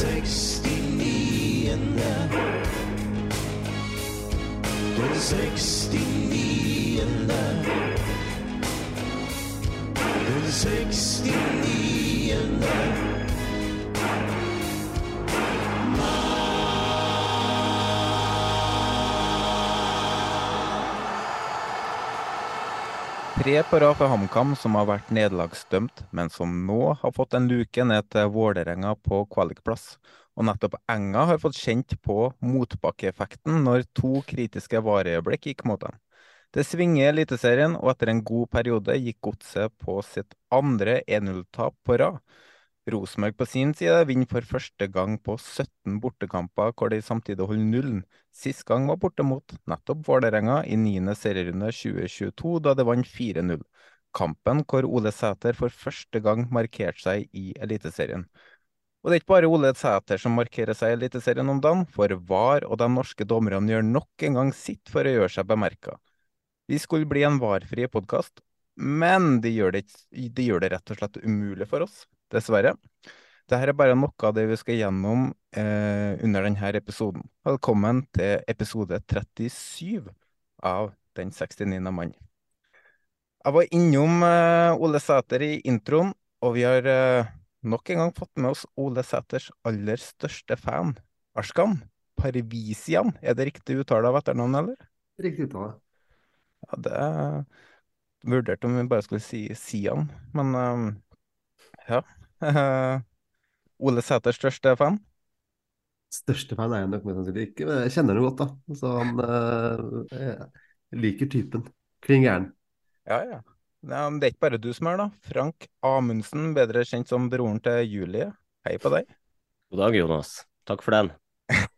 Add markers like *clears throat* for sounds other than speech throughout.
69. Den 69. Den 69. Tre på rad for HamKam som har vært nederlagsdømt, men som nå har fått en luke ned til Vålerenga på kvalikplass. Og nettopp Enga har fått kjent på motbakkeeffekten når to kritiske vareøyeblikk gikk mot dem. Det svinger i Eliteserien, og etter en god periode gikk Godset på sitt andre 1-0-tap på rad. Rosenborg på sin side vinner for første gang på 17 bortekamper hvor de samtidig holder nullen. Sist gang var borte mot nettopp Vålerenga i 9. serierunde 2022, da det vant 4-0. Kampen hvor Ole Sæter for første gang markerte seg i Eliteserien. Og det er ikke bare Ole Sæter som markerer seg i Eliteserien om dagen, for VAR og de norske dommerne gjør nok en gang sitt for å gjøre seg bemerka. Vi skulle bli en VAR-fri podkast, men de gjør, det, de gjør det rett og slett umulig for oss, dessverre. Dette er bare noe av det vi skal gjennom eh, under denne episoden. Velkommen til episode 37 av Den 69. mann. Jeg var innom eh, Ole Sæter i introen, og vi har eh, nok en gang fått med oss Ole Sæters aller største fan, Arskan. Parvisian, er det riktig uttale av etternavnet, eller? Riktig uttale. Ja, det er vurderte om vi bare skulle si Sian, men ehm, ja. *laughs* Ole Sæters største fan? Største fan er jeg nok mest sannsynlig ikke, men jeg kjenner ham godt, da. Så han eh, liker typen. Klin gæren. Ja, ja. ja men det er ikke bare du som er, da. Frank Amundsen, bedre kjent som broren til Julie. Hei på deg. God dag, Jonas. Takk for den. *laughs*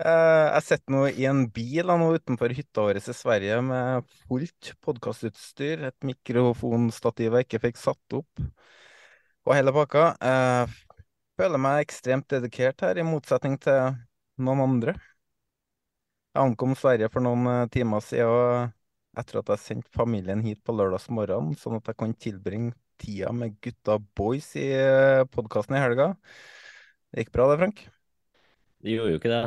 Eh, jeg sitter nå i en bil nå utenfor hytta vår i Sverige med fullt podkastutstyr, et mikrofonstativ jeg ikke fikk satt opp, og hele pakka. jeg føler meg ekstremt dedikert her, i motsetning til noen andre. Jeg ankom Sverige for noen eh, timer siden etter at jeg sendte familien hit på lørdagsmorgen, sånn at jeg kan tilbringe tida med gutta boys i podkasten i helga. Det gikk bra det, Frank? Det gjorde jo ikke det.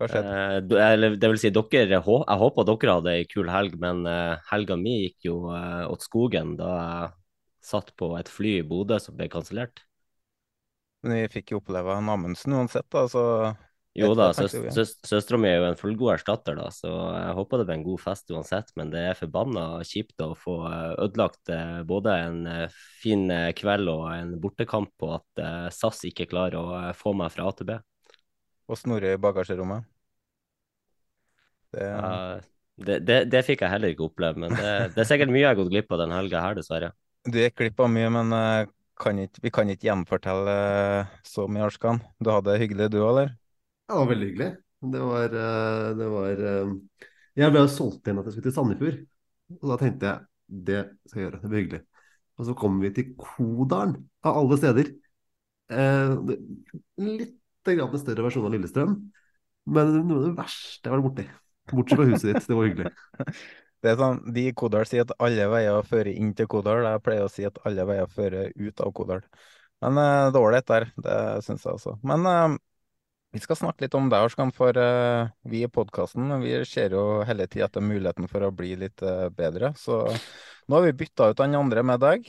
Hva skjedde? Eh, det vil si, dere, jeg håper dere hadde ei kul helg, men eh, helga mi gikk jo eh, åt skogen da jeg satt på et fly i Bodø som ble kansellert. Men vi fikk jo oppleve en Amundsen uansett, da, så Jo da, søs, søs, søstera mi er jo en fullgod erstatter, da, så jeg håper det blir en god fest uansett. Men det er forbanna kjipt å få eh, ødelagt eh, både en eh, fin kveld og en bortekamp på at SAS ikke klarer å få meg fra A til B. Og Snorre i bagasjerommet. Det, Ja, det, det, det fikk jeg heller ikke oppleve, men det, det er sikkert mye jeg har gått glipp av den helga her, dessverre. Du gikk glipp av mye, men eh, kan ikke, vi kan ikke gjenfortelle eh, så mye, Arskan. Du hadde det hyggelig du òg, eller? Ja, det var veldig hyggelig. Det var, eh, det var Jeg ble jo solgt inn at jeg skulle til Sandefjord. Og da tenkte jeg det skal jeg gjøre, det blir hyggelig. Og så kommer vi til Kodalen, av alle steder. Litt grann større versjon av Lillestrøm. Men noe av det verste jeg var borti. Bortsett fra huset ditt, det var hyggelig. *laughs* Det er sånn, De i Kodal sier at alle veier fører inn til Kodal. Jeg pleier å si at alle veier fører ut av Kodal. Men uh, det er ålreit der, det syns jeg også. Men uh, vi skal snakke litt om deg, Arskan, for uh, vi i podkasten vi ser jo hele tida etter muligheten for å bli litt bedre. Så Nå har vi bytta ut den andre med deg.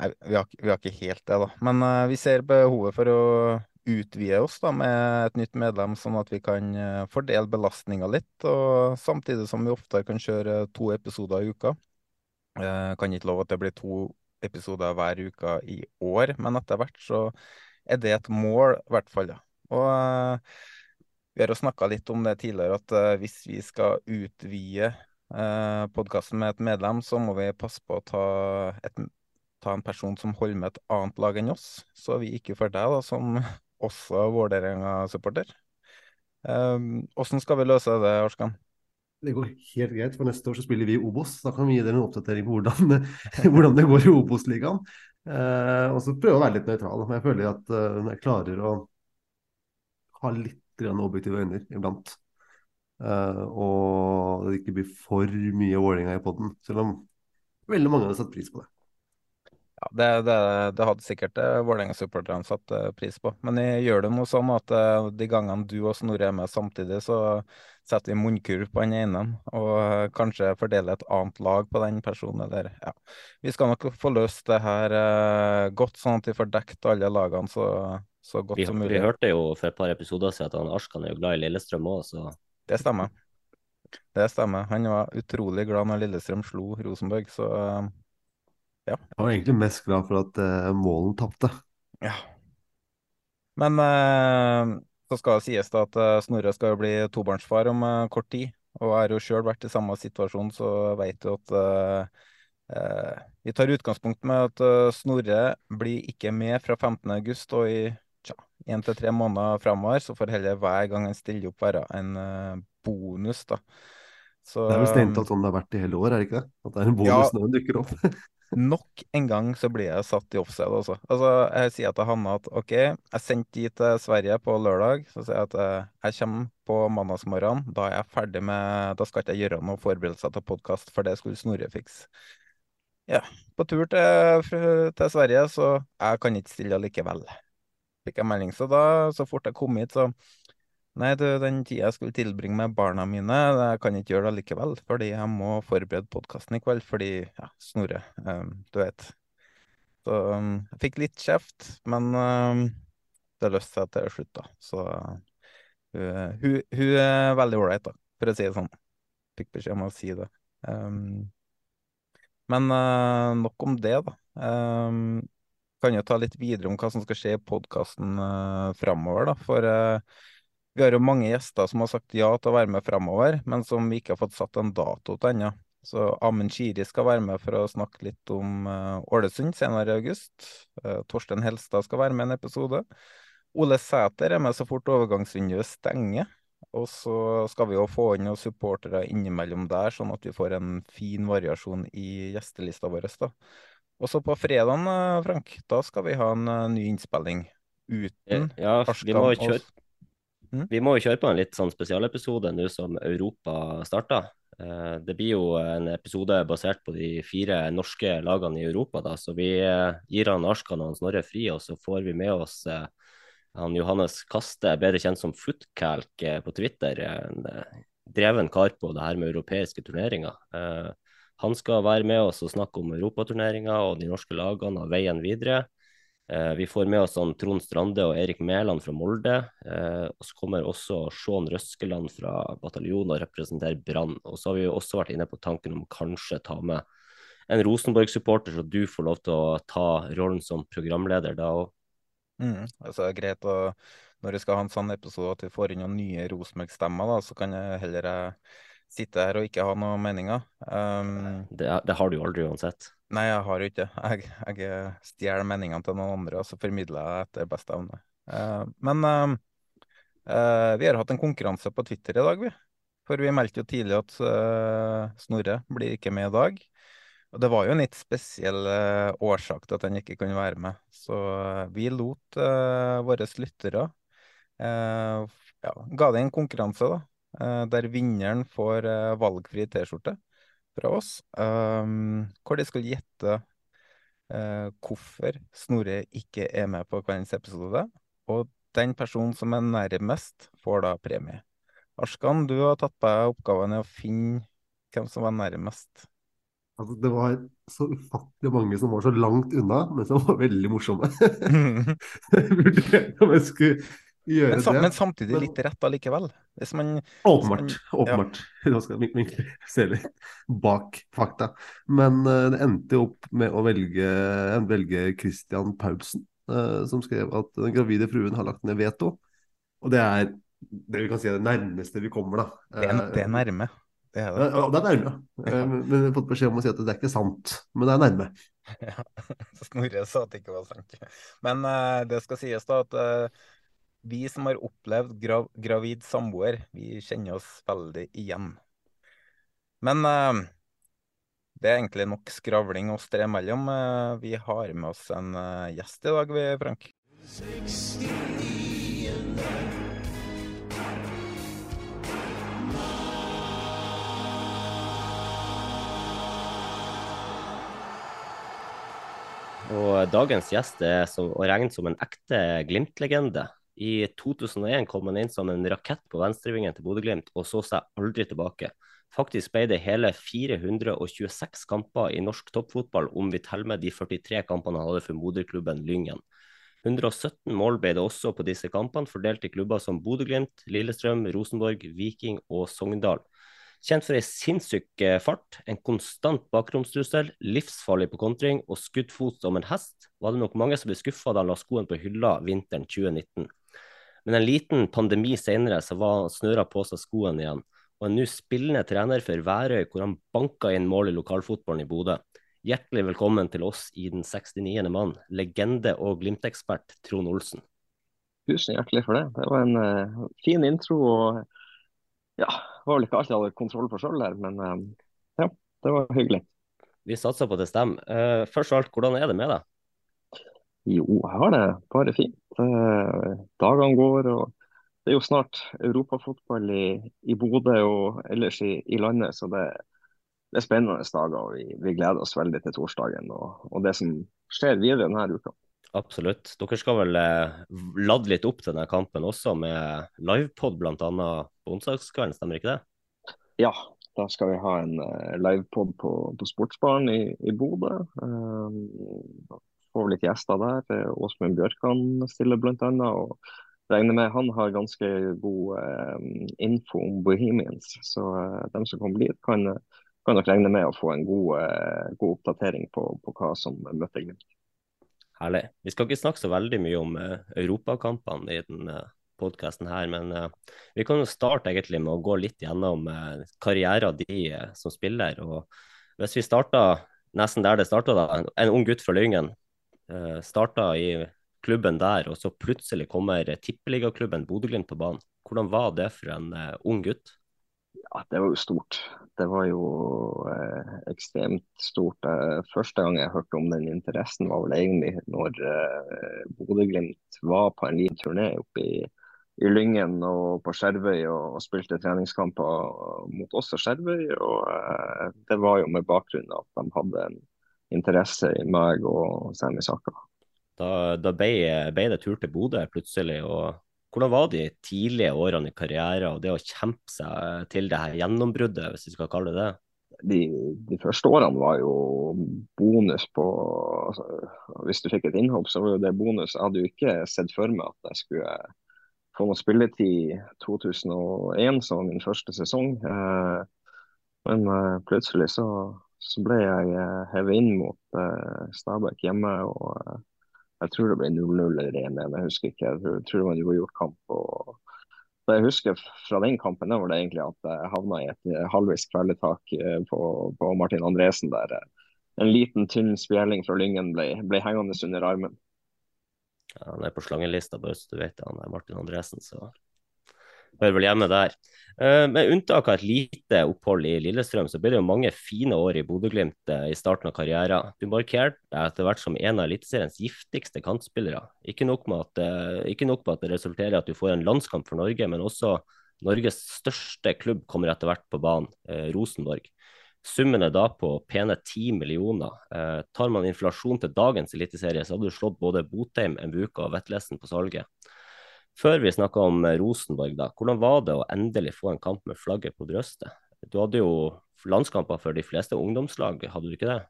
Nei, vi har, vi har ikke helt det, da. Men vi ser behovet for å utvide oss da, med et nytt medlem, sånn at vi kan uh, fordele belastninga litt. Og samtidig som vi oftere kan kjøre to episoder i uka. Jeg kan ikke love at det blir to episoder hver uke i år, men etter hvert så er det et mål, i hvert fall. Ja. Og vi har jo snakka litt om det tidligere, at hvis vi skal utvide podkasten med et medlem, så må vi passe på å ta et ta en person som holder med et annet lag enn oss, så vi ikke får deg da, som også Vålerenga-supporter. Åssen um, skal vi løse det, Arskan? Det går helt greit, for neste år så spiller vi i Obos. Da kan vi gi dere en oppdatering på hvordan, *laughs* hvordan det går i Obos-ligaen. Uh, og så prøve å være litt nøytral. Men jeg føler at uh, jeg klarer å ha litt objektive øyne iblant. Uh, og det ikke blir for mye Vålerenga i poden. Selv om veldig mange hadde satt pris på det. Ja, det, det, det, hadde sikkert uh, Vålerenga-supporterne satt uh, pris på. Men jeg gjør det noe sånn at uh, de gangene du og Snorre er med samtidig, så setter vi munnkurv på den ene, og kanskje fordeler et annet lag på den personen. Eller, ja. Vi skal nok få løst det her godt, sånn at vi får dekket alle lagene så, så godt vi, som mulig. Vi hørte jo for et par episoder siden at han Arskan er jo glad i Lillestrøm òg, så Det stemmer. Det stemmer. Han var utrolig glad når Lillestrøm slo Rosenborg, så ja. Jeg var egentlig mest glad for at uh, Målen tapte. Ja. Men uh, så skal det sies da at uh, Snorre skal jo bli tobarnsfar om uh, kort tid. Og har jo sjøl vært i samme situasjon, så vet du at vi tar utgangspunkt med at Snorre blir ikke med fra 15.8 og i én til tre måneder framover. Så får heller hver gang han stiller opp, være en bonus, da. Så, det er vel strengt tatt sånn det har vært i hele år, er det ikke det? At det er en bonus ja, når den dukker opp? *laughs* Nok en gang så blir jeg satt i offside, også. Altså, jeg sier til Hanne at OK, jeg sendte de til Sverige på lørdag. Så sier jeg at eh, jeg kommer på mandagsmorgen. Da er jeg ferdig med Da skal ikke jeg gjøre noen forberedelser til podkast, for det skulle Snorre fikse. Ja, på tur til, til, Sverige, så jeg kan ikke stille likevel. Fikk jeg melding. Så da, så fort jeg kom hit, så Nei, du, den tida jeg skulle tilbringe med barna mine, jeg kan ikke gjøre det likevel. Fordi jeg må forberede podkasten i kveld, fordi ja, Snorre, um, du vet. Så um, jeg fikk litt kjeft, men um, det løste seg til slutt, da. Så uh, hun, hun, er veldig ålreit, da, for å si det sånn. Fikk beskjed om å si det. men uh, nok om det, da. kan jo ta litt videre om hva som skal skje i podkasten uh, framover, da. For uh, vi har jo mange gjester som har sagt ja til å være med fremover, men som vi ikke har fått satt en dato til ennå. Så Amund Shiri skal være med for å snakke litt om uh, Ålesund senere i august. Uh, Torstein Helstad skal være med en episode. Ole Sæter er med så fort overgangsvinduet stenger. Og så skal vi jo få inn noen supportere innimellom der, sånn at vi får en fin variasjon i gjestelista vår. da. Og så på fredagen, eh, Frank, da skal vi ha en ny innspilling uten ja, vi må kjøre, Mm. Vi må jo kjøre på en litt sånn spesialepisode nå som Europa starter. Eh, det blir jo en episode basert på de fire norske lagene i Europa. da, så Vi eh, gir han Arskan og han Snorre fri, og så får vi med oss eh, han Johannes Kaste, bedre kjent som Footcalk på Twitter. En dreven kar på det her med europeiske turneringer. Han skal være med oss og snakke om europaturneringa og de norske lagene og veien videre. Eh, vi får med oss han Trond Strande og Erik Mæland fra Molde. Eh, og så kommer også Sean Røskeland fra bataljonen og representerer Brann. Og så har vi jo også vært inne på tanken om kanskje ta med en Rosenborg-supporter, så du får lov til å ta rollen som programleder da òg. Mm, altså, greit å Når vi skal ha en sånn episode at vi får inn noen nye Rosenborg-stemmer, så kan jeg heller eh, sitte her og ikke ha noen meninger. Um, det, det, har du jo aldri uansett. Nei, jeg har jo ikke det. Jeg, jeg stjeler meningene til noen andre, og så formidler jeg etter beste evne. Uh, men uh, uh, vi har hatt en konkurranse på Twitter i dag, vi. For vi meldte jo tidlig at Snorre blir ikke med i dag. Og det var jo en litt spesiell årsak til at han ikke kunne være med. Så vi lot våre lyttere ja, ga det en konkurranse, da. der vinneren får valgfri T-skjorte fra oss, um, hvor de skal gjette uh, hvorfor Snorre ikke er med på kveldens episode. Og den personen som er nærmest, får da premie. Arskan, du har tatt på deg oppgaven å finne hvem som var nærmest. Altså, det var så ufattelig mange som var så langt unna, men som var veldig morsomme. *laughs* *laughs* jeg vurderte om jeg skulle men, sam, men samtidig litt rett allikevel. Hvis man Åpenbart. åpenbart. Ja. *laughs* Nå skal vi se litt bak fakta. Men uh, det endte jo opp med å velge, velge Christian Paulsen, uh, som skrev at den gravide fruen har lagt ned veto. Og det er det vi kan si er det nærmeste vi kommer, da. Det er, det er nærme. Det er Ja, det. ja, det er nærme. *laughs* Eh, Men vi har fått beskjed om å si at det er ikke sant. Men det er nærme. *laughs* Ja. Snorre sa at det ikke var sant. Men eh, det skal sies da at eh, vi som har opplevd grav gravid samboer, vi kjenner oss veldig igjen. Men eh, det er egentlig nok skravling oss tre imellom. Eh, vi har med oss en eh, gjest i dag, vi, Frank. Og dagens gjest er å regne som en ekte Glimt-legende. I 2001 kom han inn som en rakett på venstrevingen til Bodø-Glimt, og så seg aldri tilbake. Faktisk ble det hele 426 kamper i norsk toppfotball, om vi teller med de 43 kampene han hadde for moderklubben Lyngen. 117 mål ble det også på disse kampene, fordelt i klubber som Bodø-Glimt, Lillestrøm, Rosenborg, Viking og Sogndal. Kjent for ei sinnssyk eh, fart, en konstant bakromstrussel, livsfarlig på kontring og skuddfot som en hest, var det nok mange som ble skuffa da han la skoen på hylla vinteren 2019. Men en liten pandemi senere så var snøra på seg skoene igjen, og en nå spillende trener for Værøy, hvor han banka inn mål i lokalfotballen i Bodø. Hjertelig velkommen til oss i den 69. mann, legende og Glimt-ekspert Trond Olsen. Tusen hjertelig for det. Det var en uh, fin intro. og ja, Det var vel ikke alt jeg hadde kontroll på sjøl der, men uh, ja, det var hyggelig. Vi satser på at det stemmer. Uh, først og alt, hvordan er det med deg? Jo, jeg har det bare fint. Eh, dagene går, og det er jo snart europafotball i, i Bodø og ellers i, i landet, så det, det er spennende dager. og Vi, vi gleder oss veldig til torsdagen og, og det som skjer videre denne uka. Absolutt. Dere skal vel eh, lade litt opp til denne kampen også, med livepod bl.a. på onsdagskvelden, stemmer ikke det? Ja, da skal vi ha en uh, livepod på, på Sportsbaren i, i Bodø. Uh, får litt gjester der. Eh, Åsmund Bjørkan stiller bl.a. Og regner med han har ganske god eh, info om Bohemians. Så dem som kommer dit, kan, kan nok regne med å få en god, god oppdatering på, på hva som møter Glimt. Herlig. Vi skal ikke snakke så veldig mye om eh, europakampene i den eh, podkasten her, men uh, vi kan jo starte egentlig med å gå litt gjennom eh, karrieren de uh, som spiller. og Hvis vi starter nesten der det starta, en ung gutt fra Lyngen uh, starta i klubben der, og så plutselig kommer tippeligaklubben Bodø-Glimt på banen. Hvordan var det for en ung gutt? Ja, Det var jo stort. Det var jo eh, ekstremt stort. Eh, første gang jeg hørte om den interessen, var vel egentlig når eh, Bodø-Glimt var på en liten turné oppe i, i Lyngen og på Skjervøy og, og spilte treningskamper mot oss og Skjervøy. Og eh, det var jo med bakgrunn at de hadde en interesse i meg og Sami Saka. Da, da ble, ble det tur til Bodø plutselig. og hvordan var de tidlige årene i karrieren og det å kjempe seg til det her gjennombruddet, hvis vi skal kalle det det? De, de første årene var jo bonus på altså, Hvis du fikk et innhopp, så var jo det bonus. Jeg hadde jo ikke sett for meg at jeg skulle få noe spilletid 2001, som var min første sesong. Men plutselig så, så ble jeg hevet inn mot Stabæk hjemme. og jeg tror det ble 0-0 eller 1-1, jeg husker ikke. Jeg tror, det var en uavgjort kamp. og det jeg husker fra den kampen, var det egentlig at jeg havna i et halvvis kvelertak på, på, Martin Andresen der en liten, tynn spjeling fra Lyngen ble, ble hengende under armen. Ja, han er på slangelista, bare så du vet det. Han er Martin Andresen, så hører vel hjemme der. Uh, med unntak av et lite opphold i Lillestrøm, så ble det jo mange fine år i Bodø-Glimt uh, i starten av karrieren. Du markerte deg etter hvert som en av Eliteseriens giftigste kantspillere. Ikke nok, at, uh, ikke nok med at det resulterer i at du får en landskamp for Norge, men også Norges største klubb kommer etter hvert på banen, Rosenborg. Summen er da på pene ti millioner. tar man inflasjon til dagens eliteserie, så hadde du slått både Botheim, Mbuka og Vettlesen på salget. Før vi snakka om Rosenborg, da, hvordan var det å endelig få en kamp med flagget på brystet? Du hadde jo landskamper for de fleste ungdomslag, hadde du ikke det?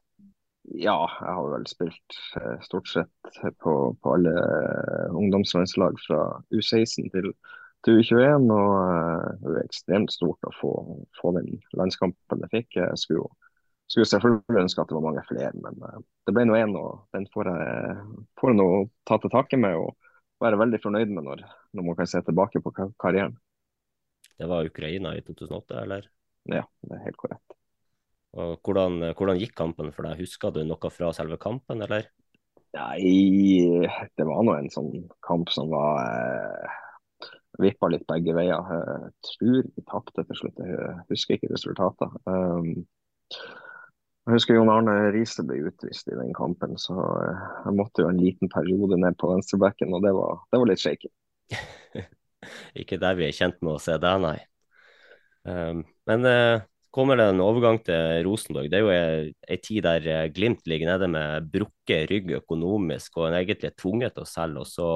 Ja, jeg har vel spilt eh, stort sett på, på alle ungdomslandslag fra U16 til, til U21. Og det er ekstremt stort å få, få den landskampen jeg fikk. Jeg skulle skulle selvfølgelig ønske at det var mange flere, men det ble nå én, og den får jeg, får jeg nå ta til takke med og være veldig fornøyd med når, når man kan se tilbake på karrieren. Det var Ukraina i 2008, eller? Ja, det er helt korrekt. Og hvordan, hvordan gikk kampen for deg? Husker du noe fra selve kampen, eller? Nei, det var nå en sånn kamp som var eh, vippa litt begge veier. Jeg tror vi tapte til slutt, jeg husker ikke resultatet. Um, jeg husker Jon Arne Riise ble utvist i den kampen, så eh, jeg måtte jo en liten periode ned på venstrebacken, og det var, det var litt shaky. *laughs* ikke der vi er kjent med å se deg, nei. Um, men uh, kommer det en overgang til Rosenborg. Det er jo ei tid der eh, Glimt ligger nede med brukket rygg økonomisk og en egentlig er tvunget til å selge. Og så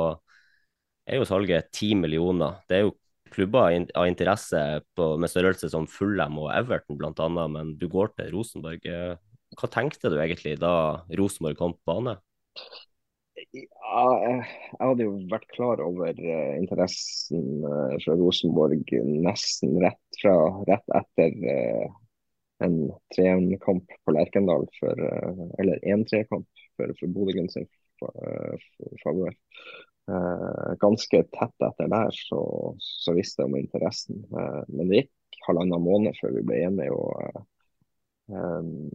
er jo salget ti millioner. Det er jo klubber av interesse på, med størrelse som Fullem og Everton bl.a., men du går til Rosenborg. Eh, hva tenkte du egentlig da Rosenborg kom på bane? Ja, jeg hadde jo vært klar over uh, interessen fra Rosenborg nesten rett fra rett etter en 3-1-kamp på Lerkendal, for, eller 1-3-kamp for, for Bodø-Glimt sin favør. Ganske tett etter der så, så visste jeg om interessen, men det gikk halvannen måned før vi ble enige. og um,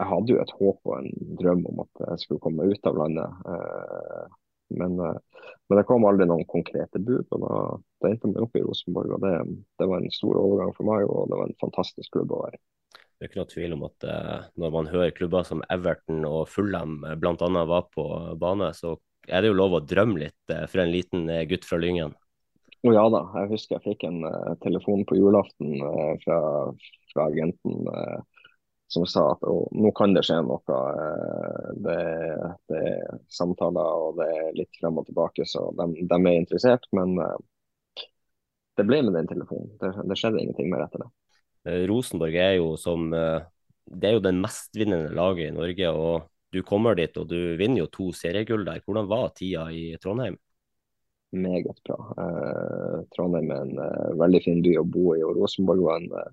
jeg hadde jo et håp og en drøm om at jeg skulle komme ut av landet. Eh, men, eh, men det kom aldri noen konkrete bud. og Da, da endte meg opp i Rosenborg. og det, det, var en stor overgang for meg, og det var en fantastisk klubb å være Det er ikke noe tvil om at når man hører klubber som Everton og Fulham bl.a. var på bane, så er det jo lov å drømme litt uh, for en liten gutt fra Lyngen. Oh, ja da, jeg husker jeg fikk en uh, telefon på julaften fra, fra agenten som sa at å, nå kan det skje noe. Eh, det, det, er samtaler og det er litt frem og tilbake, så de, de er interessert. Men eh, det ble med den telefonen. Det, det, skjedde ingenting mer etter det. Eh, Rosenborg er jo som Det er jo den mestvinnende laget i Norge. og Du kommer dit og du vinner jo to seriegull der. Hvordan var tida i Trondheim? Meget bra. Eh, Trondheim er en eh, veldig fin by å bo i, og Rosenborg var en eh,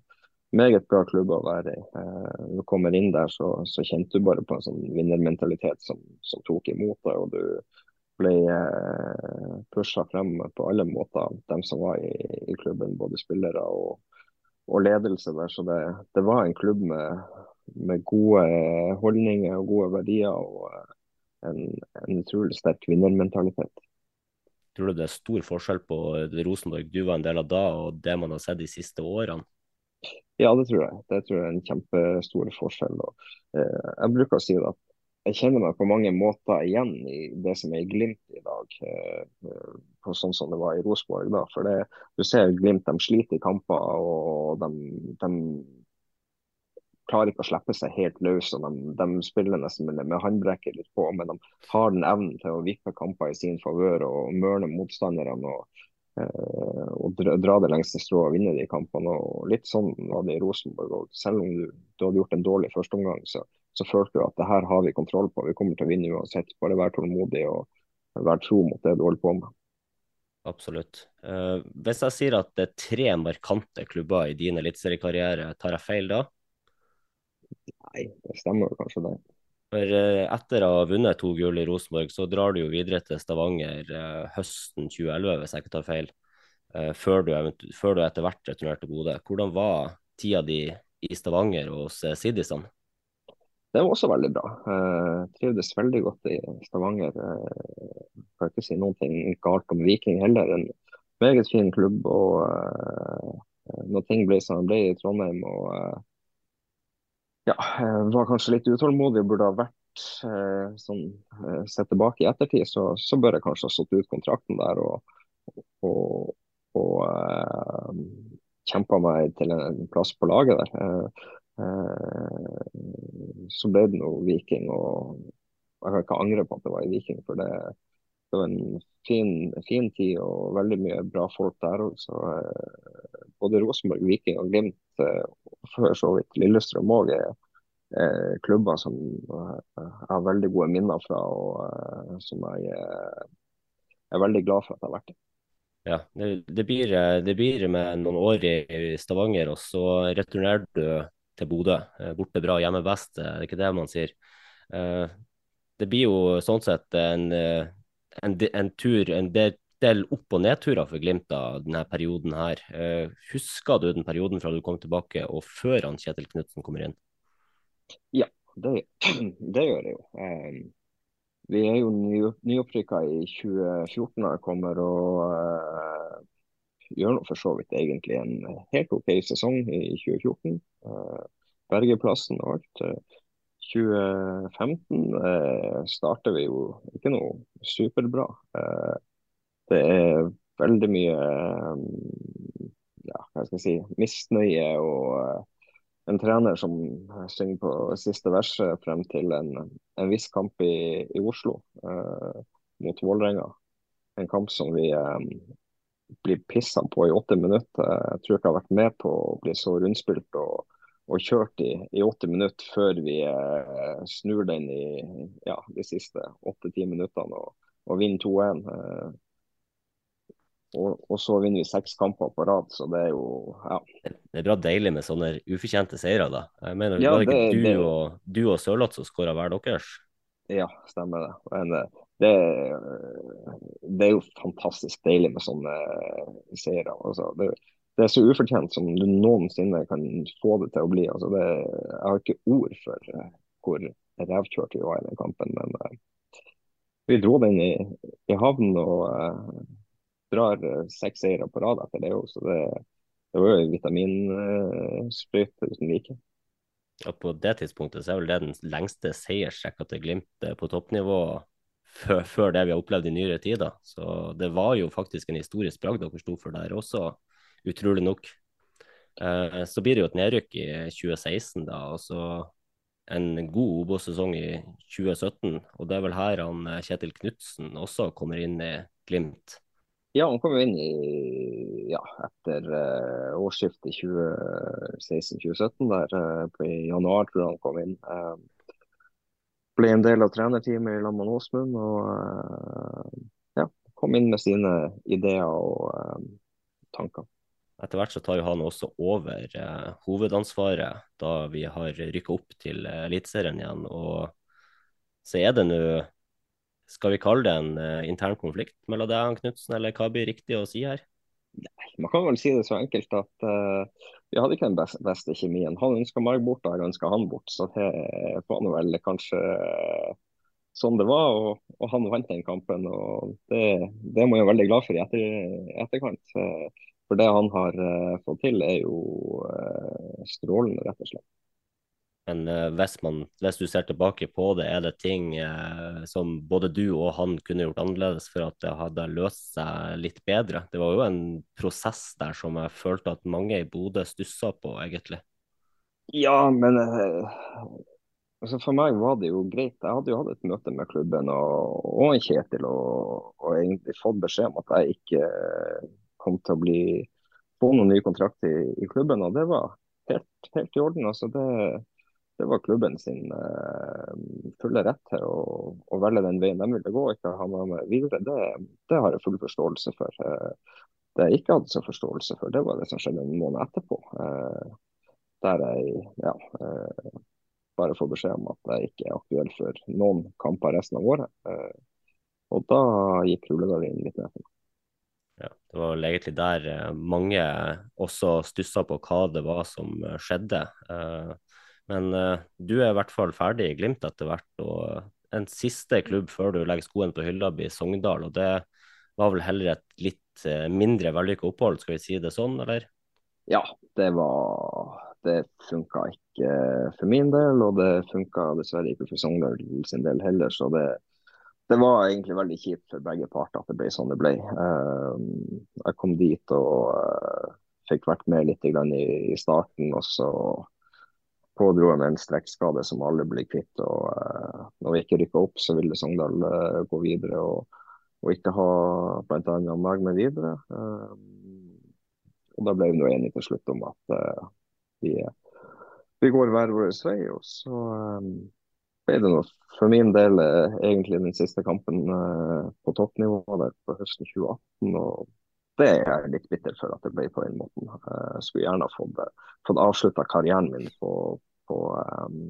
meget bra klubb å være i. Eh, når du kommer inn der, så, så kjente du bare på en sånn vinnermentalitet som, som tok imot deg. og du ble eh, pusha frem på alle måter, dem som var i, i klubben. Både spillere og, og ledelse der. Så det, det, var en klubb med, med gode holdninger og gode verdier. og eh, en, en utrolig sterk vinnermentalitet. Tror du det er stor forskjell på Rosenborg du var en del av da, og det man har sett de siste årene? Ja, det tror jeg. Det tror jeg er en kjempestor forskjell. Og, eh, jeg bruker å si at jeg kjenner meg på mange måter igjen i det som er i Glimt i dag. Eh, på sånn som det var i Rosenborg. da. For det, du ser Glimt de sliter i kamper, og de, de klarer ikke å slippe seg helt løs. og De, de spiller nesten med, med håndbrekket litt på, men de har den evnen til å vippe kamper i sin favør og mørne motstanderne. og Eh, og dra, dra det lengste strået og vinne de kampene. og Litt sånn var det i Rosenborg. og Selv om du, du hadde gjort en dårlig førsteomgang, så, så følte du at det her har vi kontroll på. Vi kommer til å vinne uansett. Bare vær tålmodig og vær tro mot det du holder på med. Absolutt. Uh, hvis jeg sier at det er tre markante klubber i din eliteseriekarriere, tar jeg feil da? Nei, det stemmer kanskje det. For uh, etter å ha vunnet to gull i Rosenborg, så drar du jo videre til Stavanger uh, høsten 2011, hvis jeg ikke tar feil. Uh, før, du, før, du, etter hvert returnerte til Bodø. Hvordan var tida di i Stavanger og hos Siddisene? Det var også veldig bra. Uh, trivdes veldig godt i Stavanger. Uh, kan ikke si noe galt om Viking heller. En meget fin klubb. og Når ting ble som de ble i Trondheim og ja, var kanskje litt utålmodig og burde ha vært eh, sånn, eh, sett tilbake i ettertid, så, så, bør jeg kanskje ha stått ut kontrakten der og, og, og uh, kjempa meg til en plass på laget der. Uh, uh, så ble det noe Viking, og jeg kan ikke angre på at det var i Viking. for det, det var en fin, fin, tid og veldig mye bra folk der òg. Så eh, både Rosenborg, Viking og Glimt for så vidt Lillestrøm òg er, er, klubber som jeg har veldig gode minner fra, og som jeg er veldig glad for at jeg har vært i. Ja, det, det, blir, det, blir, med noen år i Stavanger, og så returnerer du til Bodø. Borte bra, hjemme best, det er ikke det man sier. Det blir jo sånn sett en, en, en tur, en del, opp- og nedturer for Glimt da, denne perioden her. Husker du den perioden fra du kom tilbake og før han Kjetil Knutsen kommer inn? Ja, det, *clears throat* det gjør jeg jo. Vi er jo nyopprykka i 2014 og kommer og uh, gjør for så vidt egentlig en helt OK sesong i 2014. Uh, Bergeplassen og alt. Uh, 2015 eh, starter vi jo ikke noe superbra. Eh, det er veldig mye ja, hva skal jeg si, misnøye og en trener som synger på siste verset frem til en, en viss kamp i, i Oslo eh, mot Vålerenga. En kamp som vi eh, blir pissa på i åtte minutter. Jeg tror ikke jeg har vært med på å bli så rundspilt og, og kjørt i, i åtte minutter før vi eh, snur den i ja, de siste åtte-ti minuttene og, og vinner 2-1. Eh, og, og, så vinner vi seks kamper på rad, så det er jo ja. Det er bra deilig med sånne ufortjente seire, da. Jeg mener, ja, det, ikke du, det, og, du og Sørloth som skåra hver deres? Ja, stemmer det. Men det, det er jo fantastisk deilig med sånne seire. Altså, det, det, er så ufortjent som du noensinne kan få det til å bli. Altså, jeg har ikke ord for hvor revkjørt vi var i den kampen, men vi dro den i, i havn. og drar eh, seks seire på rad etter det òg, så det, det, var jo en vitaminsprøyte uten like. Ja, på det tidspunktet så er vel det den lengste seiersrekka til Glimt eh, på toppnivå før, før, det vi har opplevd i nyere tider. Så det var jo faktisk en historisk bragd dere sto for der også, utrolig nok. Eh, så blir det jo et nedrykk i 2016, da. og så en god Obos-sesong i 2017. Og det er vel her han Kjetil Knutsen også kommer inn i Glimt. Ja, han kom jo inn i, ja, etter uh, årsskiftet 2016-2017. der I januar tror jeg han kom inn. Uh, ble en del av trenerteamet i Lamman Åsmund. Og ja, kom inn med sine ideer og tanker. Etter hvert så tar jo han også over hovedansvaret da vi har rykka opp til Eliteserien igjen. Og så er det nå skal vi kalle det en eh, intern konflikt mellom deg og Knutsen, eller hva blir riktig å si her? Nei, Man kan vel si det så enkelt at uh, vi hadde ikke den beste, beste kjemien. Han ønska meg bort, og jeg ønska han bort. Så det var vel kanskje uh, sånn det var. Og, og, han vant den kampen. og Det, det må jeg være veldig glad for i etter, etterkant. For det han har fått til, er jo strålende, rett og slett. Men uh, hvis, man, hvis, du ser tilbake på det, er det ting uh, som både du og han kunne gjort annerledes for at det hadde løst seg litt bedre? Det var jo en prosess der som jeg følte at mange i Bodø stussa på, egentlig. Ja, men uh, altså for meg var det jo greit. Jeg hadde jo hatt et møte med klubben og, og Kjetil og, og, egentlig fått beskjed om at jeg ikke kom til å bli, få noen nye kontrakter i, i klubben, og det var helt, helt i orden. altså det det var klubben sin uh, fulle rett til å, å, velge den veien de ville gå. ikke ha meg med videre. Det, det, har jeg full forståelse for. Uh, det jeg ikke hadde så forståelse for, det var det som skjedde en måned etterpå. Uh, der jeg ja, bare får beskjed om at jeg ikke er aktuell for noen kamper resten av året. og da gikk rullegardinen litt ned. Ja, det var vel egentlig der mange også stussa på hva det var som skjedde. Uh, men du er i hvert fall ferdig i Glimt etter hvert. og En siste klubb før du legger skoen på hylla blir Sogndal. og Det var vel heller et litt mindre vellykka opphold, skal vi si det sånn, eller? Ja, det var Det funka ikke for min del, og det funka dessverre ikke for Sogndal sin del heller. så det det var egentlig veldig kjipt for begge parter at det ble sånn det ble. Uh, jeg kom dit og uh, fikk vært med litt i, starten. og så pådro jeg meg en strekkskade som alle ble kvitt. og uh, Når vi ikke rykka opp, så ville Sogndal gå videre og, og ikke ha bl.a. meg med videre. Og Da ble vi enige til slutt om at vi vi går hver vår vei. Og så ble det nå for min del uh, egentlig den siste kampen uh, på toppnivå der på høsten 2018. og det er jeg litt bitter for at det ble på den måten. Jeg skulle gjerne fått, fått avslutta karrieren min på, på, um,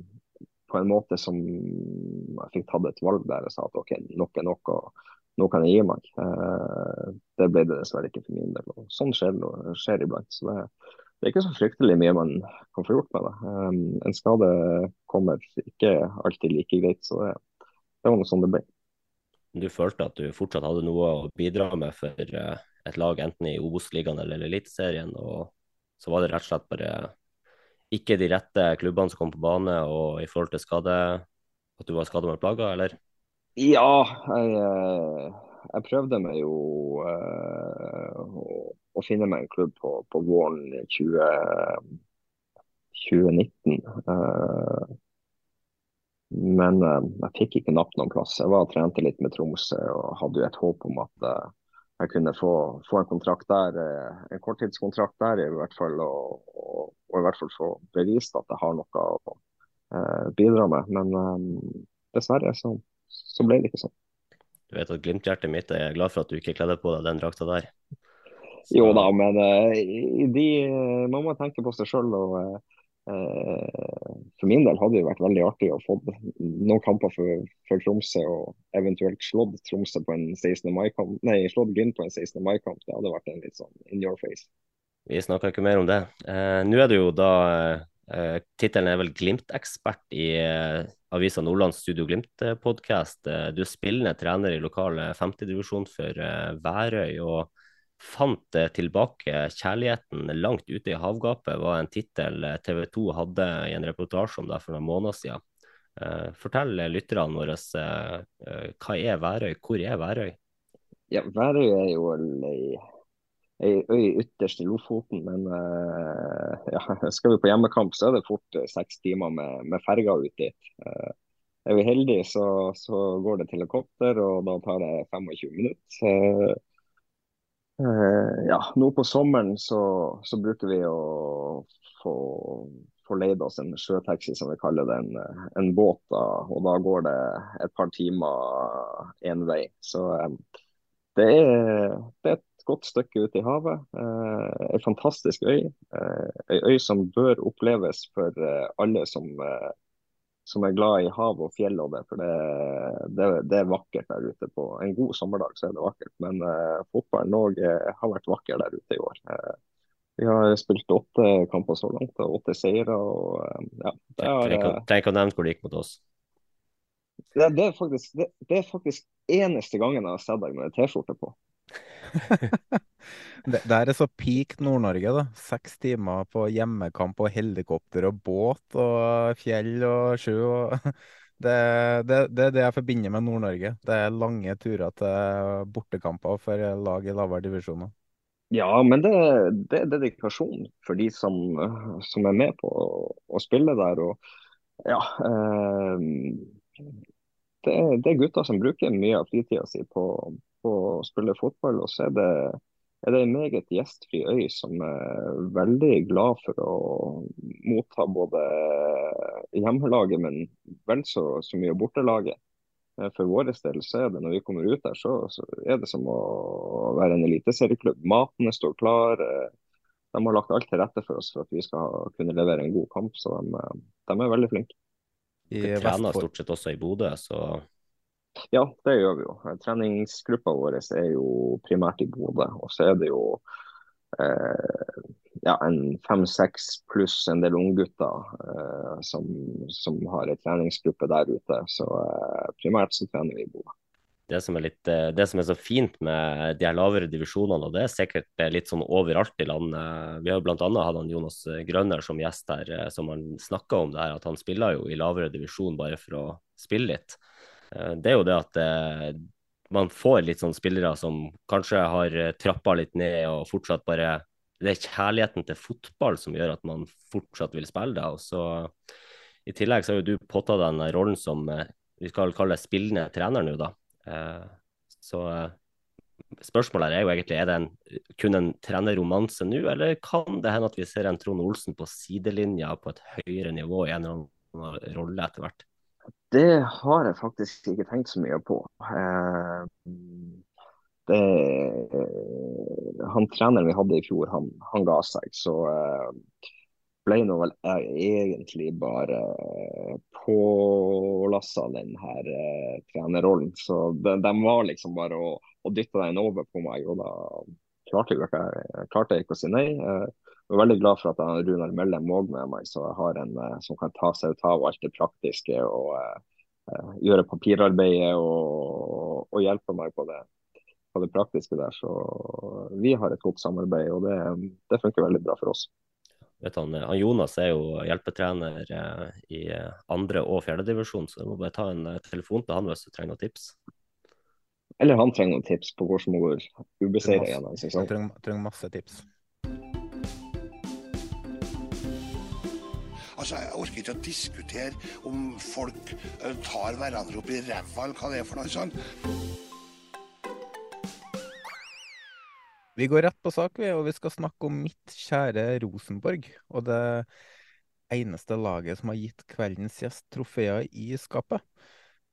på, en måte som jeg fikk tatt et valg der jeg sa at OK, nok er nok, og nå kan jeg gi meg. Uh, det ble det dessverre ikke for min del. og Sånn skjer, skjer iblant. så det, det, er ikke så fryktelig mye man kan få gjort med det. Um, en skade kommer ikke alltid like greit, så det, det var noe sånn det ble. Du følte at du fortsatt hadde noe å bidra med for uh et lag enten i Obos-ligaen eller Eliteserien. Og så var det rett og slett bare ikke de rette klubbene som kom på bane, og i forhold til skade At du var skadet med plager, eller? Ja, jeg, eh, jeg prøvde meg jo uh, å, å, finne meg en klubb på, på våren 20, 2019. Uh, men uh, jeg fikk ikke napp noen plass. Jeg var og trente litt med Tromsø og hadde jo et håp om at jeg kunne få, få, en kontrakt der, eh, en korttidskontrakt der i hvert fall, og, og, og i hvert fall få bevist at jeg har noe å bidra med. Men dessverre så, så, ble det ikke sånn. Du vet at Glimt-hjertet mitt er glad for at du ikke kledde på deg den drakta der? Jo da, men uh, de, man må tenke på seg sjøl. Og Eh, for min del hadde det vært veldig artig å få noen kamper for, for, Tromsø og eventuelt slått Tromsø på en 16. mai-kamp. Nei, slått Glimt på en 16. mai-kamp. Det hadde vært en litt sånn in your face. Vi snakker ikke mer om det. Eh, Nå er du jo da eh, Tittelen er vel Glimt-ekspert i eh, avisa Nordlands Studio Glimt-podkast. Eh, du er spillende trener i lokale femtedivisjon for eh, Værøy. og fant tilbake kjærligheten langt ute i havgapet, var en tittel TV 2 hadde i en reportasje om det for noen måneder siden. Eh, fortell lytterne våre eh, eh, hva er Værøy, hvor er Værøy? Ja, Værøy er jo ei, ei øy ytterst i Lofoten, men *laughs* ja, skal vi på hjemmekamp, så er det fort seks timer med, med ferga ut dit. Er vi heldige, så, så, går det til helikopter, og da tar det 25 minutter. Ja, nå på sommeren så, så, bruker vi å få, få oss en sjøtaxi, som vi kaller det, en, en båt. Da, og da går det et par timer én vei. Så det, er, det, er, godt stykke ute i havet. Eh, en fantastisk øy. Eh, en øy som bør oppleves for alle som uh, som er glad i hav og fjell og det. For det, det, det, er vakkert der ute. På en god sommerdag så er det vakkert. Men uh, fotballen òg uh, har vært vakker der ute i år. Vi har spilt åtte kamper så langt og åtte seire. og ja, Tenk å nevne hvor det gikk mot oss. Det, det, er faktisk, det, det, er faktisk eneste gangen jeg har sett deg med T-skjorte på. *laughs* det, der er så peak Nord-Norge, da. Seks timer på hjemmekamp og helikopter og båt og fjell og sjø. Og *laughs* det, det, det, er det jeg forbinder med Nord-Norge. Det er lange turer til bortekamper for lag i lavere divisjoner. Ja, men det, det, er dedikasjon for de som, som er med på å, å spille der. Og ja, eh, det, det, er gutter som bruker mye av fritida si på, på å spille fotball. Og så er det, er det en meget gjestfri øy som er veldig glad for å motta både hjemmelaget, men vel så, så mye bortelaget. Eh, for vår del så er det når vi kommer ut der, så, så er det som å være en eliteserieklubb. Matene står klar. Eh, de har lagt alt til rette for oss for at vi skal kunne levere en god kamp. Så de, de er veldig flinke. De trener stort sett også i Bodø, så ja, det gjør vi jo. Treningsgruppa vår er jo primært i Bodø. Og så er det jo eh, ja, en fem-seks pluss en del unggutter eh, som, som, har en treningsgruppe der ute. Så eh, primært så trener vi i Bodø. Det som, litt, eh, det som, er så fint med de her lavere divisjonene, og det er sikkert litt sånn overalt i landet Vi har bl.a. hatt Jonas Grønner som gjest her, eh, som han snakka om det her, at han spiller jo i lavere divisjon bare for å spille litt. Eh, det er jo det at eh, man får litt sånn spillere som kanskje har eh, trappa litt ned og fortsatt bare Det er kjærligheten til fotball som gjør at man fortsatt vil spille det. Og så I tillegg så har jo du påtatt deg den rollen som vi skal kalle spillende trener nå, da. Så spørsmålet er jo egentlig er det en, kun en trenerromanse nå, eller kan det hende at vi ser en Trond Olsen på sidelinja på et høyere nivå i en eller annen rolle etter hvert? Det har jeg faktisk ikke tenkt så mye på. Eh, det, han treneren vi hadde i fjor, han, han ga seg. Så eh, ble nå vel egentlig bare pålassa den her eh, trenerrollen. Så de, var liksom bare å, å dytte den over på meg, og da klarte jeg, jeg ikke å si nei. Jeg er veldig glad for at jeg Runar Melle Måg med meg, så jeg har en eh, som kan ta seg ut av alt det praktiske og uh, gjøre papirarbeidet og, og, hjelpe meg på det, på det praktiske der. Så vi har et godt samarbeid, og det, det funker veldig bra for oss vet han, han Jonas er jo hjelpetrener i andre- og fjerdedivisjon, så du må bare ta en telefon til han hvis du trenger noen tips. Eller han trenger noen tips på hvordan man går ubeseira gjennom sesongen. sesong. Trenger, trenger masse tips. Altså, Jeg orker ikke å diskutere om folk tar hverandre opp i ræva eller hva det er for noe sånt. Vi går rett på sak, og vi skal snakke om mitt kjære Rosenborg. Og det eneste laget som har gitt kveldens gjest trofeer i skapet.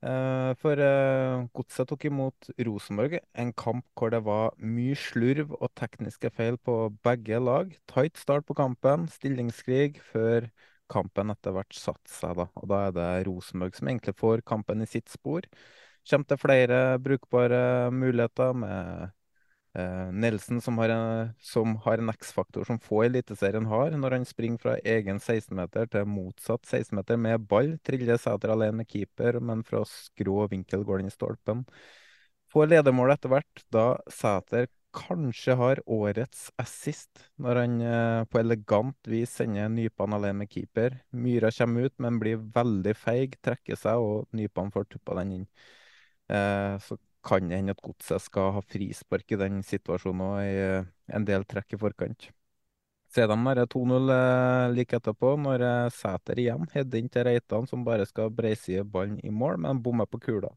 Eh, for eh, Godset tok imot Rosenborg, en kamp hvor det var mye slurv og tekniske feil på begge lag. Tight start på kampen, stillingskrig, før kampen etter hvert satt seg. Da. Og da er det Rosenborg som egentlig får kampen i sitt spor. Kommer til flere brukbare muligheter med eh, Nelson, som har en, en X-faktor som få i Eliteserien har, når han springer fra egen 16-meter til motsatt 16-meter med ball. Triller Sæter alene med keeper, men fra skrå vinkel går den i stolpen. Får ledermål etter hvert, da Sæter kanskje har årets assist, når han uh, på elegant vis sender Nypan alene med keeper. Myra kommer ut, men blir veldig feig, trekker seg, og Nypan får tuppa den inn. Uh, så kan det hende at Godset skal ha frispark i den situasjonen og i eh, en del trekk i forkant. Så er de bare 2-0 eh, like etterpå, når eh, Sæter igjen header inn til Reitan, som bare skal breise ballen i mål, men bommer på kula.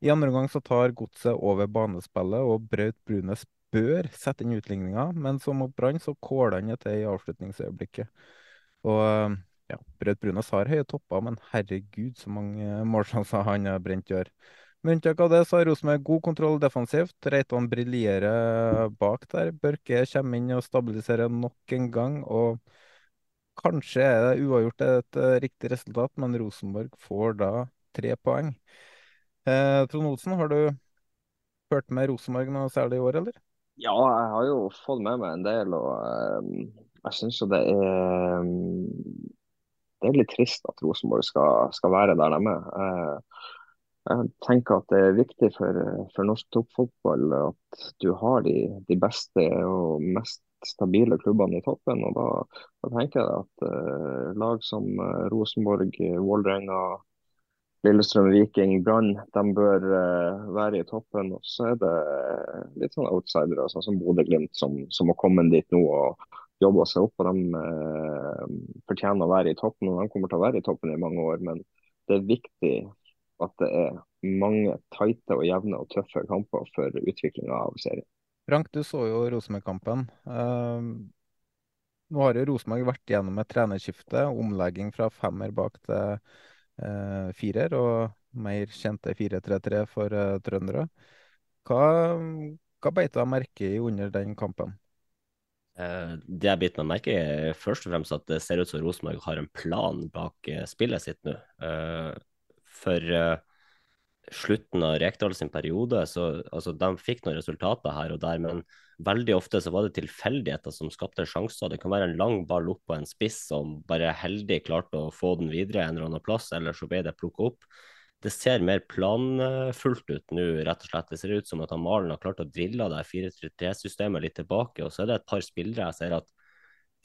I andre omgang så tar Godset over banespillet, og Braut Brunes bør sette inn utligninga, men som mot Brann så kåler han det til i avslutningsøyeblikket. Og ja, Braut Brunes har høye topper, men herregud så mange målsjanser han har brent i år. Med unntak av det så har Rosenborg god kontroll defensivt. Reitan briljerer bak der. Børke kommer inn og stabiliserer nok en gang. og Kanskje er det uavgjort et uh, riktig resultat, men Rosenborg får da tre poeng. Eh, Trond Olsen, har du hørt med Rosenborg noe særlig i år, eller? Ja, jeg har jo fått med meg en del, og um, jeg syns jo det er um, Det er litt trist at Rosenborg skal, skal være der de er. Uh, jeg tenker at det er viktig for, for norsk toppfotball at du har de, de, beste og mest stabile klubbene i toppen. og Da, da tenker jeg at uh, lag som Rosenborg, Vålerenga, Lillestrøm, Viking, Brann de bør uh, være i toppen. Og så er det litt sånn outsidere, sånn som Bodø-Glimt, som, som har kommet dit nå og jobbe seg opp. og De fortjener å være i toppen, og de kommer til å være i toppen i mange år. men det er viktig at det er mange tighte og jevne og tøffe kamper for utviklinga av serien. Frank, du så jo Rosenborg-kampen. Uh, nå har jo Rosenborg vært gjennom et trenerskifte, omlegging fra femmer bak til uh, firer, og mer kjente 4-3-3 for uh, trøndere. Hva, hva beit du merke i under den kampen? Det jeg biter meg merke i, er først og fremst at det ser ut som Rosenborg har en plan bak spillet sitt nå for uh, slutten av Rekdal sin periode. så altså, De fikk noen resultater her og der, men veldig ofte så var det tilfeldigheter som skapte sjanser. Det kan være en lang ball opp på en spiss som bare heldig klarte å få den videre en eller annen plass, eller så ble det plukka opp. Det ser mer planfullt ut nå, rett og slett. Det ser ut som at Malen har klart å drille det 4-3-3-systemet litt tilbake. Og så er det et par spillere jeg ser at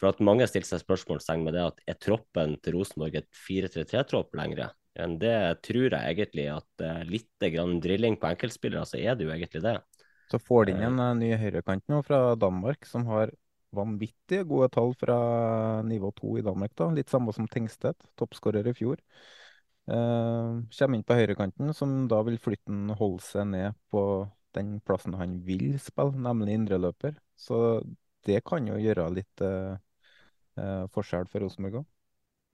for at mange stiller seg spørsmålstegn med det at er troppen til Rosenborg et 4-3-3-tropp lenger? Enn det tror jeg egentlig at uh, litt grann drilling på enkeltspillere, så er det jo egentlig det. Så får de inn en uh, ny høyrekant nå fra Danmark, som har vanvittig gode tall fra nivå to i Danmark. da, Litt samme som Tengstedt, toppskårer i fjor. Uh, kommer inn på høyrekanten, som da vil flytte han holde seg ned på den plassen han vil spille, nemlig indreløper. Så det kan jo gjøre litt uh, uh, forskjell for Rosenborg òg.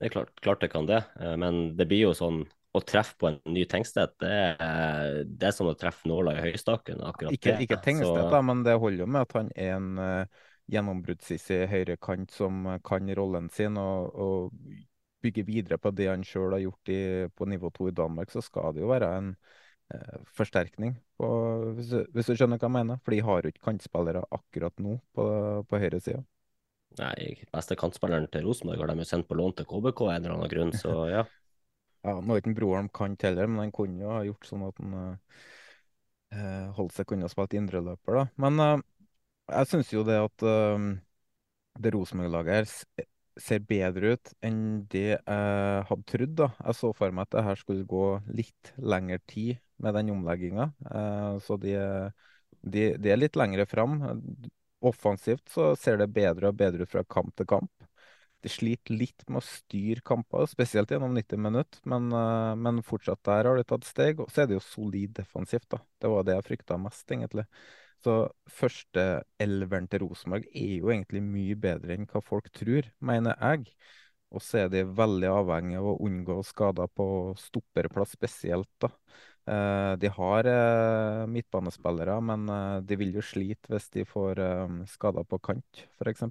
Det er klart, klart det kan det, eh, men det blir jo sånn å treffe på en ny Tengstedt, det det er som å treffe nåla i høystaken. akkurat Ikke, det. ikke Tengstedt, Så- men det holder jo med at han er en uh, høyre høyrekant som kan rollen sin og, og bygge videre på det han sjøl har gjort i, på nivå to i Danmark, så skal det jo være en uh, forsterkning, på, hvis, hvis du skjønner hva jeg mener. For de har jo ikke kantspillere akkurat nå på, på høyresida. Nei, beste kantspilleren til Rosenborg har de jo sendt på lån til KBK av en eller annen grunn, så *laughs* ja. Ja, nå er ikke broren kant heller, men han kunne jo ha gjort sånn at han eh, holdt seg kunne ha spilt indreløper, da. Men eh, jeg syns jo det at eh, det Rosenborg-laget her ser bedre ut enn det jeg hadde trodd. da. Jeg så for meg at det her skulle gå litt lengre tid med den omlegginga. Eh, så de, de, de er litt lengre fram. Offensivt så ser det bedre og bedre ut fra kamp til kamp. De sliter litt med å styre kamper, spesielt gjennom 90 minutter, men, eh, men fortsatt der har de tatt steg. Og så er det jo solid defensivt, da. Det var det jeg frykta mest, egentlig. Så førsteelveren til Rosenborg er jo egentlig mye bedre enn hva folk tror, mener jeg. Og så er de veldig avhengig av å unngå skader på stopperplass spesielt, da. Eh, de har eh, midtbanespillere, men eh, de vil jo slite hvis de får skader på kant, f.eks.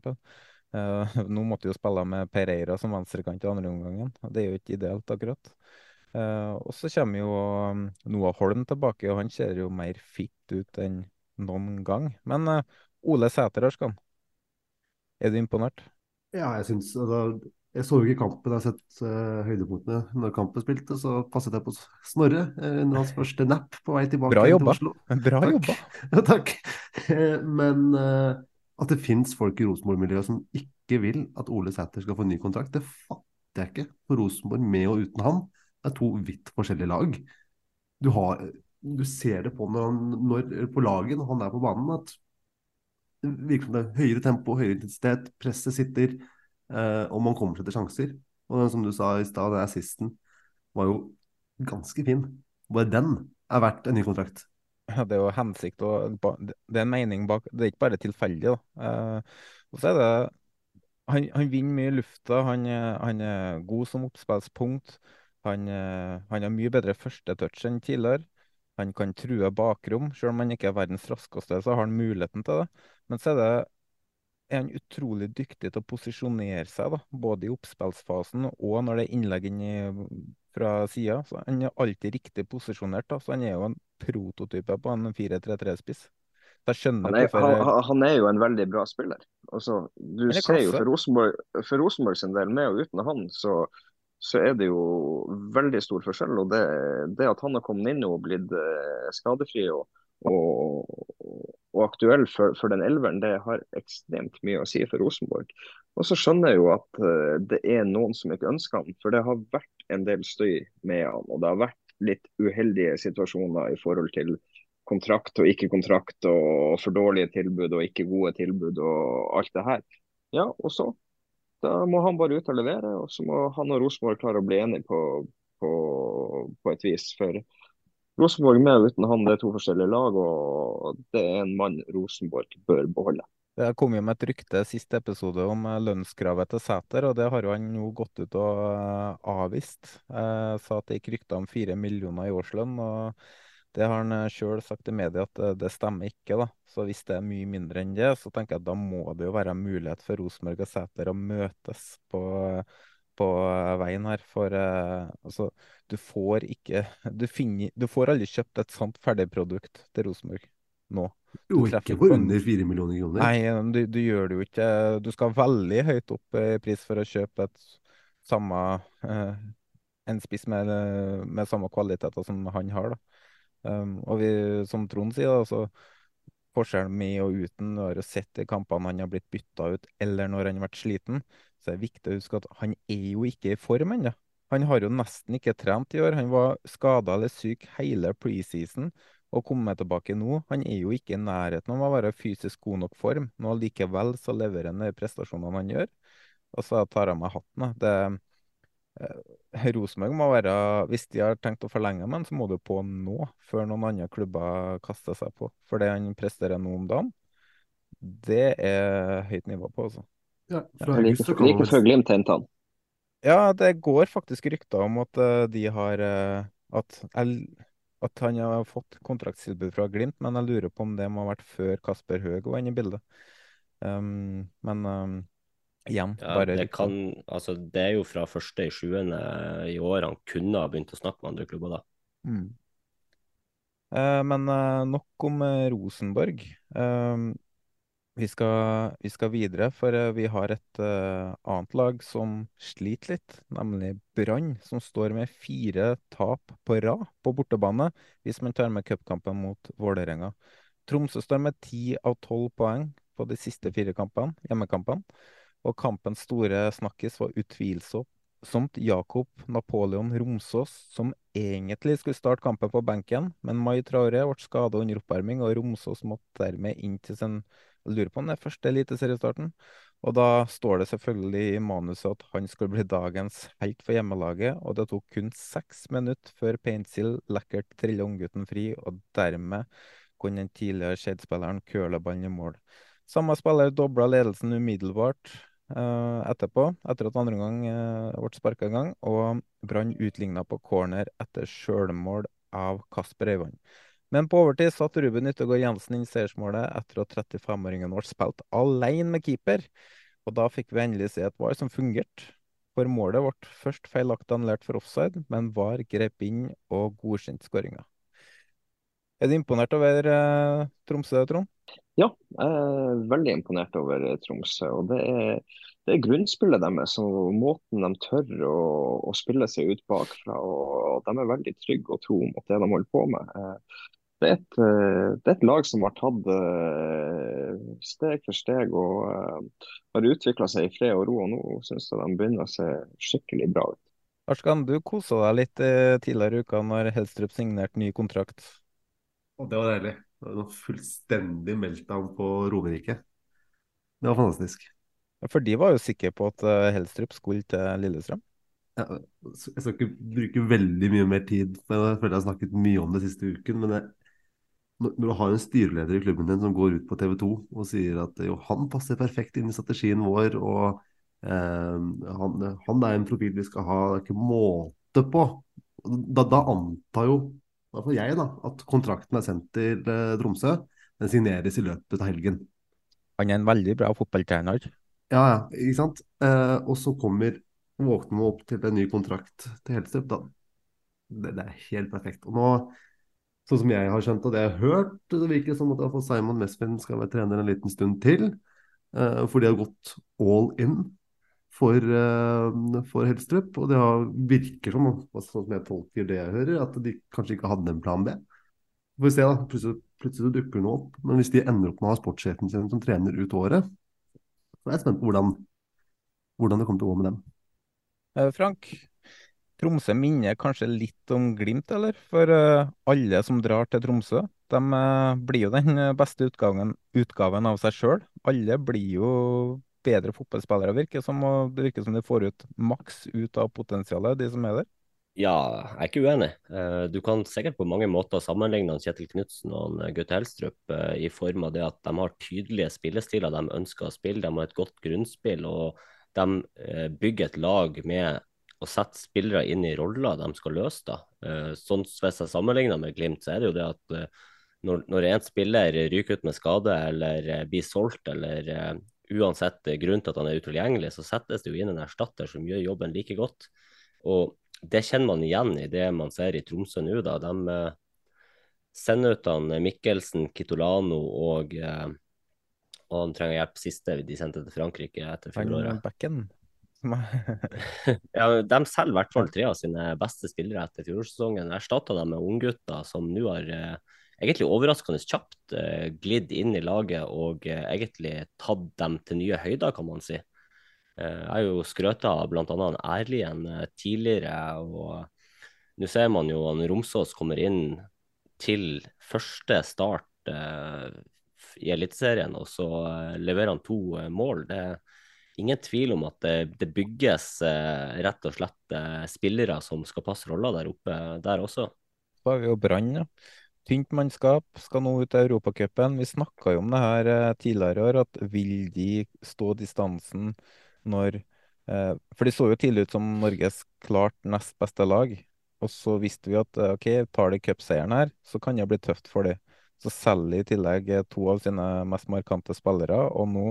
*laughs* Nå måtte de jo spille med Pereira som venstrekant i andre omgangen. Det er jo ikke ideelt, akkurat. Og så kommer jo um, Noah Holm tilbake, og han ser jo mer fit ut enn noen gang. Men Ole Sæter, Arskan. Er du imponert? Ja, jeg syns altså, Jeg så jo ikke kampen, jeg har sett uh, høydepunktene. Når kampen spilte, så passet jeg på Snorre uh, under hans første nap på vei tilbake Bra til. Oslo. *laughs* Bra Takk. jobba. *laughs* Ja, takk. Eh, Men uh, at det fins folk i Rosenborg-miljøet som ikke vil at Ole Sæter skal få ny kontrakt, det fatter jeg ikke. For Rosenborg med og uten han er to vidt forskjellige lag. Du, har, du ser det på, når han, når, på laget når han er på banen, at det virker som det er høyere tempo, høyere intensitet, presset sitter, og man kommer seg til sjanser. Og den, som du sa i stad, den assisten var jo ganske fin. Bare den er verdt en ny kontrakt. Ja, Det er jo hensikt og det er en mening bak. Det er ikke bare tilfeldig. da. Eh, og så er det Han, han vinner mye i lufta. Han, han er god som oppspillspunkt. Han, eh, han har mye bedre førstetouch enn tidligere. Han kan true bakrom. Selv om han ikke er verdens raskeste, så har han muligheten til det. Men så er det er han utrolig dyktig til å posisjonere seg, da, både i oppspillsfasen og når det er innlegg inn i, fra sida. Han er alltid riktig posisjonert, da, så han er jo en prototype på en 4-3-3-spiss. Så Han er, han, han er jo en veldig bra spiller. Altså, du er ser jo for Rosenborg, for Rosenborg sin del, med og uten han, så, så er det jo veldig stor forskjell. Og det, det at han har kommet inn og blitt eh, skadefri og, og, og aktuell for, for den elveren, det har ekstremt mye å si for Rosenborg. Og så skjønner jeg jo at eh, det er noen som ikke ønsker han, for det har vært en del støy med han. Og det har vært litt uheldige situasjoner i forhold til kontrakt og ikke kontrakt, og for dårlige tilbud og ikke gode tilbud og alt det her. Ja, og så? Da må han bare ut og levere, og så må han og Rosenborg klare å bli enige på, på, på et vis. For Rosenborg med og uten han, det er to forskjellige lag, og det er en mann Rosenborg bør beholde. Det kom jo med et rykte siste episode om eh, lønnskravet til Sæter, og det har jo han nå gått ut og eh, avvist. Eh, sa at det gikk rykter om fire millioner i årslønn, og det har han sjøl sagt i media at eh, det stemmer ikke. da. Så hvis det er mye mindre enn det, så tenker jeg at da må det jo være mulighet for Rosenborg og Sæter å møtes på, på eh, veien her. For uh, altså, du får ikke du, finner, du får aldri kjøpt et sånt ferdigprodukt til Rosenborg nå. Du jo, ikke for på under fire millioner kroner. Nei, du, du gjør det jo ikke. Du skal veldig høyt opp i pris for å kjøpe et samme uh, en spiss med, med samme kvaliteter som han har. da. Um, og vi, som Trond sier, da, så forskjellen med og uten Du har jo sett i kampene han har blitt bytta ut, eller når han har vært sliten. Så er det viktig å huske at han er jo ikke i form ennå. Han har jo nesten ikke trent i år. Han var skada eller syk hele preseason og kommer tilbake nå. Han er jo ikke i nærheten av å være fysisk god nok form. Nå likevel så leverer han de prestasjonene han gjør. Og så tar jeg meg hatten. Det, eh, Rosenborg må være Hvis de har tenkt å forlenge med ham, så må du på nå, før noen andre klubber kaster seg på. For det han presterer nå om dagen, det er høyt nivå på, altså. Ja, like, like før Glimt henta han. Ja, det går faktisk rykter om at uh, de har uh, at, at, han har fått kontraktstilbud fra Glimt, men jeg lurer på om det må ha vært før Kasper Høeg var inne i bildet. Um, men um, igjen, ja, bare det, kan, altså, det er jo fra første i sjuende i år han kunne ha begynt å snakke med andre klubber da. Mm. Uh, men uh, nok om uh, Rosenborg. Vi skal, vi skal, videre, for vi har et annet lag som sliter litt, nemlig Brann, som står med fire tap på rad på bortebane, hvis man tar med cupkampen mot Vålerenga. Tromsø står med ti av tolv poeng på de siste fire kampene, hjemmekampene. Og kampens store snakkis var utvilsomt Jakob Napoleon Romsås, som egentlig skulle starte kampen på benken, men Mai Traore ble skada under oppvarming, og Romsås måtte dermed inn til sin Lurer på om det er første eliteseriestarten. Og da står det selvfølgelig i manuset at han skulle bli dagens helt for hjemmelaget, og det tok kun seks minutter før Paintsil lekkert trilla unggutten fri, og dermed kunne den tidligere Skeid-spilleren curle ballen i mål. Samme spiller dobla ledelsen umiddelbart uh, etterpå, etter at andre omgang uh, ble sparka i gang, og Brann utligna på corner etter sjølmål av Kasper Øyvand. Men på overtid satt Ruben Yttergård Jensen inn seiersmålet etter at 35-åringen ble spilt alene med keeper. Og da fikk vi endelig se et VAR som fungerte. For målet ble først feilaktig annullert for offside, men VAR grep inn og godkjente skåringa. Er du imponert over eh, Tromsø, Trond? Ja, jeg er veldig imponert over Tromsø. og Det er, det er grunnspillet deres og måten de tør å, å spille seg ut bakfra. og De er veldig trygge og tro mot det de holder på med. Eh, det er et, eh, det er et lag som har tatt steg for steg og har utvikla seg i fred og ro. og Nå syns jeg de begynner å se skikkelig bra ut. Arskan, du kosa deg litt tidligere i uka når Helstrup signerte ny kontrakt. Og det var deilig. Det var noe fullstendig meltdown på Romerike. Det var fantastisk. For de var jo sikre på at eh, Helstrup skulle til Lillestrøm? Jeg skal ikke bruke veldig mye mer tid, jeg føler jeg har snakket mye om det siste uken. Men det, når du har en styreleder i klubben din som går ut på TV 2 og sier at jo, han passer perfekt inn i strategien vår, og eh, han, han, er en profil vi skal ha, det er ikke måte på. Da, da antar jo da får jeg da, at kontrakten er sendt til eh, Tromsø. Den signeres i løpet av helgen. Han er en veldig bra fotballtrener. Ja, ja, ikke sant. Eh, og så kommer våkner vi opp til en ny kontrakt til Helstrup. Da. Det, det, er helt perfekt. Og nå, sånn som jeg har skjønt og det jeg har hørt, det virker som at Simon Mesvin skal være trener en liten stund til. Uh, for de har gått all in for, uh, for Helstrup. Og det virker som, sånn som jeg tolker det jeg hører, at de kanskje ikke hadde en plan B. Får vi se, da. Plutselig, plutselig dukker noe opp. Men hvis de ender opp med å ha sportssjefen sin som trener ut året, så er jeg spent på hvordan, hvordan det kommer til å gå med dem. Eh, Frank, Tromsø minner kanskje litt om Glimt, eller? For uh, alle som drar til Tromsø, de uh, blir jo den beste utgaven, utgaven av seg sjøl. Alle blir jo bedre fotballspillere, virker som, og det virker som de får ut maks ut av potensialet, de som er der. Ja, jeg er ikke uenig. Eh, du kan sikkert på mange måter sammenligne Kjetil Knutsen og Gaute Helstrup eh, i form av det at de har tydelige spillestiler de ønsker å spille. De har et godt grunnspill, og de eh, bygger et lag med å sette spillere inn i roller de skal løse. da. Sånn Hvis jeg sammenligner med Glimt, så er det jo det at når, når en spiller ryker ut med skade eller blir solgt eller uansett grunn til at han er utilgjengelig, så settes det jo inn en erstatter som gjør jobben like godt. Og det kjenner man igjen i det man ser i Tromsø nå. da. De eh, sender ut han Mikkelsen, Kitolano og eh, og han trenger hjelp siste de sendte til Frankrike etter fjoråret. *laughs* ja, de selger i hvert fall tre av sine beste spillere etter fjorårssesongen. Erstatta dem med unggutter som nå har eh, egentlig overraskende kjapt eh, glidd inn i laget og eh, egentlig tatt dem til nye høyder, kan man si. Uh, jeg har jo skrøta av bl.a. Erlien tidligere, og nå ser man jo at Romsås kommer inn til første start i Eliteserien, og så leverer han to mål. Det ingen tvil om at det, det bygges eh, rett og slett eh, spillere som skal passe roller der oppe der også. Så har vi jo Brann, ja. Tynt mannskap, skal nå ut i Europacupen. Vi snakka jo om det her eh, tidligere i år, at vil de stå distansen når eh, For de så jo tidlig ut som Norges klart nest beste lag. Og så visste vi at eh, OK, tar de cupseieren her, så kan det bli tøft for dem. Så selger de i tillegg eh, to av sine mest markante spillere, og nå,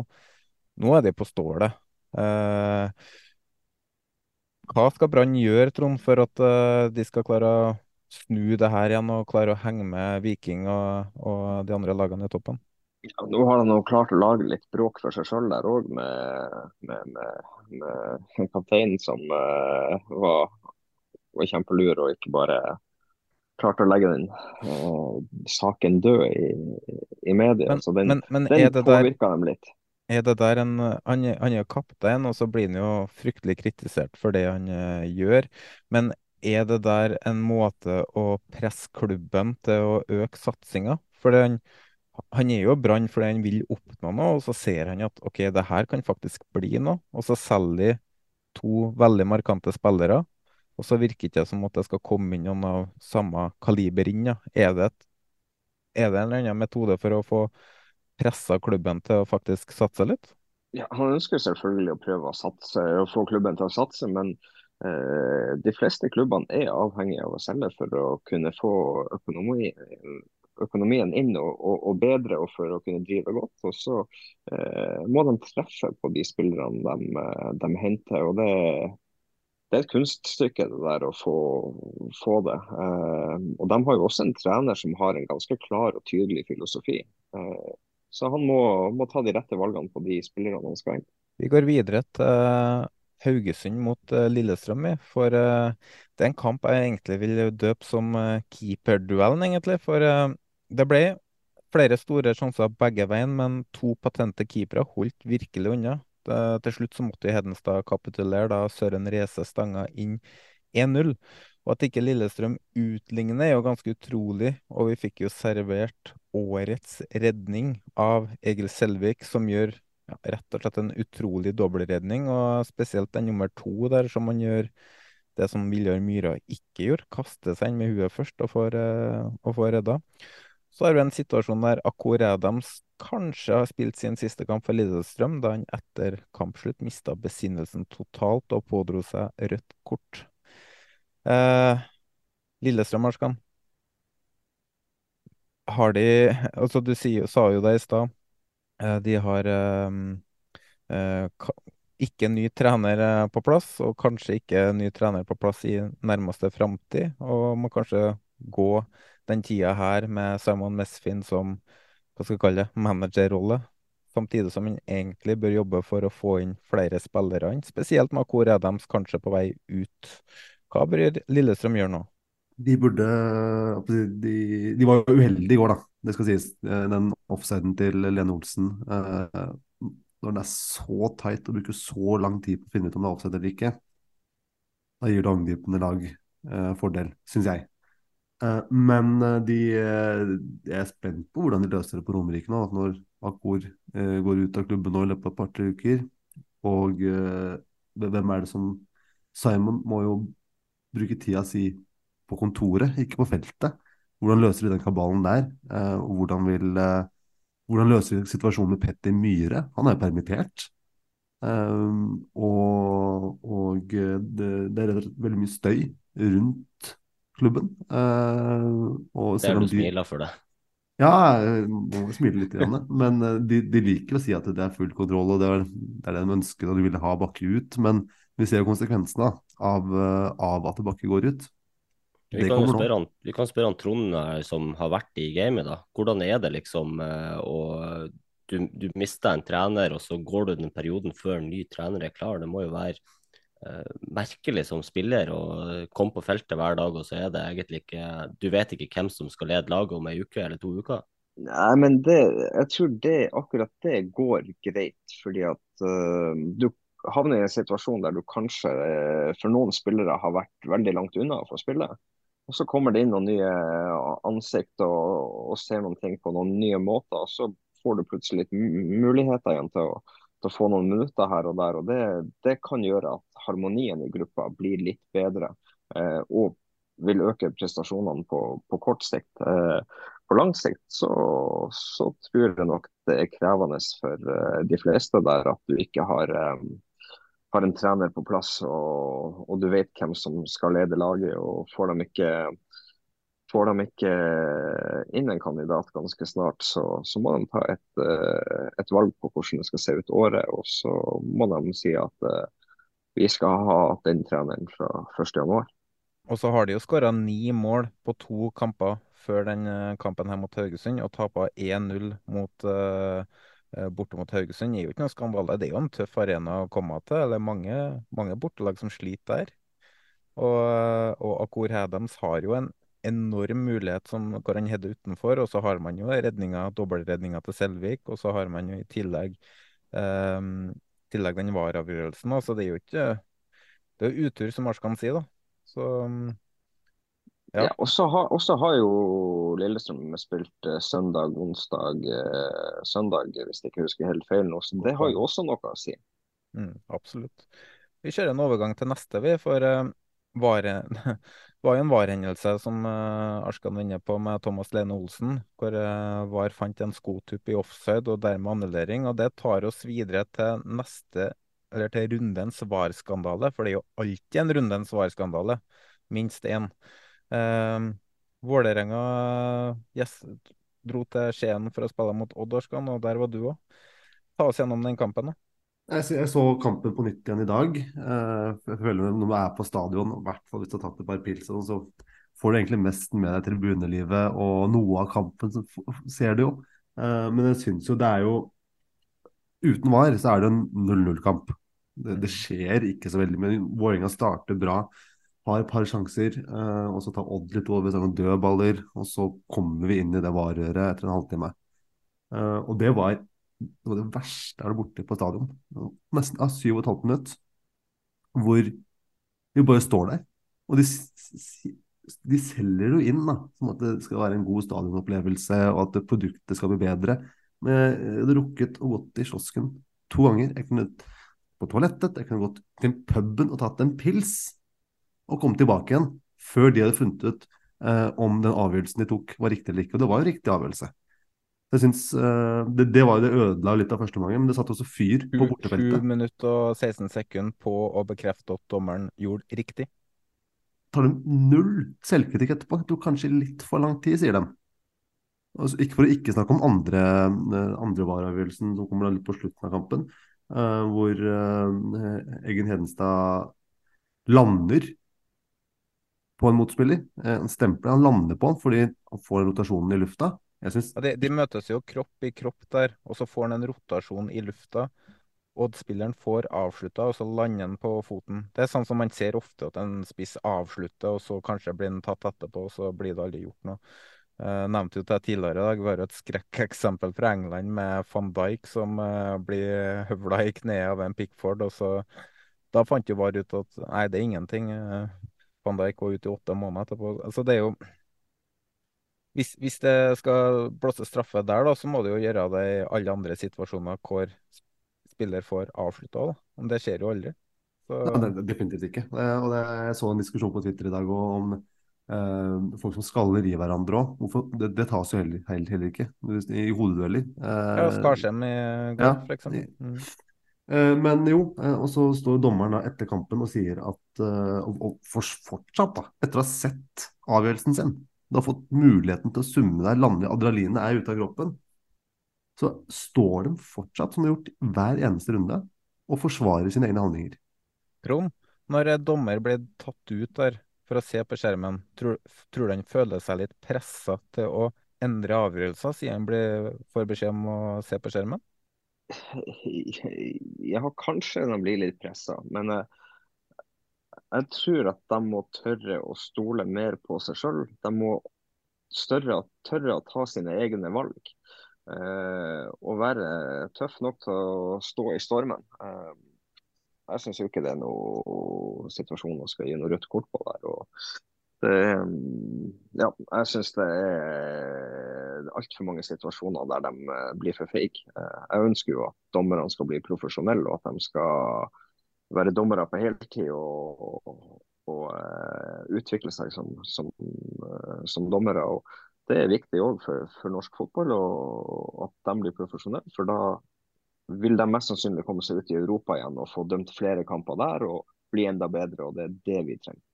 nå er de på stålet. Eh, hva skal Brann gjøre, Trond, for at eh, de skal klare å snu det her igjen og klare å henge med Viking og, og de andre lagene i toppen? Ja, nå har de klart å lage litt bråk for seg sjøl der òg, med, med, med, med kapteinen som uh, var, var kjempelur og ikke bare klarte å legge den uh, saken død i, i media. Men, så den, men, men den påvirka dem litt. Er det der en Han, han er kaptein, og så blir han jo fryktelig kritisert for det han uh, gjør. Men er det der en måte å presse klubben til å øke satsinga? For han, han er jo Brann fordi han vil oppnå noe, og så ser han at ok, det her kan faktisk bli noe. Og så selger de to veldig markante spillere. Og så virker det ikke som at det skal komme inn noen av samme kaliber inn. Er, det et, er det en eller annen metode for å få pressa klubben til å faktisk satse litt? Ja, Han ønsker selvfølgelig å prøve å satse å få klubben til å satse, men eh, de fleste klubbene er avhengige av å selge for å kunne få økonomi, økonomien inn og, og, og, bedre og for å kunne drive godt. Og så eh, må de treffe på de spillerne de, de henter. og det det er et kunststykke det der å få, få det. Eh, og De har jo også en trener som har en ganske klar og tydelig filosofi. Eh, så han må, må, ta de rette valgene på de spillerne han skal inn. Vi går videre til uh, Haugesund mot uh, Lillestrøm. For uh, det er en kamp jeg egentlig vil døpe som keeperduellen, egentlig. For det ble flere store sjanser begge veien, men to patente keepere holdt virkelig unna. Eh, til slutt så måtte Hedenstad kapitulere da Søren Reze stanga inn 1-0. Og at ikke Lillestrøm utligner er jo ganske utrolig, og vi fikk jo servert årets redning av Egil Selvik, som gjør ja, rett og slett en utrolig dobbeltredning, og spesielt den nummer to der, som han gjør det som Viljar Myhra ikke gjorde, kaster seg inn med huet først og får, uh, og får redda. Så har vi en situasjon der Akor Adams kanskje har spilt sin siste kamp for Lillestrøm, da han etter kampslutt mista besinnelsen totalt og pådro seg rødt kort. Eh, Lillestrøm, Arskan. Har de Altså, du sier, sa jo det i stad. Eh, de har eh, eh ikke ny trener eh, på plass, og kanskje ikke ny trener på plass i nærmeste framtid. Og må kanskje gå den tida her med Simon Mesfin som hva skal jeg kalle det, managerrolle, samtidig som han egentlig bør jobbe for å få inn flere spillere spesielt med hvor er de kanskje på vei ut. Hva bør Lillestrøm gjøre nå? De burde De, de var jo uheldige i går, da. Det skal sies. Den offsiden til Lene Olsen. Eh, når den er så tight og bruker så lang tid på å finne ut om det er offside eller ikke, da gir det angripende lag eh, fordel, syns jeg. Eh, men eh, de, eh, jeg er spent på hvordan de løser det på Romerike nå. Når Akor går ut av klubben nå i løpet av et par-tre uker. Og hvem er det som Simon må jo bruke tida si på kontoret, ikke på feltet. Hvordan løser de den kabalen der? Og hvordan, vil, hvordan løser de situasjonen med Petter Myhre? Han er jo permittert. og, og det, det er veldig mye støy rundt klubben. Det er du smiler for det. Ja, jeg må smile litt. Igjen, *laughs* men eh, de, de, liker å si at det er full kontroll, og det er det, er det de ønsker, og de vil ha Bakke ut. Men vi ser jo konsekvensene av, eh, av at Bakke går ut. Vi kan, spørre han, vi kan spørre han Trond som har vært i gamet. da. Hvordan er det liksom å du, du mister en trener, og så går du den perioden før en ny trener er klar. Det må jo være uh, merkelig som spiller å komme på feltet hver dag, og så er det egentlig ikke Du vet ikke hvem som skal lede laget om ei uke eller to uker. Nei, men det, jeg tror det, akkurat det går greit. Fordi at uh, du havner i en situasjon der du kanskje uh, for noen spillere har vært veldig langt unna for å spille. Og så kommer det inn noen nye ansikt og, og ser noen ting på noen nye måter. og så får du plutselig litt muligheter igjen til å til å få noen minutter her og der. og Det, det kan gjøre at harmonien i gruppa blir litt bedre. Eh, og vil øke prestasjonene på, på kort sikt. Eh, på lang sikt så, så, tror jeg nok det er krevende for eh, de fleste der at du ikke har, eh, har en trener på plass og, og, du vet hvem som skal lede laget. og Får de ikke, får de ikke inn en kandidat ganske snart, så, så må de ta et, et, valg på hvordan det skal se ut året. Og så må de si at vi skal ha den treneren fra 1.1. Og så har de jo skåra ni mål på to kamper før den eh, kampen her mot Haugesund, og tapa 1-0 mot uh, borte mot Haugesund. Er jo ikke noe skandale. Det er jo en tøff arena å komme til. Det er mange, mange bortelag som sliter der. Og, og Akor Hedems har jo en enorm mulighet som går an hedde utenfor. Og så har man jo redninga, dobbeltredninga til Selvik, og så har man jo i tillegg, um, tillegg den VAR-avgjørelsen. Så det er jo ikke Det er utur, som Arskan sier, da. Så ja. ja og så har, har, jo Lillestrøm spilt eh, søndag, onsdag, eh, søndag, hvis jeg ikke husker helt feil nå. Så det har jo også noe å si. Mm, absolutt. Vi kjører en overgang til neste, vi. For uh, var, *laughs* var jo en VAR-hendelse som uh, Arskan vinner på med Thomas Lene Olsen, hvor uh, VAR fant en skotupp i offside og dermed annullering. Og det tar oss videre til neste eller til rundens VAR-skandale, for det er jo alltid en rundens VAR-skandale. Minst én. Eh, Vålerenga yes, dro til Skien for å spille mot Odd Orskan, og der var du òg. Ta oss gjennom den kampen, da. Jeg, så kampen på nytt igjen i dag. Eh, jeg føler Når du er på stadion, i hvert fall hvis du har tatt et par pils, så får du egentlig mest med deg tribunelivet og noe av kampen, så ser du jo. Eh, men jeg syns jo det er jo uten VAR så er det en 0-0-kamp. Det, skjer ikke så veldig mye. Vålerenga starter bra, har et par sjanser. Eh, og så tar Odd litt over sånne dødballer, og så kommer vi inn i det varerøret etter en halvtime. Eh, og det var, det var det verste jeg var borte på stadion. Nesten av syv og et halvt minutt. Hvor vi bare står der. Og de, de selger jo inn da, som at det skal være en god stadionopplevelse, og at produktet skal bli bedre. Men jeg hadde rukket å gått i kiosken to ganger. Jeg kunne på toalettet, jeg kunne gått til puben og tatt en pils og kom tilbake igjen før de hadde funnet ut eh, om den avgjørelsen de tok var riktig eller ikke. Og det var jo riktig avgjørelse. Jeg synes, eh, det, det, var jo det ødela litt av første omgangen, men det satte også fyr på bortefeltet. 7 minutter og 16 sekunder på å bekrefte at dommeren gjorde riktig. Tar de null selvkritikk etterpå? Det tok kanskje litt for lang tid, sier de. Altså, ikke for å ikke snakke om andre, eh, andre vareavgjørelsen som kommer litt på slutten av kampen, eh, hvor uh, Eggen Hedenstad lander på en motspiller. Han stempler, han lander på han fordi han får rotasjonen i lufta. Synes... Ja, de, de, møtes jo kropp i kropp der, og så får han en rotasjon i lufta. Odd-spilleren får avslutta, og så lander han på foten. Det er sånn som man ser ofte, at en spiss avslutter, og så kanskje blir han tatt etterpå, og så blir det aldri gjort noe. Jeg nevnte jo det tidligere i dag. var et skrekkeksempel fra England med van Dijk som uh, blir høvla i kneet av en Pickford. og så Da fant jo VAR ut at nei, det er ingenting. Van Dijk var ute i åtte måneder etterpå. Altså det er jo hvis, hvis det skal blåse straffe der, da, så må det jo gjøre det i alle andre situasjoner hvor spiller får avslutta. Men det skjer jo aldri. Så... Ja, det, definitivt ikke. Og det, jeg så en diskusjon på Twitter i dag om eh, folk som skaller i hverandre òg. Det, det, tas jo heller, heller ikke i hodedueller. Eh, ja, Skarsheim i går, ja, f.eks. Mm. Uh, men jo, og så står dommeren da etter kampen og sier at Og, og fortsatt, da, etter å ha sett avgjørelsen sin, du har fått muligheten til å summe deg, lande, adrenalinet er ute av kroppen, så står de fortsatt, som de har gjort hver eneste runde, og forsvarer sine egne handlinger. Trond, når dommer ble tatt ut der for å se på skjermen. Tror, tror du han føler seg litt pressa til å endre avgjørelser, siden han får beskjed om å se på skjermen? *sighs* Ja, kanskje han blir litt pressa, men uh, jeg tror at de må tørre å stole mer på seg sjøl. De må større, tørre å ta sine egne valg. Uh, og være tøff nok til å stå i stormen. Uh, jeg syns ikke det er noen situasjon å skal gi noe rødt kort på der. og det, ja, jeg syns det er altfor mange situasjoner der de eh, blir for feige. Eh, jeg ønsker jo at dommerne skal bli profesjonelle, og at de skal være dommere på heltid og, og, og uh, utvikle seg som, som, som, dommere. og Det er viktig òg for, for, norsk fotball og, at de blir profesjonelle. For da vil de mest sannsynlig komme seg ut i Europa igjen og få dømt flere kamper der og bli enda bedre. og Det er det vi trenger.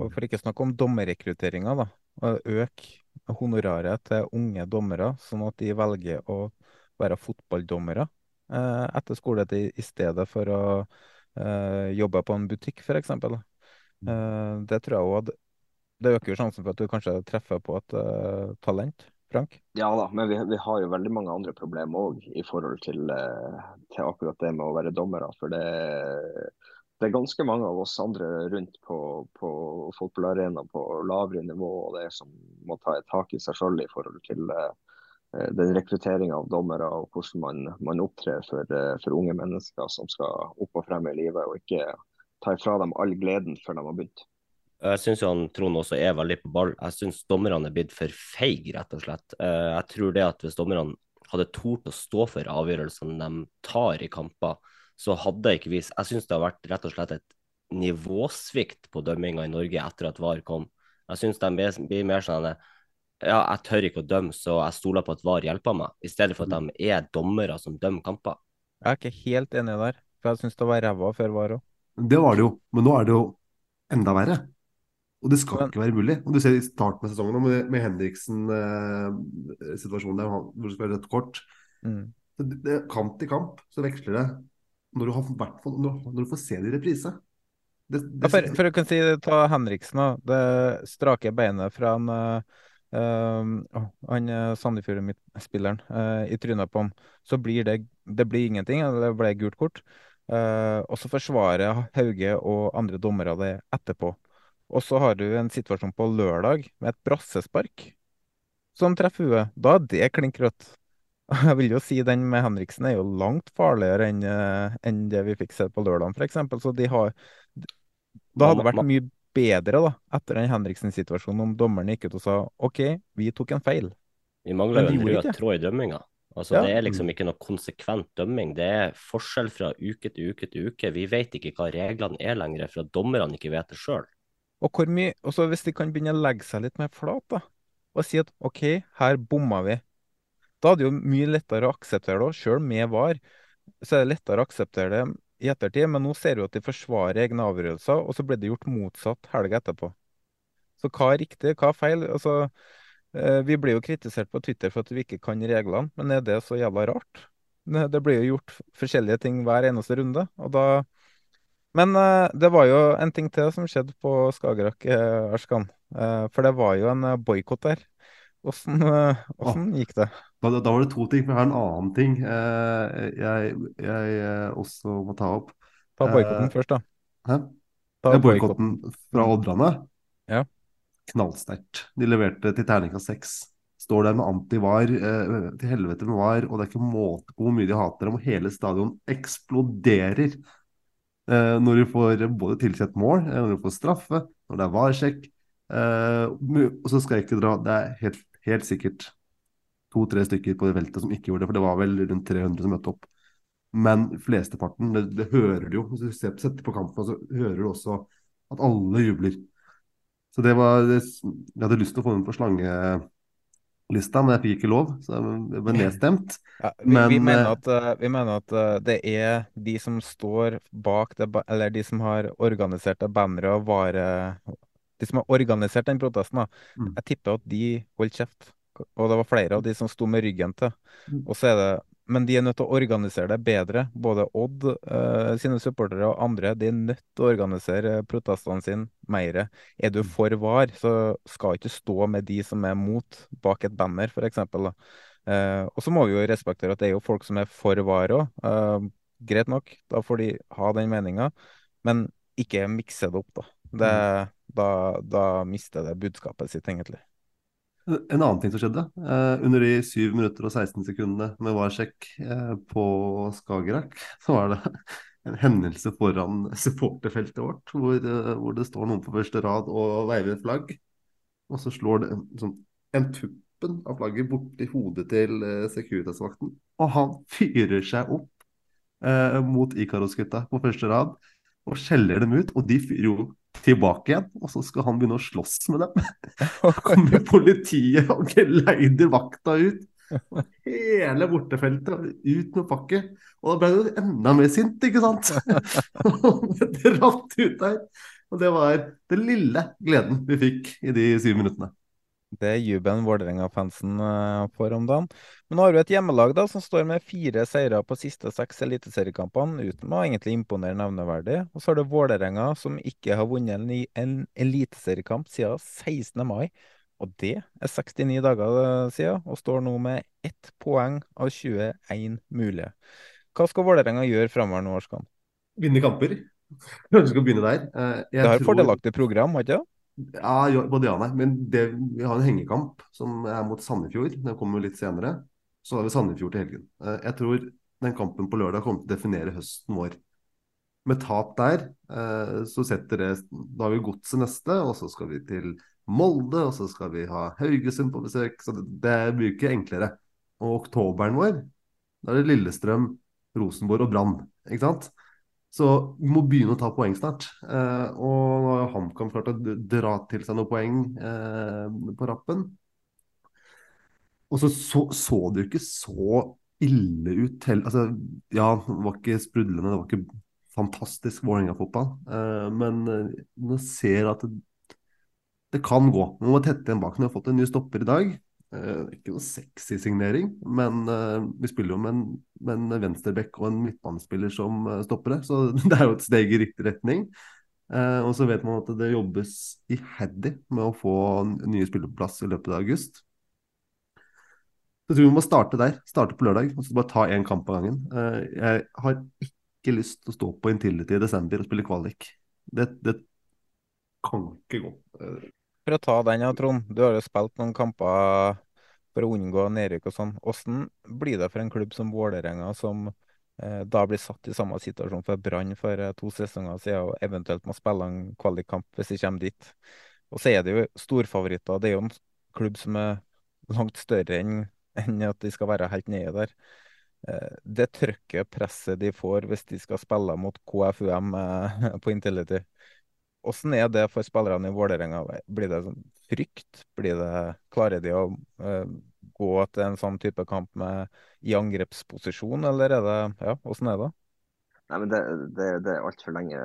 Og For ikke snakke om dommerrekrutteringa, da. Øke honoraret til unge dommere, sånn at de velger å være fotballdommere eh, etter skoletid i stedet for å eh, jobbe på en butikk, f.eks. Eh, det tror jeg òg Det øker jo sjansen for at du kanskje treffer på et eh, talent. Frank? Ja da, men vi, vi, har jo veldig mange andre problemer òg i forhold til, uh, til, akkurat det med å være dommere. For det, det er ganske mange av oss andre rundt på, på fotballarenaen på lavere nivå og det som må ta et tak i seg selv i forhold til uh, den rekrutteringa av dommere og hvordan man, man opptrer for, uh, for, unge mennesker som skal opp og frem i livet, og ikke ta ifra dem all gleden før de har begynt. Jeg syns Trond også er veldig på ball. Jeg syns dommerne er blitt for feige, rett og slett. Uh, jeg tror det at hvis dommerne hadde tort å stå for avgjørelsene de tar i kamper, så hadde ikke vi Jeg syns det har vært rett og slett et nivåsvikt på dømminga i Norge etter at VAR kom. Jeg syns de blir mer sånn ja, jeg tør ikke å dømme, så jeg stoler på at VAR hjelper meg, i stedet for at de er dommere som dømmer kamper. Jeg er ikke helt enig der, for jeg syns det var ræva før VAR òg. Det var det jo, men nå er det jo enda verre. Og det skal ikke være mulig. Og Du ser i starten av sesongen med, med Henriksen-situasjonen eh, der hvor det skal være rødt kort. Mm. Det, det, kamp til kamp så veksler det når du, har, når, når du får se det i reprise. Det, det, ja, for, for å kunne si ta Henriksen, da. Det strake beinet fra han uh, han Sandefjord-spilleren uh, i trynet på han, så blir det, det blir ingenting. Det ble gult kort. Uh, og så forsvarer Hauge og andre dommere det etterpå. Og så har du en situasjon på lørdag med et brassespark som treffer huet. Da er det klink rødt. *laughs* Jeg vil jo si den med Henriksen er jo langt farligere enn enn det vi fikk se på lørdag, f.eks. Så de har Da hadde det vært mye bedre da, etter den Henriksen-situasjonen om dommeren gikk ut og sa OK, vi tok en feil. Vi mangler jo en rød tråd i dømminga. Altså, ja. Det er liksom ikke noe konsekvent dømming. Det er forskjell fra uke til uke til uke. Vi vet ikke hva reglene er lenger, for at dommerne ikke vet det sjøl. Og hvor mye, også hvis de kan begynne å legge seg litt mer flat da, og si at OK, her bomma vi. Da er det jo mye lettere å akseptere det, sjøl med VAR. Så er det lettere å akseptere det i ettertid, men nå ser vi at de forsvarer egne avgjørelser, og så ble det gjort motsatt helga etterpå. Så hva er riktig, hva er feil? Altså, eh, vi blir jo kritisert på Twitter for at vi ikke kan reglene, men er det så jævla rart? Det blir jo gjort forskjellige ting hver eneste runde, og da Men eh, det var jo en ting til som skjedde på Skagerrak, eh, Arskan. For det var jo en boikott der. Åssen gikk det? Da, da, var det to ting, men jeg har en annen ting eh, jeg, jeg, eh, også må ta opp. Ta boikotten eh, først, da. Hæ? Ta boikotten fra Oddrane. Ja. Knallsterkt. De leverte til terningkast seks. Står der med antivar, eh, til helvete med var, og det er ikke måte på hvor mye de hater dem. Hele stadion eksploderer eh, når de får både tilsett mål, eh, når de får straffe, når det er varsjekk. og så skal jeg ikke dra, det er helt, helt sikkert to-tre stykker på det feltet som ikke gjorde det, for det var vel rundt 300 som møtte opp. Men flesteparten, det, det hører du jo. Hvis du setter på kampen, så hører du også at alle jubler. Så det var det, Jeg hadde lyst til å få den på slangelista, men jeg fikk ikke lov, så jeg ble nedstemt. *laughs* Ja, vi, men, vi, mener at, eh, vi, mener at, eh, det er de som står bak det, eller de som har organisert det banneret og vare De som har organisert den protesten, da. Mm. Jeg tipper at de holdt kjeft og det var flere av de som sto med ryggen til. Mm. Og så er det men de er nødt til å organisere det bedre. Både Odd eh, sine supportere og andre. De er nødt til å organisere protestene sine mer. Er du mm. for VAR, så skal ikke stå med de som er mot, bak et banner, f.eks. Eh, og så må vi jo respektere at det er jo folk som er for VAR òg. Eh, greit nok, da får de ha den meninga. Men ikke mikse det opp, da. Det, mm. Da. Da mister det budskapet sitt, egentlig. En annen ting som skjedde eh, under de 7 minutter og 16 sekundene med VAR-sjekk eh, på Skagerrak, *laughs* så var det en hendelse foran supporterfeltet vårt, hvor, eh, hvor, det står noen på første rad og veiver et flagg. Og så slår det sånn, en tuppen av flagget borti hodet til uh, Securitas-vakten. Og han fyrer seg opp uh, mot Ikaros-gutta på første rad og skjeller dem ut. Og de fyrer jo tilbake igjen, og så skal han begynne å slåss med dem. *laughs* Kommer politiet og geleider vakta ut. Og hele bortefeltet ut med pakket. Og da ble du enda mer sint, ikke sant? *laughs* *laughs* det rant ut der. Og det var den lille gleden vi fikk i de syv minuttene. Det er jubelen Vålerenga-fansen for får om dagen. Men nå har vi et hjemmelag da, som står med fire seire på siste seks eliteseriekampene, uten å egentlig imponere nevneverdig. Og så har du Vålerenga, som ikke har vunnet en, eliteseriekamp siden 16. mai. Og det er 69 dager eh, siden, og står nå med ett poeng av 21 mulige. Hva skal Vålerenga gjøre framover nå, Arskan? Vinne kamper. *laughs* Jeg ønsker skal begynne der. Eh, jeg det har tror... fordelaktig program, har ikke det? Ja, både ja og nei. Men det, vi har en hengekamp som er mot Sandefjord. Den kommer litt senere. Så har vi Sandefjord til helgen. Eh, jeg tror den kampen på lørdag kommer til å definere høsten vår. Med tap der, eh, så setter det Da har vi Godset neste, og så skal vi til Molde, og så skal vi ha Haugesund på besøk. Så det, det blir ikke enklere. Og oktoberen vår, da er det Lillestrøm, Rosenborg og Brann. Ikke sant? Så vi må begynne å ta poeng snart. Eh, og nå har HamKam klart å dra til seg noen poeng eh, på rappen. Og så, så så det jo ikke så ille ut heller. Altså, ja, det var ikke sprudlende, det var ikke fantastisk Vålerenga-fotball. Eh, men eh, man ser at det, det kan gå. Man må tette igjen bak. Nå har fått en ny stopper i dag. Uh, ikke noe sexy signering, men uh, vi spiller jo med en, med en venstreback og en midtbanespiller som uh, stoppere, så *laughs* det er jo et steg i riktig retning. og så vet man at det jobbes iherdig med å få nye spillere på plass i løpet av august. Så jeg tror vi må starte der. Starte på lørdag, og så bare ta én kamp av gangen. jeg har ikke lyst til å stå på Intility i desember og spille kvalik. Det, det kan ikke gå for å ta den, Trond. Du har jo spilt noen kamper for å unngå nedrykk og sånn. Hvordan blir det for en klubb som Vålerenga, som eh, da blir satt i samme situasjon for Brann for eh, to sesonger siden, og eventuelt må spille en kvalikkamp hvis de kommer dit? Og så er det jo storfavoritter. Det er jo en klubb som er langt større enn enn at de skal være helt nede der. Eh, det trøkket, presset de får hvis de skal spille mot KFUM eh, *laughs* på Intility, hvordan er det for spillerne i Vålerenga? Blir det sånn frykt? Blir det, klarer de å uh, gå til en sånn type kamp med, i angrepsposisjon, eller er det Ja, hvordan er det? Nei, men Det, det, det er altfor lenge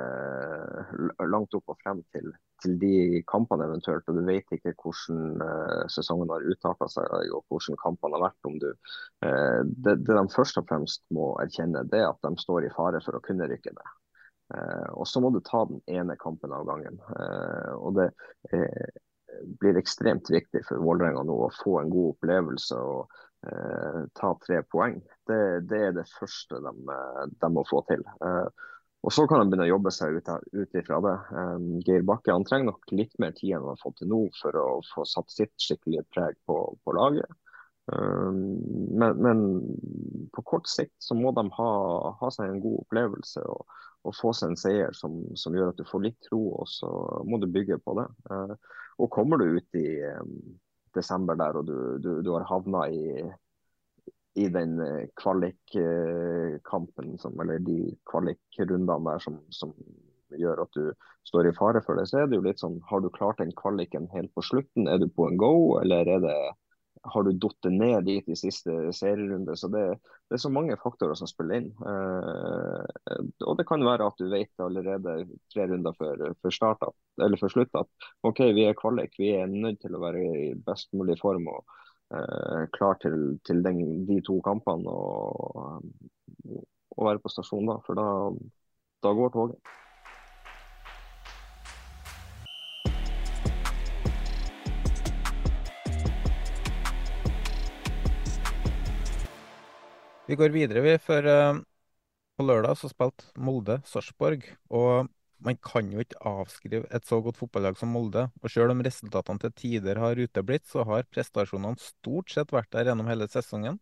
langt opp og frem til, til, de kampene eventuelt. Og du vet ikke hvordan uh, sesongen har utarta seg og hvordan kampene har vært. om du, uh, det, det, de først og fremst må erkjenne, det er at de står i fare for å kunne rykke ned. Eh, og så må du ta den ene kampen av gangen. Eh, og det eh, blir ekstremt viktig for Vålerenga nå å få en god opplevelse og ta tre poeng. Det, det er det første de, de, må få til. Og Så kan de begynne å jobbe seg ut, ut ifra det. Geir Bakke han trenger nok litt mer tid enn han har fått til nå for å få satt sitt skikkelige preg på, på laget. Men, men, på kort sikt så må de ha, ha seg en god opplevelse. og å få seg en seier som, som, gjør at du får litt tro, og så må du bygge på det. Uh, og kommer du ut i um, desember der og du, du, du har havna i, i den eh, kvalikkampen, eller de kvalikrundene der som, som, gjør at du står i fare for det, så er det jo litt sånn Har du klart den kvaliken helt på slutten? Er du på en go, eller er det har du datt ned dit i siste serierunde. Så det, det, er så mange faktorer som spiller inn. Eh, og det kan være at du vet allerede tre runder før, før, start, eller før slutt at OK, vi er kvalik, vi er nødt til å være i best mulig form og eh, klar til, til den, de to kampene og, og være på stasjon da. For da, da går toget. Vi går videre, vi. For uh, på lørdag så spilte Molde Sarpsborg. Og man kan jo ikke avskrive et så godt fotballag som Molde. Og selv om resultatene til tider har uteblitt, så har prestasjonene stort sett vært der gjennom hele sesongen.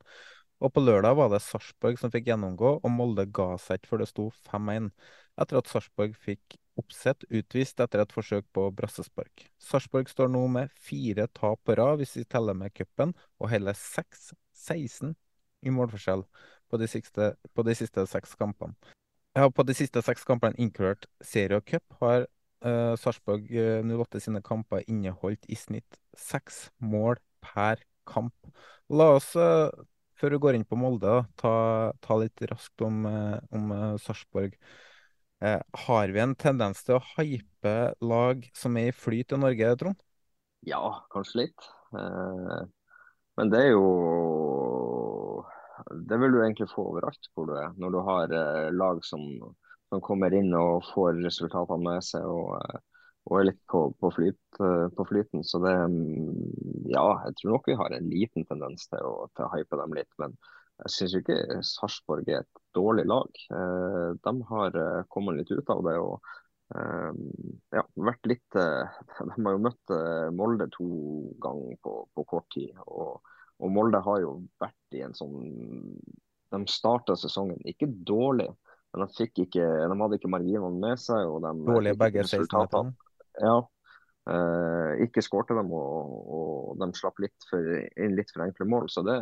Og på lørdag var det Sarpsborg som fikk gjennomgå, og Molde ga seg ikke før det sto 5-1. Etter at Sarpsborg fikk Oppsett utvist etter et forsøk på brassespark. Sarpsborg står nå med fire tap på rad hvis vi teller med cupen, og hele 6-16 i målforskjell på de, siste, på de siste seks kampene. Ja, på de siste seks kampene, inkludert serie og cup, har uh, Sarpsborg uh, 08 sine kamper inneholdt i snitt seks mål per kamp. La oss, uh, før vi går inn på Molde, ta, ta litt raskt om, uh, om Sarpsborg. Uh, har vi en tendens til å hype lag som er i flyt i Norge, Trond? Ja, kanskje litt. Eh, men det er jo Det vil du egentlig få overalt hvor du er. Når du har eh, lag som, som, kommer inn og får resultatene med seg og, eh, og er litt på, på, flyt, eh, på, flyten. Så det Ja, jeg tror nok vi har en liten tendens til å, til å hype dem litt. Men jeg syns ikke Sarpsborg er et dårlig lag. Eh, de har eh, kommet litt ut av det. og ja, vært litt *laughs* De har jo møtt Molde to ganger på, på kort tid. Og, og, Molde har jo vært i en sånn De starta sesongen ikke dårlig, men de, fikk ikke, de hadde ikke marginene med seg. og de Dårlige begge 16 Ja. Eh, ikke skårte dem, og, og de slapp litt for, inn litt for enkle mål. Så det,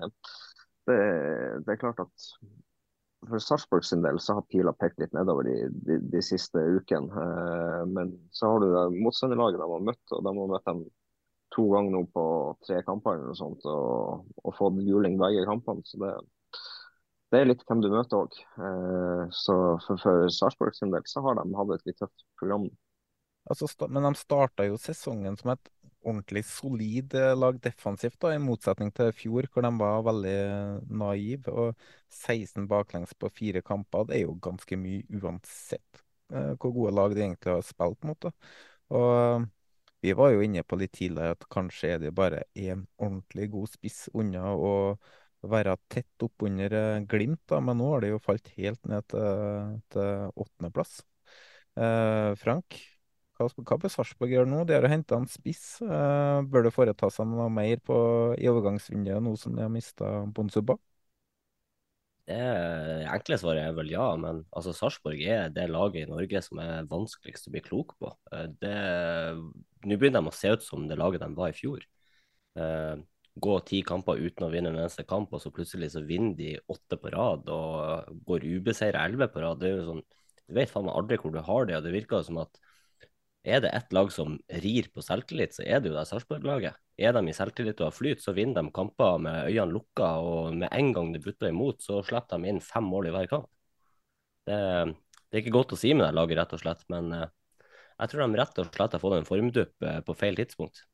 det, det er klart at for Sarpsborg sin del så har pila pekt litt nedover de, de, de siste ukene. Eh, men så har du det motstanderlaget de har møtt, og de har møtt dem to ganger nå på tre kamper noe sånt, og, og fått juling begge kampene. Så det, det, er litt hvem du møter òg. Eh, så for, for Sarpsborg sin del så har de hatt et litt tøft program. Altså, men de starta jo sesongen som et ordentlig solid eh, lag defensivt, da, i motsetning til fjor, hvor de var veldig naive. Og 16 baklengs på fire kamper, det er jo ganske mye uansett eh, hvor gode lag de egentlig har spilt mot. da. Og vi var jo inne på litt tidligere at kanskje er det bare én ordentlig god spiss unna å være tett oppunder eh, Glimt, da, men nå har det jo falt helt ned til, åttendeplass. Eh, Frank, hva, hva bør Sarpsborg gjøre nå? De har henta en spiss. Eh, bør det foreta seg noe mer på, i overgangsvinduet nå som de har mista Bonsuba? Det enkle svaret er vel ja, men altså Sarpsborg er det laget i Norge som er vanskeligst å bli klok på. Eh, nå begynner de å se ut som det laget de var i fjor. Uh, gå ti kamper uten å vinne en eneste kamp, og så plutselig så vinner de åtte på rad og går ubeseira elleve på rad. Det er jo sånn, Du vet faen meg aldri hvor du har det, og det virker som at er det ett lag som rir på selvtillit, så er det jo det Sarpsborg-laget. Er de i selvtillit og har flyt, så vinner de kamper med øynene lukka, og med en gang det butter imot, så slipper de inn fem mål i hver kamp. Det, det, er ikke godt å si med det laget, rett og slett, men uh, jeg tror de rett og slett har fått en formdupp uh, på feil tidspunkt.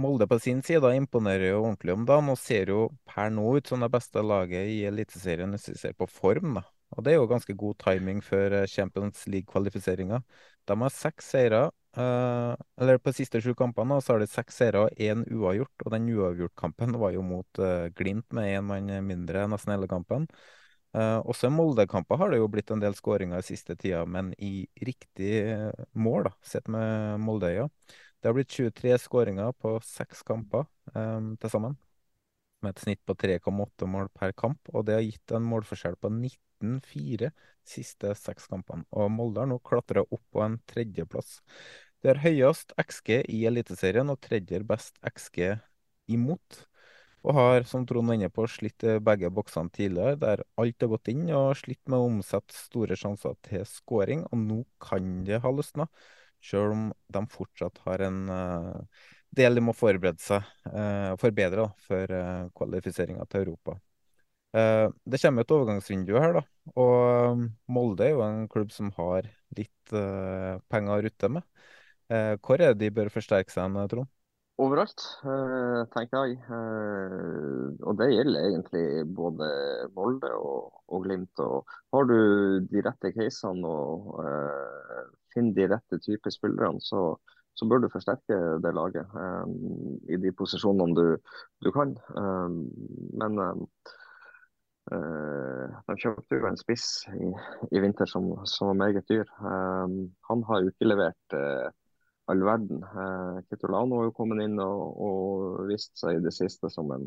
Molde på sin side imponerer jo ordentlig om dagen og ser jo per nå ut som det beste laget i Eliteserien hvis vi ser på form. da. Og det er jo ganske god timing før eh, Champions League-kvalifiseringa. De har seks seire eller På de siste sju kampene så har de seks seire og én uavgjort. Og den uavgjort-kampen var jo mot uh, Glimt med én mann mindre nesten hele kampen. Uh, også i Molde-kamper har det jo blitt en del skåringer i siste tida, men i riktig mål, da, sett med Moldeøya. Det har blitt 23 skåringer på seks kamper um, til sammen, med et snitt på 3,8 mål per kamp. Og det har gitt en målforskjell på 19-4 siste seks kampene. Og Molde har nå klatra opp på en tredjeplass. Det er høyest XG i Eliteserien og tredje best XG imot. Og har, som Trond var inne på, slitt begge boksene tidligere, der alt har gått inn, og slitt med å omsette store sjanser til skåring. Og nå kan det ha løsna, sjøl om de fortsatt har en uh, del de må forberede seg, uh, forbedre, da, for uh, kvalifiseringa til Europa. Uh, det kommer et overgangsvindu her, da. Og Molde er jo en klubb som har litt uh, penger å rutte med. Uh, hvor er det de bør forsterke seg, Trond? Overalt, tenker jeg. og det gjelder egentlig både Molde og, og Glimt. Og har du de rette casene og finner de rette typer spillerne, så, så bør du forsterke det laget i de posisjonene du, du kan. men Uh, de kjøpte jo en spiss i, i vinter som, som, var meget dyr. Uh, han har jo ikke levert uh, all verden. Uh, Kitolano har jo kommet inn og, og vist seg i det siste som en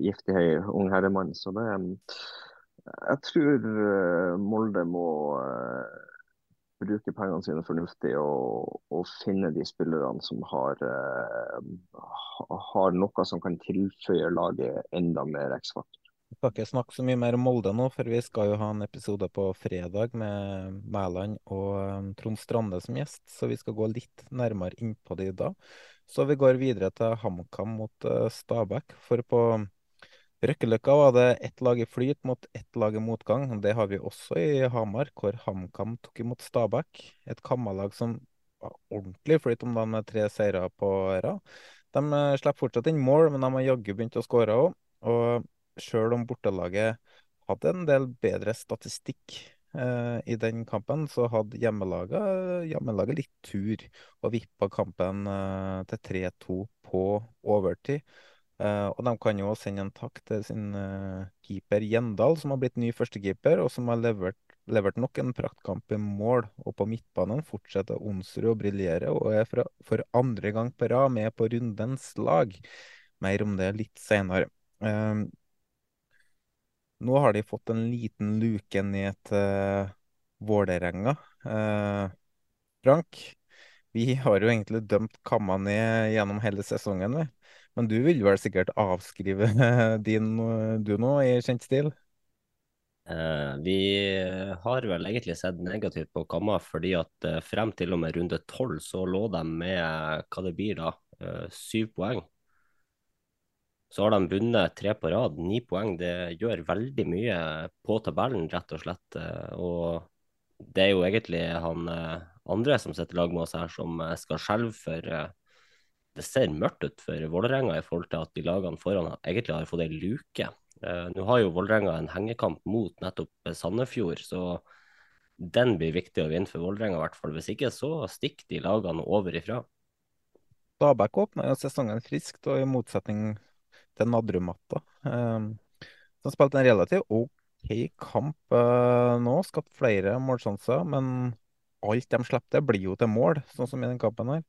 giftig ung herremann. Så det Jeg tror Molde må bruke pengene sine fornuftig og, og finne de spillerne som har, uh, har noe som kan tilføye laget enda mer X-faktor. Vi skal ikke snakke så mye mer om Molde nå, for vi skal jo ha en episode på fredag med Mæland og um, Trond Strande som gjest, så vi skal gå litt nærmere inn på det da. Så vi går videre til HamKam mot uh, Stabæk. For på Røkkeløkka var det ett lag i flyt mot ett lag i motgang. Det har vi også i Hamar, hvor HamKam tok imot Stabæk. Et kammalag som var ordentlig flyt om dagen med tre seire på rad. De uh, slipper fortsatt inn mål, men de har jaggu begynt å skåre òg. Og sjøl om bortelaget hadde en del bedre statistikk eh, i den kampen, så hadde hjemmelaget, hjemmelaget litt tur og vippa kampen eh, til 3-2 på overtid. Uh, og de kan jo sende en takk til sin uh, keeper Gjendal, som har blitt ny førstekeeper, og som har levert, levert nok en praktkamp i mål. Og på midtbanen fortsetter Onsrud å briljere, og er fra, for andre gang på rad med på rundens lag. Mer om det litt senere. Uh, nå har de fått en liten luke ned til Vålerenga. Frank, vi har jo egentlig dømt Kamma ned gjennom hele sesongen, vi. Men du vil vel sikkert avskrive *laughs* din du nå, i kjent stil? Eh, vi har vel egentlig sett negativt på Kamma, fordi at eh, frem til og med runde tolv så lå de med hva det blir da, eh, syv poeng. Så har de vunnet tre på rad, ni poeng. Det gjør veldig mye på tabellen, rett og slett. Eh, og det er jo egentlig han eh, andre som sitter lag med oss her, som eh, skal skjelve for Det ser mørkt ut for Vålerenga i forhold til at de lagene foran egentlig har fått ei luke. Nå har jo Vålerenga en hengekamp mot nettopp Sandefjord, så den blir viktig å vinne for Vålerenga i hvert fall. Hvis ikke så stikker de lagene over ifra. Stabæk åpna sesongen friskt, og i motsetning til Nadrumatta. Um, har spilte en relativt OK kamp uh, nå. Skapt flere målsjanser, men alt de slipper blir jo til mål, sånn som i den kampen her.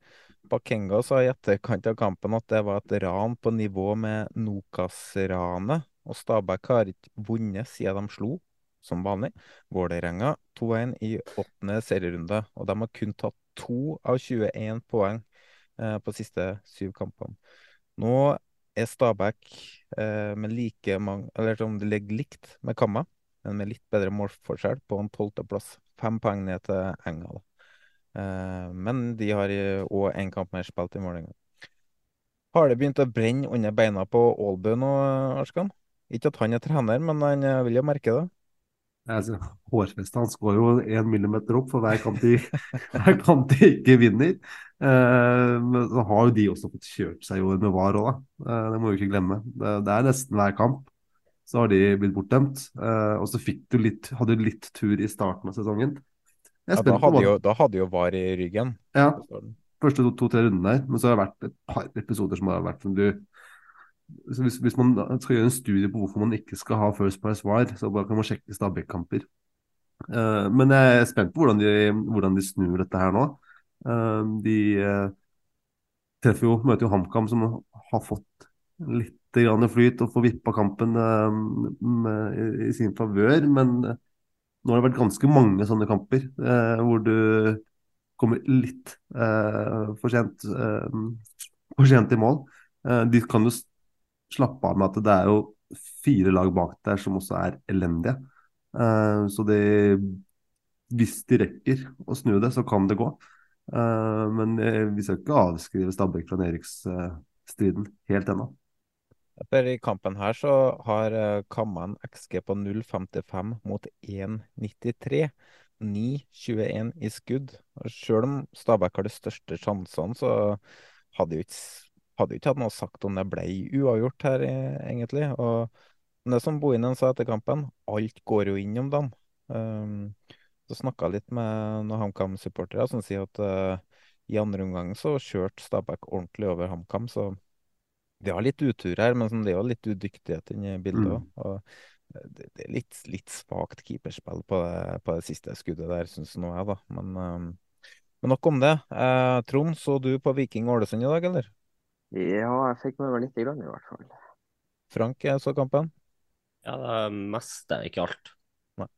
Bakenga sa i etterkant av kampen at det var et ran på nivå med Nokas-ranet. Og Stabæk har ikke vunnet siden de slo, som vanlig, Vålerenga 2-1 i åttende serierunde. Og de har kun tatt to av 21 poeng eh, på siste syv kampene. Nå er Stabæk eh, med like mange Eller som det ligger likt med Kamma, men med litt bedre målforskjell, på en tolvteplass. Fem poeng ned til Enga. Eh, men de har òg én kamp mer spilt i Vålerenga. Har det begynt å brenne under beina på Aalbø nå, Arskan? Ikke at han er trener, men han eh, vil jo merke det. Altså, Hårfestet hans går jo én millimeter opp for hver kamp de, *laughs* hver kamp de ikke vinner. Eh, men så har jo de også fått kjørt seg i år med VAR òg, eh, det må vi ikke glemme. Det, det, er nesten hver kamp så har de blitt bortdømt. Eh, og så fikk du litt, hadde du litt tur i starten av sesongen. Ja, da, hadde jo, da hadde jo VAR i ryggen. Ja, første to-tre to, rundene der. Men så har det vært et par episoder som har vært som du hvis, hvis, man skal gjøre en studie på hvorfor man ikke skal ha First Price VAR, så bare kan man sjekke Stabæk-kamper. Uh, men jeg er spent på hvordan de, hvordan de snur dette her nå. Uh, de uh, treffer jo, møter jo HamKam, som har fått litt grann flyt og får vippa kampen i, i, sin favør. Men nå har det vært ganske mange sånne kamper hvor du kommer litt for sent, for sent i mål. de kan jo slappe av med at det er jo fire lag bak der som også er elendige. Uh, så de, Hvis de rekker å snu det, så kan det gå. Uh, men vi skal ikke avskrive Stabæk fra nedrykksstriden uh, helt ennå. For I kampen her så har Kamman XG på 0,55 mot 1,93. 9,21 i skudd. Selv om Stabæk har de største sjansene, så hadde jo ikke hadde jo ikke hatt noe sagt om det ble uavgjort her, egentlig. Og det som Bohinen sa etter kampen, alt går jo inn om dem. Um, så snakka litt med noen HamKam-supportere som sier at uh, i andre omgang så kjørte Stabæk ordentlig over HamKam. Så de har litt utur her, men sånn, det er jo litt udyktighet inni bildet òg. Mm. Det, det, er litt, litt svakt keeperspill på det, på det, siste skuddet der, syns nå jeg, da. Men, um, men nok om det. Eh, Trond, så du på Viking Ålesund i dag, eller? Ja, jeg fikk med meg litt i gang, i hvert fall. Frank, jeg så kampen? Ja, det meste, ikke alt. Nei.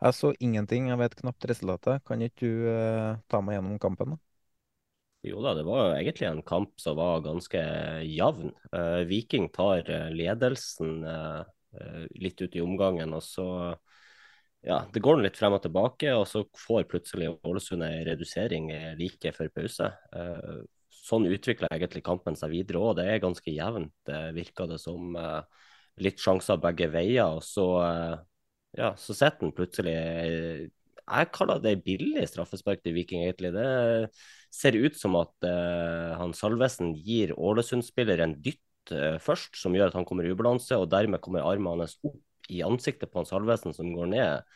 Jeg så ingenting, jeg vet knapt resultatet. Kan ikke du eh, ta meg gjennom kampen? da? Jo da, det var jo egentlig en kamp som var ganske jevn. Uh, Viking tar ledelsen uh, litt ut i omgangen, og så ja, det går litt frem og tilbake, og så får plutselig Ålesund en redusering like før pause. Sånn utvikler egentlig kampen seg videre òg. Det er ganske jevnt, det virker det som. Litt sjanser begge veier, og så, ja, så setter han plutselig Jeg kaller det billig straffespark til Viking, egentlig. Det ser ut som at han Salvesen gir Ålesund-spiller en dytt først, som gjør at han kommer i ubalanse, og dermed kommer armen hans opp i ansiktet på han Salvesen som går ned.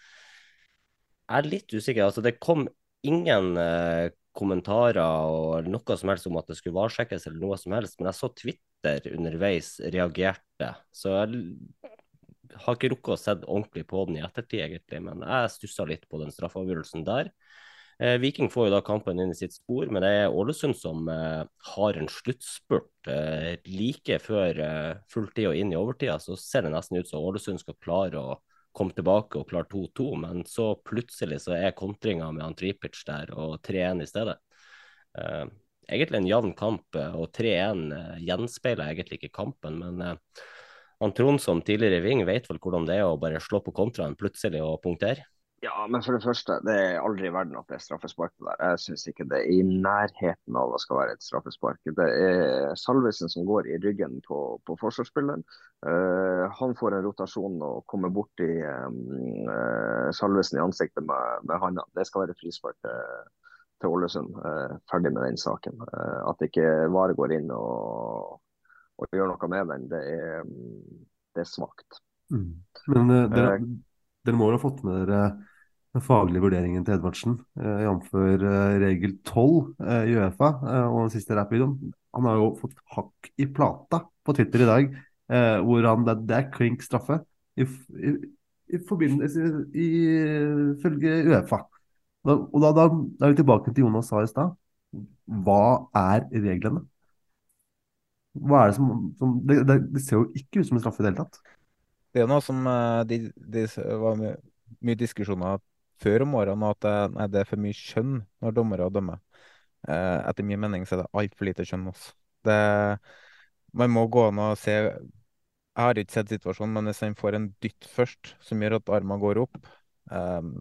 Jeg er litt usikker. altså Det kom ingen uh, kommentarer og noe som helst om at det skulle varsjekkes eller noe som helst, men jeg så Twitter underveis reagerte. Så jeg har ikke rukket å se ordentlig på den i ettertid, egentlig, men jeg stussa litt på den straffeavgjørelsen der. Eh, Viking får jo da kampen inn i sitt spor, men det er Ålesund som eh, har en sluttspurt eh, like før eh, fulltid og inn i overtida. Så ser det nesten ut som Ålesund skal klare å komme tilbake og klare 2-2, men så plutselig så er kontringa med han Tripic der og 3-1 i stedet. Eh, egentlig en jevn kamp, eh, og 3-1 eh, gjenspeiler egentlig ikke kampen, men han Trond som tidligere ving vet vel hvordan det er å bare slå på kontraen plutselig og punktere? Ja, men for det første, det er aldri i verden at det er straffespark der. Jeg syns ikke det er i nærheten av å skal være et straffespark. Det er Salvesen som går i ryggen på, på forsvarsspilleren. Uh, han får en rotasjon og kommer borti um, uh, Salvesen i ansiktet med, med handa. Det skal være frispark til, til Ålesund. Uh, ferdig med den saken. at ikke Vare går inn og, og, gjør noe med den, det er, det er svakt. Mm. Men dere, dere må jo ha fått med dere den faglige vurderingen til Edvardsen, eh, jf. Eh, regel 12 eh, i Uefa eh, og den siste rap-videoen. Han har jo fått hakk i plata på Twitter i dag, eh, hvor han, det, det er klink straffe. I, i, i forbindelse ifølge Uefa. Da, og da, da, da, er vi tilbake til Jonas sa i stad. Hva er reglene? Hva er det som, som det, det, ser jo ikke ut som en straffe i det hele tatt. Det er noe som Det de, var mye, mye diskusjoner før om årene at det, nei, det er for mye skjønn når dommere dømmer. Eh, etter min mening så er det altfor lite skjønn. Også. Det, man må gå an og se Jeg har ikke sett situasjonen, men hvis han får en dytt først som gjør at armen går opp um,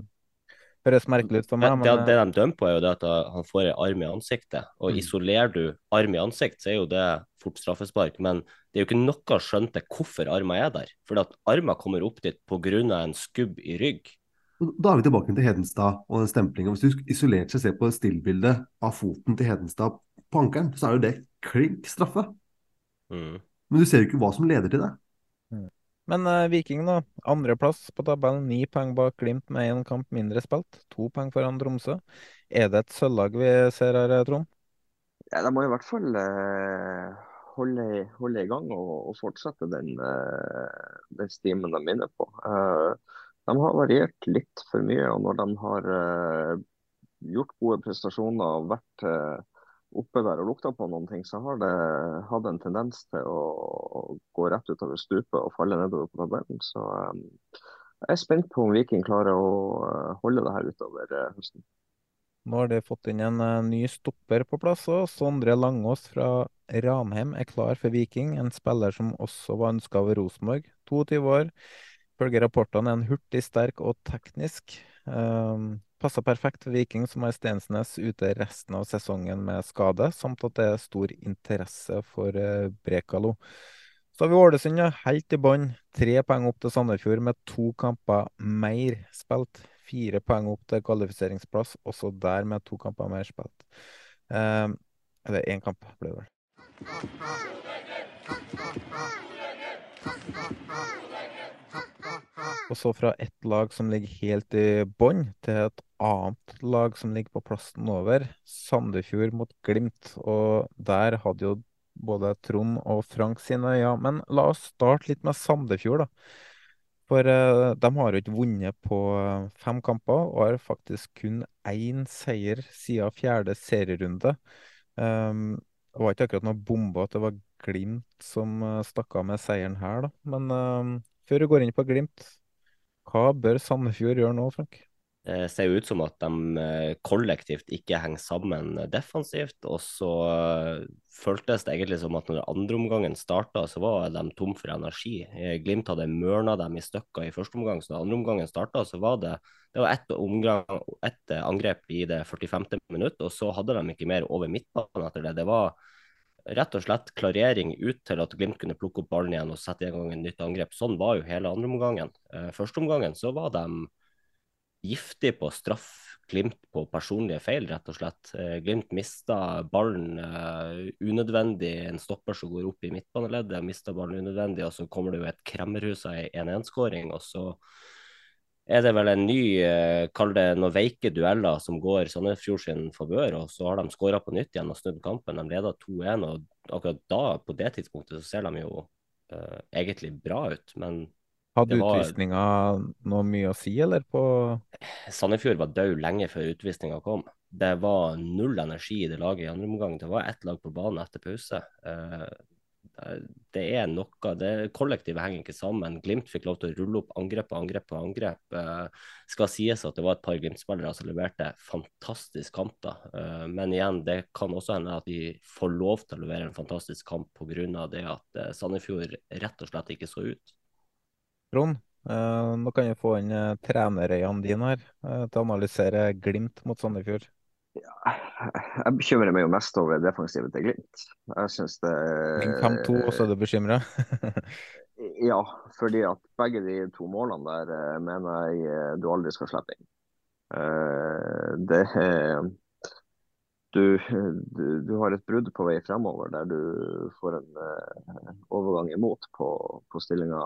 Høres merkelig ut for meg. Men, det, det, de dømmer på, er jo det at han får en arm i ansiktet. Og mm. isolerer du arm i ansikt, så er jo det fort straffespark. Men det er jo ikke noe skjønt til hvorfor armen er der. For at armen kommer opp dit pga. en skubb i rygg. Da er vi tilbake til Hedenstad og den stemplinga. Hvis du isolert seg ser på stillbildet av foten til Hedenstad på ankelen, så er jo det klink straffe. Mm. Men du ser jo ikke hva som leder til det. Mm. Men uh, Viking, da. Andreplass på tabellen. Ni poeng bak Glimt med én kamp mindre spilt. To poeng foran Tromsø. Er det et sølvlag vi ser her, Trond? Ja, De må i hvert fall uh, holde, holde, i gang og, og fortsette den, uh, den stimen de er inne på. De har variert litt for mye. Og når de har gjort gode prestasjoner og vært oppe der og lukta på noen ting, så har det hatt en tendens til å, gå rett utover stupet og falle nedover på tabellen. Så um, jeg er spent på om Viking klarer å uh, holde det her utover høsten. Nå har de fått inn en ny stopper på plass, og Sondre Langås fra Ranheim er klar for Viking. En spiller som også var ønska av Rosenborg. 22 år. Ifølge rapportene er han hurtig, sterk og teknisk. Um, Passer perfekt for Viking, som har Stensnes ute resten av sesongen med skade, samt at det er stor interesse for uh, Brekalo. Så har vi Ålesund helt i bånn. Tre poeng opp til Sandefjord med to kamper mer spilt. Fire poeng opp til kvalifiseringsplass, også der med to kamper mer spilt. Eh, eller én kamp, ble det vel. Og så fra ett lag som ligger helt i bånn, til et annet lag som ligger på plassen over. Sandefjord mot Glimt. Og der hadde jo både Trond og Frank sine øyne. Men la oss starte litt med Sandefjord, da. For uh, de har jo ikke vunnet på uh, fem kamper, og har faktisk kun én seier siden fjerde serierunde. Um, det var ikke akkurat noe bombe at det var Glimt som uh, stakk av med seieren her, da. Men før du går inn på Glimt, Hva bør Sandefjord gjøre nå, Frank? Det ser jo ut som at de eh, kollektivt ikke henger sammen defensivt. Og så eh, føltes det egentlig som at når andreomgangen starta, så var de tom for energi. Eh, Glimt hadde mørna dem i stykker i første omgang, så når andreomgangen starta, så var det, det var ett, omgang, angrep i det 45. minutt, og så hadde de ikke mer over midtbanen etter det. Det var rett og slett klarering ut til at Glimt kunne plukke opp ballen igjen og sette i gang et nytt angrep. Sånn var jo hele andreomgangen. Første omgangen så var de giftig på straff Glimt på personlige feil, rett og slett. Eh, Glimt mista ballen uh, unødvendig. En stopper som går opp i midtbaneleddet, mista ballen unødvendig, og så kommer det jo et kremmerhus av 1-1-skåring. Og så er det vel en ny, uh, kall det noen veike dueller som går Sandefjord sin favør, og så har de skåra på nytt igjen og snudd kampen. De leder 2-1, og akkurat da, på det tidspunktet, så ser de jo uh, egentlig bra ut, men hadde var... utvisninga noe mye å si, eller? på Sandefjord var død lenge før utvisninga kom. Det var null energi i det laget i andre omgang. Det var ett lag på banen etter pause. Eh, det er noe det Kollektivet henger ikke sammen. Glimt fikk lov til å rulle opp angrep på angrep på angrep. Eh, skal sies at det var et par Glimt-spillere som leverte fantastisk kamp. Eh, men igjen, det kan også hende at de får lov til å levere en fantastisk kamp pga. det at Sandefjord rett og slett ikke så ut. Trond, eh, nå kan jeg få inn trenerøynene dine her eh, til å analysere Glimt mot Sandefjord. Ja, jeg bekymrer meg jo mest over defensivet til Glimt. Jeg syns det 5-2, også er du bekymra? *laughs* ja, fordi at begge de to målene der mener jeg du aldri skal slippe inn. Det er du, du, du, har et brudd på vei fremover der du får en uh, overgang imot på, på stillinga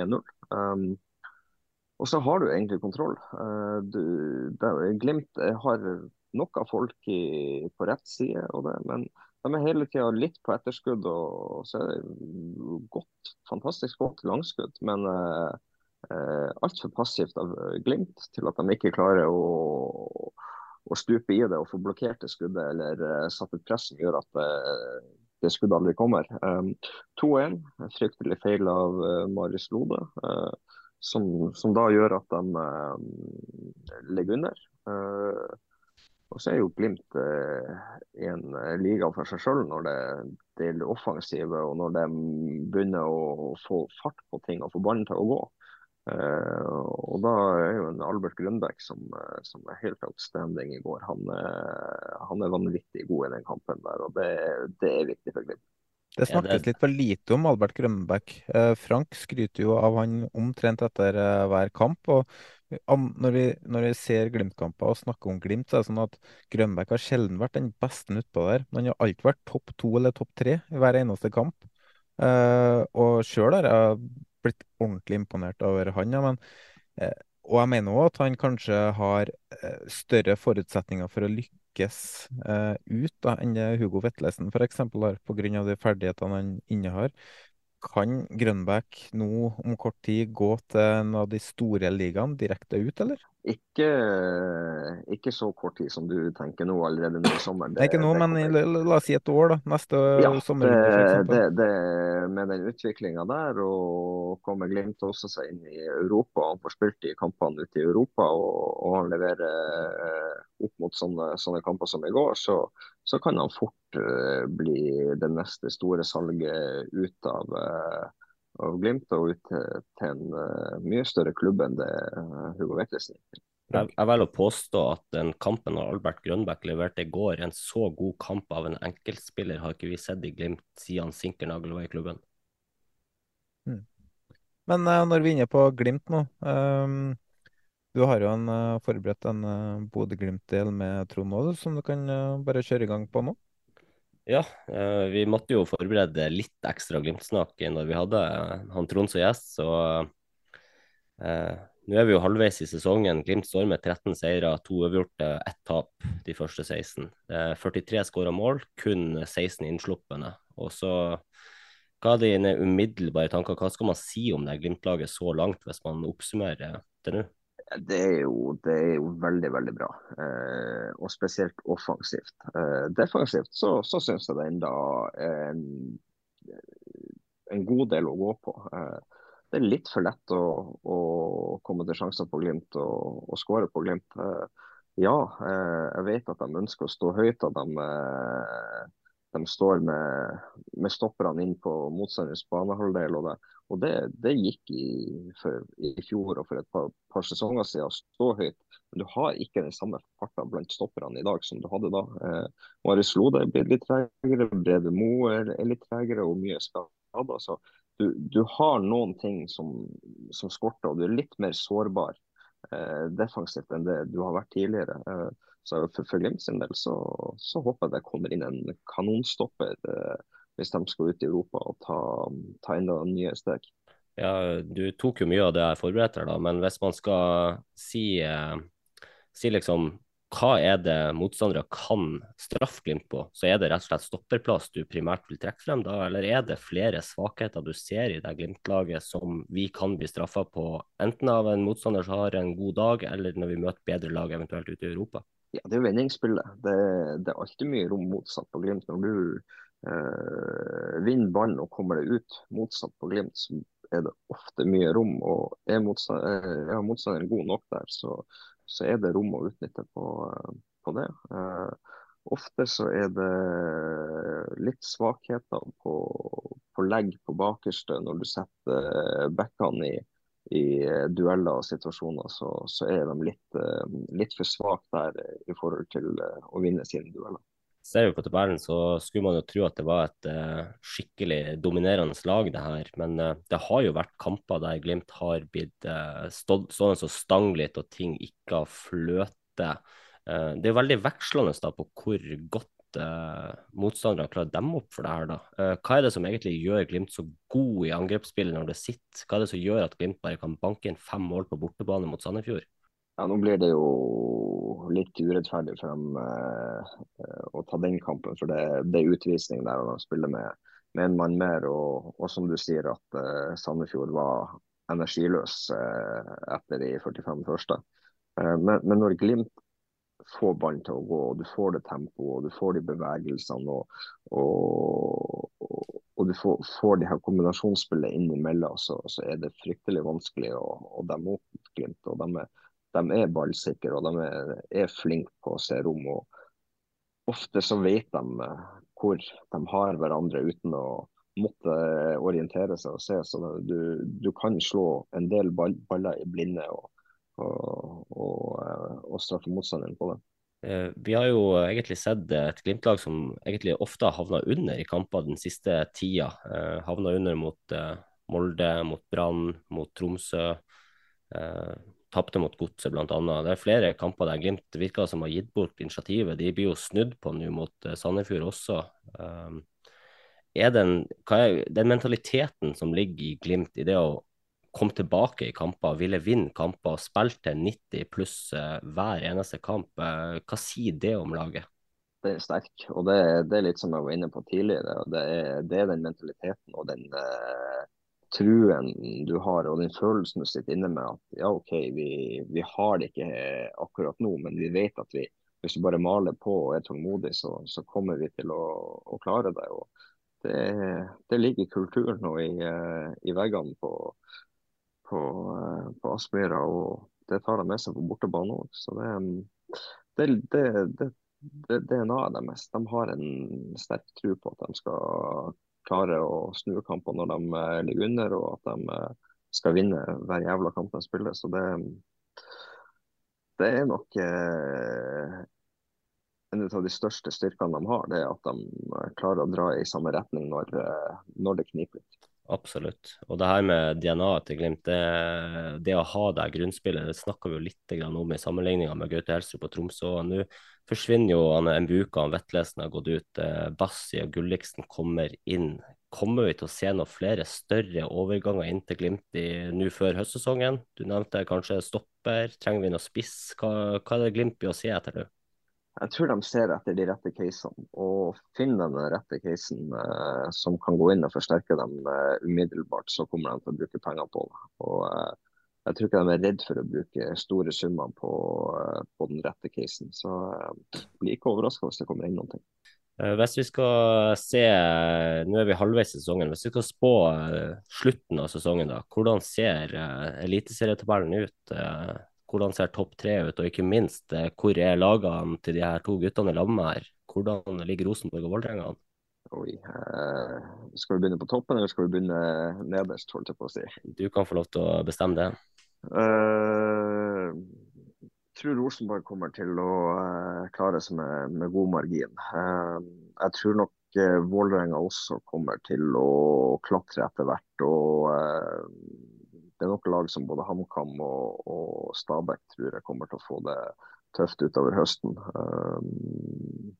1-0. Um, og så har du egentlig kontroll. Uh, du, det, Glimt har nok av folk i, på rett side, det, men de er hele tida litt på etterskudd. Og, så er det godt, fantastisk godt langskudd, men eh, uh, altfor passivt av Glimt til at de ikke klarer å å stupe i det og få blokkert det skuddet eller eh, satt et press som gjør at eh, det skuddet aldri kommer. Um, 2-1, fryktelig feil av uh, Marius Lode, som, som, da gjør at de ligger under. Og så er jo Glimt i en liga for seg sjøl når det, gjelder offensive og når de begynner å få fart på ting og få ballen til å gå. Eh, og da er jo en Albert Grønbæk som, uh, som, er helt outstanding i går. Han, eh, han, er vanvittig god i den kampen der, og det, det er viktig for Glimt. Det snakkes litt for lite om Albert Grønbæk. Frank skryter jo av han omtrent etter hver kamp. og når vi, når vi ser Glimt-kamper og snakker om Glimt, så er det sånn at Grønbæk har sjelden vært den beste utpå der. Men han har alltid vært topp to eller topp tre i hver eneste kamp. og sjøl har jeg blitt ordentlig imponert over han. Ja, men, eh, og jeg mener òg at han kanskje har eh, større forutsetninger for å lykkes eh, ut da, enn det Hugo Vetlesen f.eks. har, pga. de ferdighetene han innehar. Kan Grønbæk nå om kort tid gå til en av de store ligaene direkte ut, eller? Ikke, ikke, så kort tid som du tenker nå, allerede nå i sommeren. Det, ikke nå, men la, la oss si et år, da. Neste ja, sommer. Det, det, med den utviklinga der, og kommer Glimt også seg inn i Europa. Han får spilt de kampene ute i Europa, og, og han leverer eh, opp mot sånne, sånne, kamper som i går, så, så kan han fort uh, bli det neste store salget ut av uh, av Glimt og ut til, til en uh, mye større klubb enn det uh, Hugo Vetlesen jeg, jeg velger å påstå at den kampen av Albert Grønbæk leverte i går, en så god kamp av en enkeltspiller, har ikke vi sett i Glimt siden Sinkernagel var i klubben. Mm. Men når vi er inne på Glimt nå um, Du har jo en, forberedt en Bodø-Glimt-del med Trond Aas som du kan bare kjøre i gang på nå? Ja, eh, vi måtte jo forberede litt ekstra Glimt-snakk når vi hadde eh, han Trond som gjest, så eh, nå er vi jo halvveis i sesongen. Glimt står med 13 seire, to uavgjorte, ett tap de første 16. Eh, 43 skåra mål, kun 16 innslupne. Og så hva er dine umiddelbare tanker? Hva skal man si om det Glimt-laget så langt, hvis man oppsummerer det nå? Det er, jo, det er jo, veldig, veldig bra. Eh, og spesielt offensivt. Eh, defensivt så, så syns jeg det enda er en, en, god del å gå på. Eh, det er litt for lett å, å komme til sjanser på Glimt og, og skåre på Glimt. Ja, jeg vet at de ønsker å stå høyt. og de de står med, med stopperne inn på motstanders banehalvdel. Og, det, og det, det gikk i, for, i, fjor og for et par, par, sesonger siden å stå høyt. Men du har ikke den samme farta blant stopperne i dag som du hadde da. Eh, Marius Lode er litt tregere, Brede Moe er litt tregere og mye skader. Så du, du, har noen ting som, som skorter, og du er litt mer sårbar eh, defensivt enn det du har vært tidligere. Eh, så for, for Glimt sin del så, så, håper jeg det kommer inn en kanonstopper eh, hvis de skal ut i Europa og ta, ta enda nye steg. Ja, Du tok jo mye av det jeg forberedte, da, men hvis man skal si, eh, si liksom hva er det motstandere kan straffe Glimt på, så er det rett og slett stopperplass du primært vil trekke frem da, eller er det flere svakheter du ser i det Glimt-laget som vi kan bli straffa på, enten av en motstander som har en god dag, eller når vi møter bedre lag eventuelt ute i Europa? Ja, Det er jo vendingsspillet. Det, det, er alltid mye rom motsatt på Glimt. Når du eh, vinner ballen og kommer det ut motsatt på Glimt, så er det ofte mye rom. Og er motstanderen, ja, motstanderen god nok der, så, så, er det rom å utnytte på, på det. Eh, ofte så er det litt svakheter på, på legg på bakerste når du setter backene i i eh, dueller og situasjoner, så, så er de litt, eh, litt for svake der eh, i forhold til å vinne sine dueller. Ser vi på tabellen, så skulle man jo tro at det var et uh, skikkelig dominerende lag, det her. Men uh, det har jo vært kamper der Glimt har blitt uh, stående så stang litt og ting ikke har fløtet. det er jo veldig vekslende da på hvor godt uh, motstandere klarer å demme opp for det her, da. Uh, hva er det som egentlig gjør Glimt så god i angrepsspillet når det sitter? Hva er det som gjør at Glimt bare kan banke inn fem mål på bortebane mot Sandefjord? Ja, Nå blir det jo litt urettferdig for dem eh, å ta den kampen, for det, det er utvisning der og de spiller med, med en mann mer. Og, og, som du sier, at Sandefjord var energiløs etter de 45 første. Men, men, når Glimt får ballen til å gå, og du får det tempoet og du får de bevegelsene. Og, og, og du får, får de her kombinasjonsspillet innimellom, så, så er det fryktelig vanskelig å, å demme opp Glimt. og De er, de er ballsikre og de er, er flinke på å se rom. og Ofte så vet de eh, hvor de har hverandre uten å måtte orientere seg og se. Så du, du kan slå en del baller i blinde. og og, og, eh, og straffe motstanderen på det. Eh, vi har jo egentlig sett et Glimt-lag som egentlig ofte har havna under i kamper den siste tida. Havna under mot Molde, mot Brann, mot Tromsø. Tapte mot Godset bl.a. Det er flere kamper der Glimt virker som har gitt bort initiativet. De blir jo snudd på nå mot Sandefjord også. Er den, er den mentaliteten som ligger i Glimt, i det å komme tilbake i kamper, ville vinne kamper, spille til 90 pluss uh, hver eneste kamp. Uh, hva sier det om laget? Det er sterkt, og det, det, er litt som jeg var inne på tidligere. Det er, det er den mentaliteten og den uh, truen du har og den følelsen du sitter inne med at ja, OK, vi, vi har det ikke akkurat nå, men vi vet at vi, hvis vi bare maler på og er tålmodig, så, så, kommer vi til å, å klare det. det, det ligger kulturen nå i, i veggene på, på, eh, på Aspmyra, og det tar de med seg på bortebane òg. Så det, det, det, det, det DNA-et deres. De har en sterk tro på at de skal klare å snu kamper når de eh, ligger under, og at de eh, skal vinne hver jævla kamp de spiller. Så det, det er nok eh, en av de største styrkene de har, det er at de klarer å dra i samme retning når, når det kniper litt. Absolutt. Og det her med DNA-et til Glimt, det, det, å ha det grunnspillet, det snakka vi jo litt om i sammenligninga med Gaute Helstrup og Tromsø. Nå forsvinner jo han Mbuka han Vetlesen har gått ut. Eh, Bassi og Gulliksen kommer inn. Kommer vi til å se noen flere større overganger inn til Glimt nå før høstsesongen? Du nevnte kanskje stopper. Trenger vi noe spiss? Hva, hva er det Glimt blir å se etter nå? Jeg tror de ser etter de rette casene og finner den rette casen eh, som kan gå inn og forsterke dem eh, umiddelbart, så kommer de til å bruke penger på det. Og, eh, jeg tror ikke de er redd for å bruke store summer på, eh, på den rette casen. Så eh, blir ikke overraska hvis det kommer inn noen ting. Hvis vi skal se, nå er vi halvveis i sesongen, hvis vi skal spå eh, slutten av sesongen, da, hvordan ser eh, eliteserietabellen ut? Eh, Hvordan ser topp tre ut, og ikke minst, eh, hvor er lagene til de her to guttene i lag med her? Hvordan ligger Rosenborg og Vålerenga an? Oi, eh, skal vi begynne på toppen, eller skal vi begynne nederst, holdt jeg på å si? Du kan få lov til å bestemme det. Uh, jeg tror Rosenborg kommer til å uh, klare seg med, med god margin. Uh, jeg tror nok uh, Vålerenga også kommer til å klatre etter hvert. og eh, Det er nok lag som både HamKam og, og Stabæk tror jeg kommer til å få det tøft utover høsten. Um,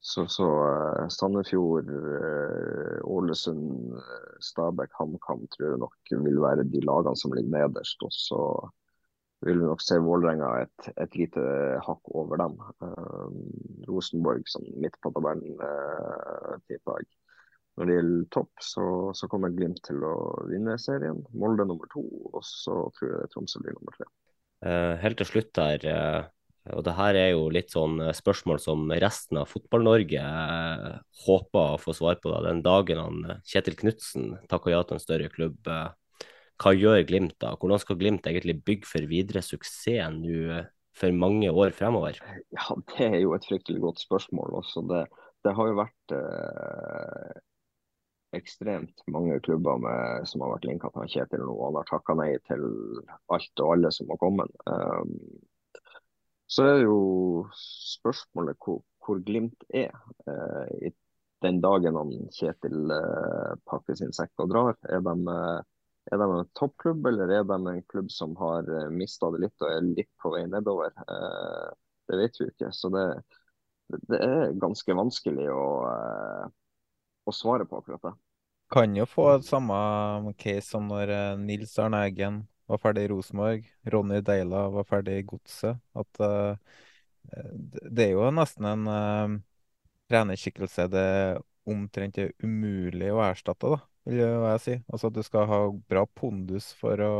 så, så uh, Sandefjord, uh, Ålesund, uh, Stabæk, HamKam tror jeg nok vil være de lagene som ligger nederst. Og så vil vi nok se Vålerenga et, et lite hakk over dem. Rosenborg som midt på tabellen, tipper jeg. Når det gjelder topp, så, så, kommer Glimt til å vinne serien. Molde nummer to, og så tror jeg Tromsø blir nummer tre. helt til slutt der og det her er jo litt sånn spørsmål som resten av Fotball-Norge eh, håper å få svar på da, den dagen han Kjetil Knutsen takker ja til en større klubb. Eh, hva gjør Glimt da? Hvordan skal Glimt egentlig bygge for videre suksess nå for mange år fremover? Ja, Det er jo et fryktelig godt spørsmål. også. Det, det har jo vært eh, ekstremt mange klubber med, som har vært linka til Kjetil nå. Han har takka nei til alt og alle som har kommet. Um, så er jo spørsmålet hvor, hvor Glimt er eh, den dagen han Kjetil uh, pakker sin sekk og drar. Er de, uh, er de en toppklubb, eller er de en klubb som har eh, mista det litt og er litt på vei nedover? Eh, det vet vi ikke. Så det, det er ganske vanskelig å, eh, å svare på akkurat det. Kan jo få samme case som når Nils Arne Eggen var ferdig i Rosenborg. Ronny Deila var ferdig i Godset. At uh, det er jo nesten en uh, trenerskikkelse det omtrent er umulig å erstatte, da, vil jeg si. Altså Du skal ha bra pondus for å,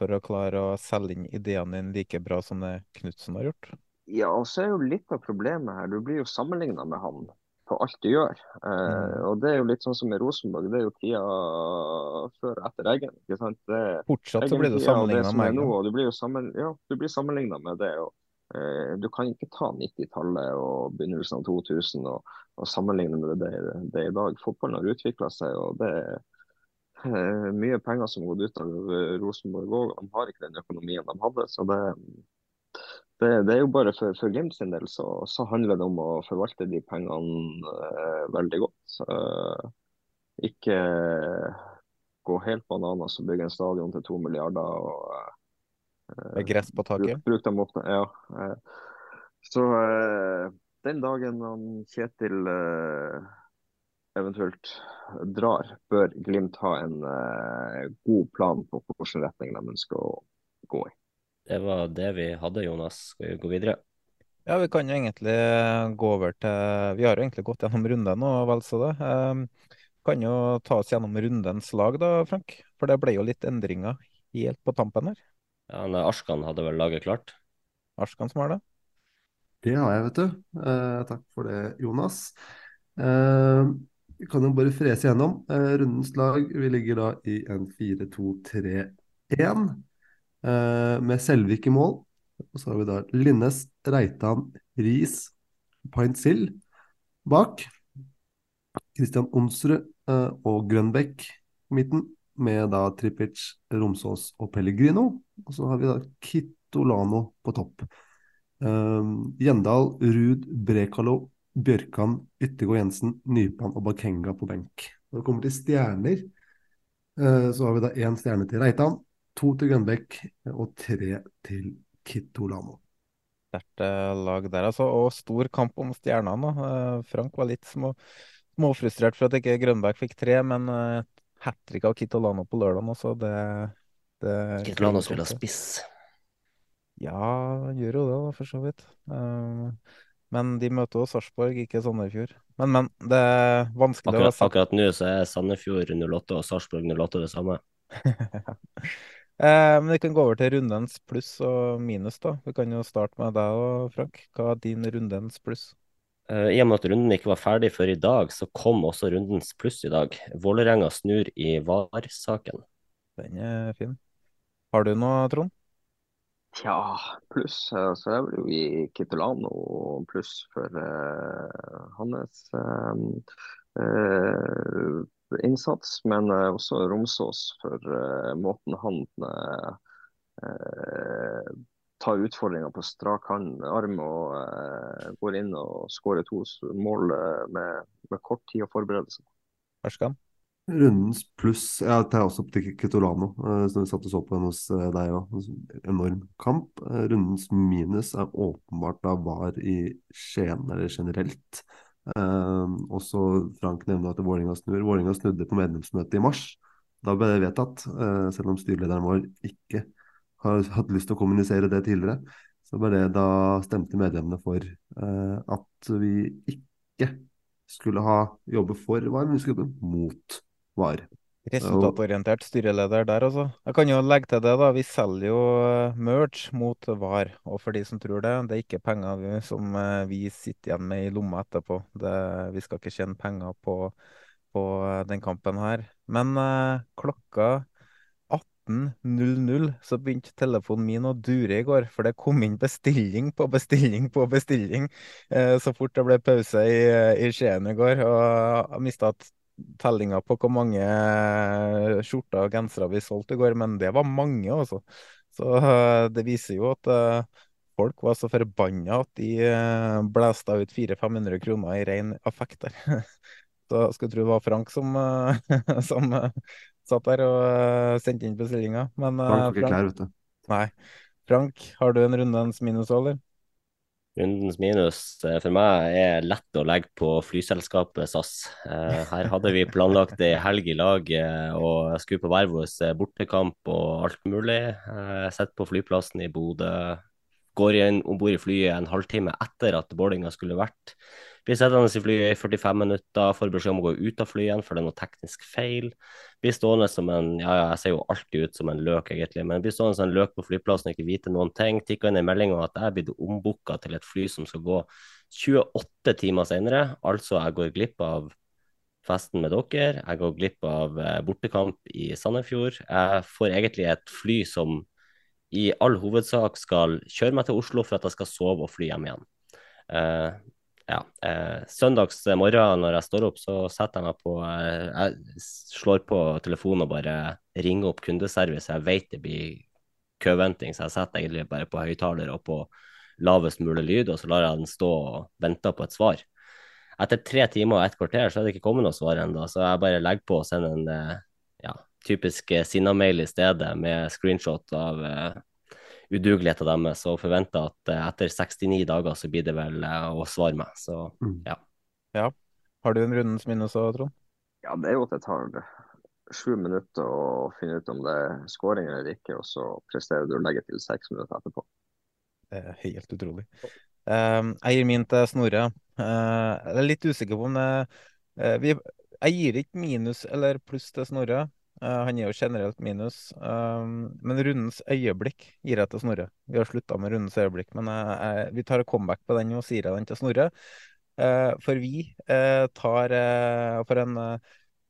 for å klare å selge inn ideene dine like bra som det Knutsen har gjort. Ja, og så er jo litt av problemet her, du blir jo sammenligna med han på alt du gjør. Eh, mm. og Det er jo litt sånn som i Rosenborg, det er jo tida før og etter Eggen. ikke sant? Det, Fortsatt så blir du sammenligna med Eggen. Du blir jo sammen, ja, du blir sammenligna med det. og eh, Du kan ikke ta 90-tallet og begynnelsen av 2000 og, og sammenligne med det, det, det i dag. Fotballen har utvikla seg, og det er eh, mye penger som har gått ut av Rosenborg òg. De har ikke den økonomien de hadde. så det det, det, er jo bare for, for Glimt sin del så, så, handler det om å forvalte de pengene eh, veldig godt. Eh, ikke gå helt bananas og bygge en stadion til to milliarder. og eh, gress på taket? Bruk, bruk dem opp, ja. Uh, så den dagen han Kjetil eventuelt drar, bør Glimt ha en god plan på hvilken retning de ønsker å gå i. Det var det vi hadde, Jonas. Skal vi gå videre? Ja, vi kan jo egentlig gå over til Vi har jo egentlig gått gjennom runden og vel så det. Vi kan jo ta oss gjennom rundens lag da, Frank. For det ble jo litt endringer helt på tampen her. Ja, men Arskan hadde vel laget klart? Arskan som har det? Det har jeg, vet du. Eh, takk for det, Jonas. Eh, vi kan jo bare frese gjennom. Eh, rundens lag, vi ligger da i en 4-2-3-1. Eh, med Selvik i mål. Og så har vi da Linnes, Reitan, Riis, Paintsill bak. Christian Onsrud uh, og Grønbekk i midten, med da Tripic, Romsås og Pellegrino. Og så har vi da Kitolano på topp. Um, Gjendal, Ruud, Brekalo, Bjørkan, Yttergård Jensen, Nypan og Bakenga på benk. Når det kommer til stjerner, så har vi da én stjerne til Reitan, To til Gunbeck og tre til Kitolano. Sterkt eh, lag der, altså. Og stor kamp om stjernene. da. Frank var litt små, småfrustrert for at ikke Grønberg fikk tre, men uh, hat trick av Kitolano på lørdag også, det, det Kitolano spiller spiss. Ja, gjør jo det, da, for så vidt. Men de møter jo Sarpsborg, ikke Sandefjord. Men, men, det er vanskelig akkurat, å si. Akkurat nå så er Sandefjord 08 og Sarpsborg 08 det samme. *laughs* Eh, men vi kan gå over til rundens pluss og minus, da. Vi kan jo starte med deg og Frank. Hva er din rundens pluss? Uh, I og med at runden ikke var ferdig før i dag, så kom også rundens pluss i dag. Vålerenga snur i VAR-saken. Den er fin. Har du noe, Trond? Tja, pluss uh, så er det jo i Kitolano pluss for uh, hans innsats, men også Romsås for måten han tar utfordringa på strak arm og uh, går inn og skårer to mål uh, med, med, kort tid og forberedelse. seg. Ferskan? Rundens pluss Jeg tar også opp til Ketolano, som vi satt og så på hos deg òg. Enorm kamp. Rundens minus er åpenbart da var i Skien, eller generelt. Også Frank nevner at Vålinga snur. Vålinga snudde på medlemsmøtet i mars. Da ble det vedtatt, selv om styrelederen vår ikke har hatt lyst til å kommunisere det tidligere. Så ble det, da stemte medlemmene for uh, at vi ikke skulle ha jobbe for VAR, men vi skulle jobbe mot VAR. Resultatorientert styreleder der, altså. Jeg kan jo legge til det, da. Vi selger jo eh, merch mot VAR. Og for de som tror det, det er ikke penger som eh, vi sitter igjen med i lomma etterpå. Det, vi skal ikke tjene penger på, på eh, den kampen her. Men eh, klokka 18.00 så begynte telefonen min å dure i går, for det kom inn bestilling på bestilling på bestilling eh, så fort det ble pause i, i Skien i går. Og jeg mista tellinga på hvor mange eh, skjorter og gensere vi solgte i går, men det var mange, altså. Så eh, det viser jo at eh, folk var så forbanna at de blæsta ut 400-500 kroner i ren affekt der. *laughs* Så jeg skulle tro det var Frank som, *laughs* som satt der og sendte inn bestillinga. Men Frank får ikke klær, vet du. Nei. Frank, har du en rundens minus eller? Rundens minus eh, for meg er lett å legge på flyselskapet SAS. Her hadde vi planlagt ei helg i lag og skulle på hver vår bortekamp og alt mulig. Sett på flyplassen i Bodø. Går igjen om bord i flyet en halvtime etter at boardinga skulle vært. Blir sittende i flyet i 45 minutter, får beskjed om å gå ut av flyet igjen, for det er noe teknisk feil. Blir stående som en ja, ja, jeg ser jo alltid ut som en løk, egentlig, men blir stående som en løk på flyplassen og ikke vite noen ting. Tikker inn en melding om at jeg er blitt ombooka til et fly som skal gå 28 timer senere. Altså, jeg går glipp av festen med dere. Jeg går glipp av eh, bortekamp i Sandefjord. Jeg får egentlig et fly som i all hovedsak skal kjøre meg til Oslo for at jeg skal sove og fly hjem igjen. Uh, ja, Uh, søndags morgen når jeg står opp, så setter jeg meg på uh, Jeg slår på telefonen og bare ringer opp kundeservice. Jeg vet det blir køventing, så jeg setter egentlig bare på høyttaler og på lavest mulig lyd, og så lar jeg den stå og vente på et svar. Etter tre timer og et kvarter så er det ikke kommet noe svar ennå, så jeg bare legger på og sender en ja, typisk Sinna-mail i stedet med screenshot av uh, udugeligheten deres og forventer at uh, etter 69 dager så blir det vel uh, å svare meg. Så mm. ja. ja. Har du en rundens minne så, Trond? Ja, det er jo at det tar sju minutter å finne ut om det er scoring eller ikke, og så presterer du å legge til seks minutter etterpå. Det er helt utrolig. Uh, jeg gir min til Snorre. Uh, jeg er litt usikker på om det uh, vi, Jeg gir ikke minus eller pluss til Snorre. Uh, han er jo generelt minus. Um, men rundens øyeblikk gir jeg til Snorre. Vi har slutta med rundens øyeblikk, men jeg, jeg, vi tar comeback på den og sier jeg den til Snorre. Uh, for vi uh, tar for en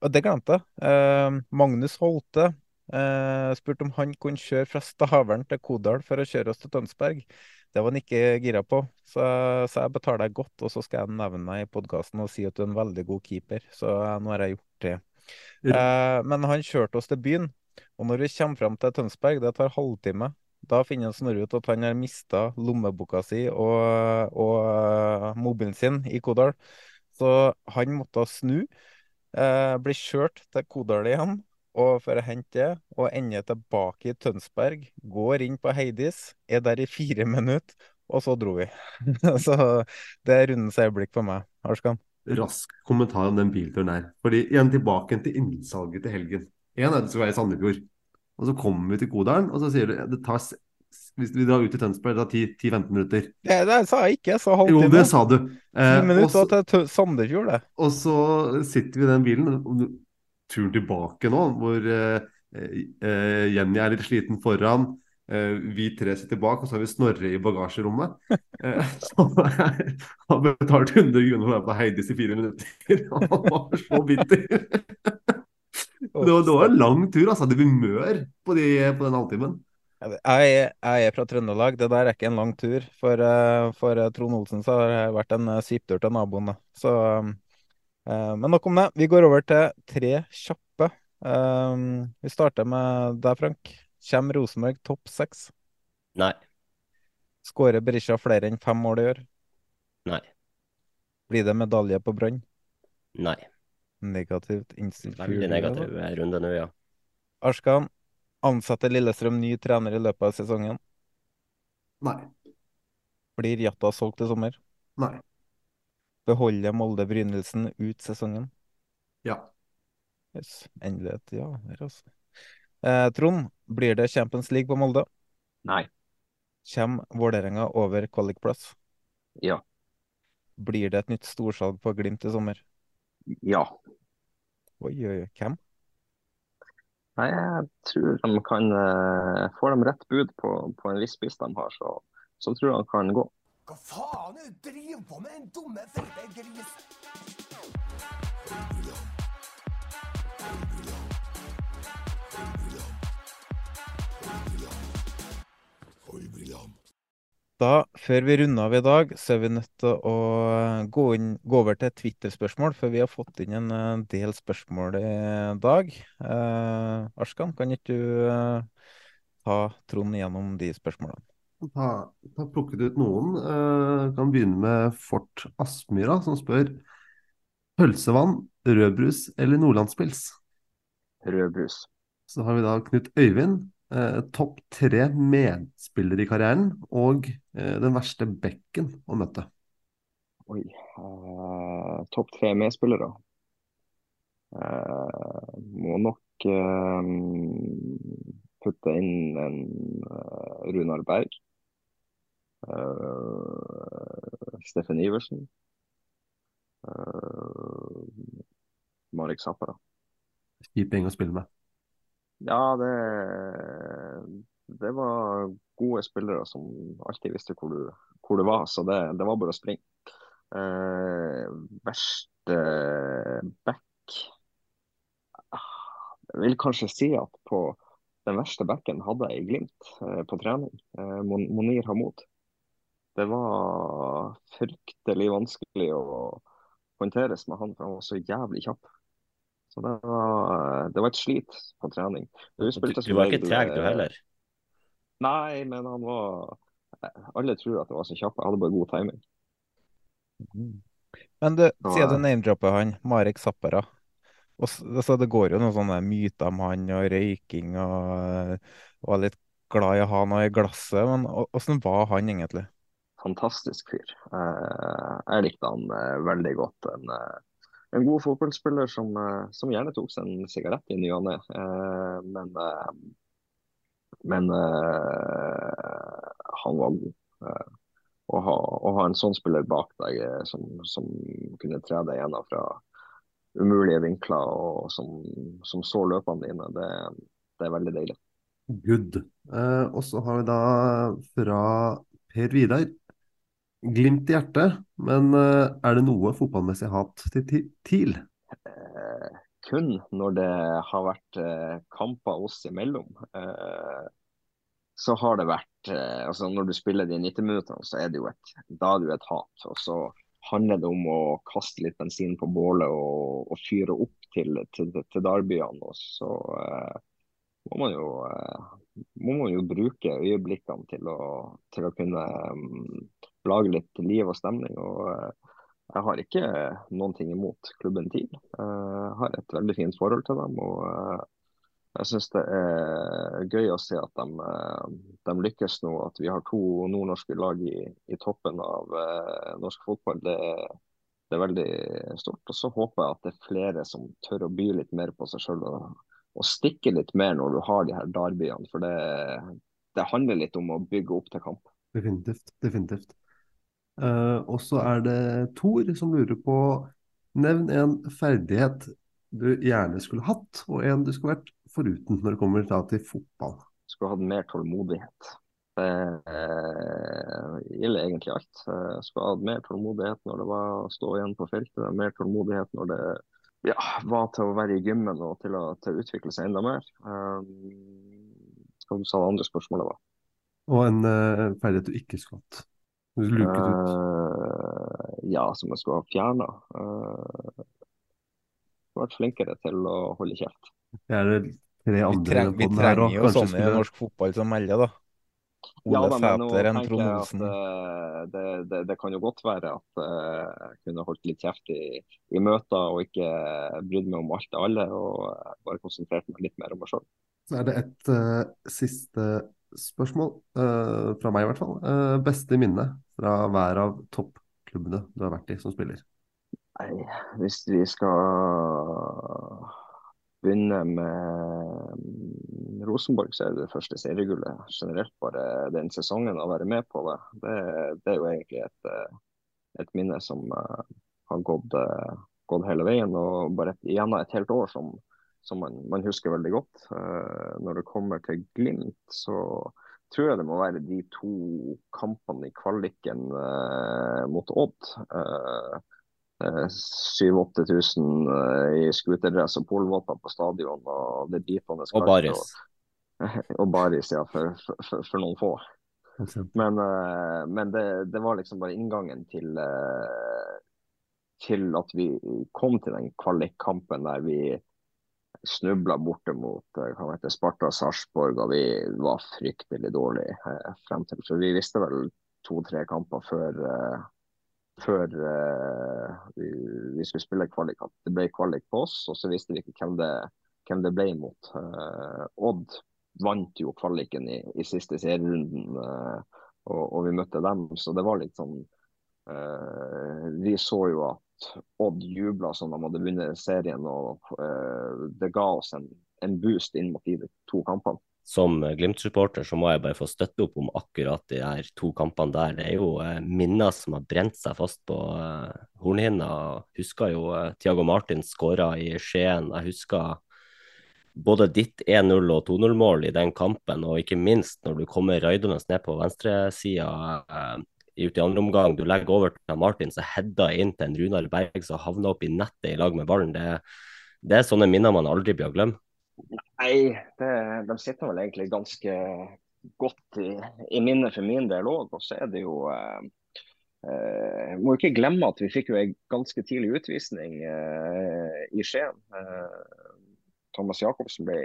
Og det glemte jeg. Magnus Holte spurte om han kunne kjøre fra Stavern til Kodal for å kjøre oss til Tønsberg. Det var han ikke gira på, så, så jeg betaler godt, og så skal jeg nevne deg i podkasten og si at du er en veldig god keeper. Så nå har jeg gjort det. Eh, men han kjørte oss til byen, og når vi kommer fram til Tønsberg, det tar halvtime, da finner Snorre ut at han har mista lommeboka si og, og uh, mobilen sin i Kodal. Så han måtte snu, eh, bli kjørt til Kodal igjen og for å hente det, og ende tilbake i Tønsberg. Går inn på Heidis, er der i fire *laughs* minutter, og så dro vi. *laughs* så det er rundens øyeblikk for meg. Arskan? Rask kommentar om den bilturen der. Fordi igjen tilbake til innsalget til helgen. En er det skal være i Sandefjord. Og så kommer vi til Kodalen, og så sier du det tar hvis vi drar ut til Tønsberg, det tar 10-15 minutter. Det, det sa jeg ikke, jeg sa halvtime. Jo, det sa du. Eh, minutter til Sandefjord, det. Og så sitter vi i den bilen, og turen tilbake nå, hvor eh, eh, Jenny er litt sliten foran. Eh, vi tre sitter bak, og så har vi Snorre i bagasjerommet. *laughs* Så *laughs* jeg har betalt 100 kroner for å være på Heidis i fire minutter. *laughs* Han var så bitter. Det var, det var en lang tur, altså. Det humør på, de, på den halvtimen. Jeg jeg er fra Trøndelag. Det der er ikke en lang tur. For, eh, for eh, Trond Olsen så har det vært en eh, til naboen. da. Så, men nok om det. Vi går over til tre kjappe. Vi starter med deg, Frank. Kommer Rosenborg topp seks? Nei. Skårer Berisha flere enn fem mål i år? Nei. Blir det medalje på Brann? Nei. Negativt innstilt Veldig negativ runde nå, ja. Arskan, ansetter Lillestrøm ny trener i løpet av sesongen? Nei. Blir Jatta solgt i sommer? Nei. Beholder Molde Brynildsen ut sesongen? Ja. Yes. Endelig et ja her, altså. Eh, Trond, blir det Champions League på Molde? Nei. Kommer Vålerenga over kvalikplass? Ja. Blir det et nytt storsalg på Glimt i sommer? Ja. Oi, oi, oi. Hvem? Nei, jeg tror de kan eh, Får de rett bud på, på en viss spiss de har, så, så tror jeg han kan gå. Hva faen er det du driver på med, den dumme, feite gris? Da, før vi runder av i dag, så er vi nødt til å gå, inn, gå over til Twitter-spørsmål, for vi har fått inn en eh, del spørsmål i dag. Eh, Arskan, kan ikke du eh, ta Trond gjennom de spørsmålene? Da, da plukket ut noen. Eh, kan begynne med Fort Aspmyra, som spør pølsevann, rødbrus eller nordlandspils? Rødbrus. Så har vi da Knut Øyvind. Eh, topp tre medspillere i karrieren, og eh, den verste bekken å møte. Oi. eh, Topp tre medspillere. Eh, må nok eh, putte inn en Runar Berg. Steffen Iversen. Marek Zappara. Kjip gjeng å spille med. Ja, det, det var gode spillere som alltid visste hvor du, hvor du var, så det, det var bare å springe. Eh, verste back Jeg vil kanskje si at på den verste backen hadde jeg i Glimt eh, på trening. Eh, Mon Monir Hamoud. Det var fryktelig vanskelig å håndteres med han, for han var så jævlig kjapp. Så det var, det var et slit på trening. Du, du var ikke treg du heller? Nei, men han var Alle tror at det var så kjapp. Jeg hadde bare god timing. Men du, sier du eh, name-dropper han, Marek Zappara. Og s- altså, det går jo noen sånne myter om han og røyking og var litt glad i å ha noe i glasset, men åssen var han egentlig? Fantastisk fyr. Eh, jeg likte han eh, veldig godt. En, en god fotballspiller som, eh, som gjerne tok seg en sigarett i ny og ne. Eh, men eh, men han var god. Å, ha, å ha en sånn spiller bak deg som, som kunne tre deg gjennom fra umulige vinkler og som, som så løpene dine, det, det er veldig deilig. Good. Eh, og så har vi da fra Per Vidar. Glimt i hjertet, men eh, er det noe fotballmessig hat til til? Eh, kun når det har vært eh, kamper oss imellom. Eh, så har det vært eh, altså Når du spiller de 90 minuttene, så er det jo et, da er det jo et hat. Og så handler det om å kaste litt bensin på bålet og, og fyre opp til, til, til derbyene. Og så eh, må man jo eh, må man jo bruke øyeblikkene til å, til å kunne mm, lage litt liv og stemning. og eh, jeg har ikke noen ting imot klubben TIL. Jeg har et veldig fint forhold til dem. og eh, jeg syns det er gøy å se at de, eh, de lykkes nå. At vi har to nordnorske lag i, i toppen av eh, norsk fotball. Det, det er veldig stort. Og så håper jeg at det er flere som tør å by litt mer på seg sjøl. Og, og stikke litt mer når du har de her derbyene. For det, det handler litt om å bygge opp til kamp. Definitivt. Definitivt. Eh, og så er det Thor som lurer på Nevn en ferdighet du gjerne skulle hatt, og en du skulle vært foruten når det kommer da til fotball. skulle hatt mer tålmodighet. Det eh, gjelder egentlig alt. Jeg skulle hatt mer tålmodighet når det var å stå igjen på feltet. Mer tålmodighet når det ja, var til å være i gymmen og til å, til å utvikle seg enda mer. Um, du sa det andre spørsmålet var? Og en uh, ferdighet du ikke skulle hatt? Du luket ut? Uh, ja, som jeg skulle ha fjerna. Uh, vært flinkere til å holde kjeft. Er det tre andre vi, treng, vi trenger jo sånne i norsk fotball som melder, da. Ole ja, Sæter enn Trond Olsen. Eh, det, det, det, kan jo godt være at eh, jeg kunne holdt litt kjeft i, i møter og ikke brydd meg om alt og alle, og bare konsentrert meg litt mer om meg sjøl. Så er det et uh, siste spørsmål, uh, fra meg i hvert fall. Uh, beste minne fra hver av toppklubbene du har vært i som spiller? Nei, hvis vi skal begynne med Rosenborg, så er det det første seriegullet. Generelt bare den sesongen å være med på det. Det, det er jo egentlig et, eh, et minne som uh, har gått, uh, gått, hele veien. Og bare gjennom et helt år som, som man, man, husker veldig godt. Uh, når det kommer til Glimt, så tror jeg det må være de to kampene i kvaliken mot Odd. Uh, 7000-8000 eh, i scooterdress og polvotter på stadion. Og det bitende Og baris. Og, *laughs* og baris, ja, for, for, for noen få. Men, uh, men det, det, var liksom bare inngangen til, uh, til at vi kom til den kvalikkampen der vi snubla borte mot hva heter Sparta Sarpsborg, og vi var fryktelig dårlige frem til. For vi visste vel to-tre kamper før før eh, vi, vi, skulle spille kvalik. Det ble kvalik på oss, og så visste vi ikke hvem det, hvem det ble mot. Uh, Odd vant jo kvaliken i, i siste serierunden, uh, og, og, vi møtte dem. Så det var litt sånn Vi så jo at Odd jubla som de hadde vunnet serien, og det ga oss en, en boost inn mot de to kampene som Glimt-supporter så må jeg bare få støtte opp om akkurat de her to kampene der. Det er jo uh, minner som har brent seg fast på uh, hornhinna. Husker jo Tiago Martin skåra i Skien. Jeg husker både ditt 1-0 og 2-0-mål i den kampen, og ikke minst når du kommer raidende ned på venstresida ut i andre omgang. Du legger over til Martin, så header inn til en Runar Berg som havner opp i nettet i lag med ballen. Det, det er sånne minner man aldri blir å glemme. Nei, det, de sitter vel egentlig ganske godt i, i minnet for min del òg. Og så er det jo eh, eh, Må ikke glemme at vi fikk jo en ganske tidlig utvisning eh, i Skien. Eh, Thomas Jacobsen ble,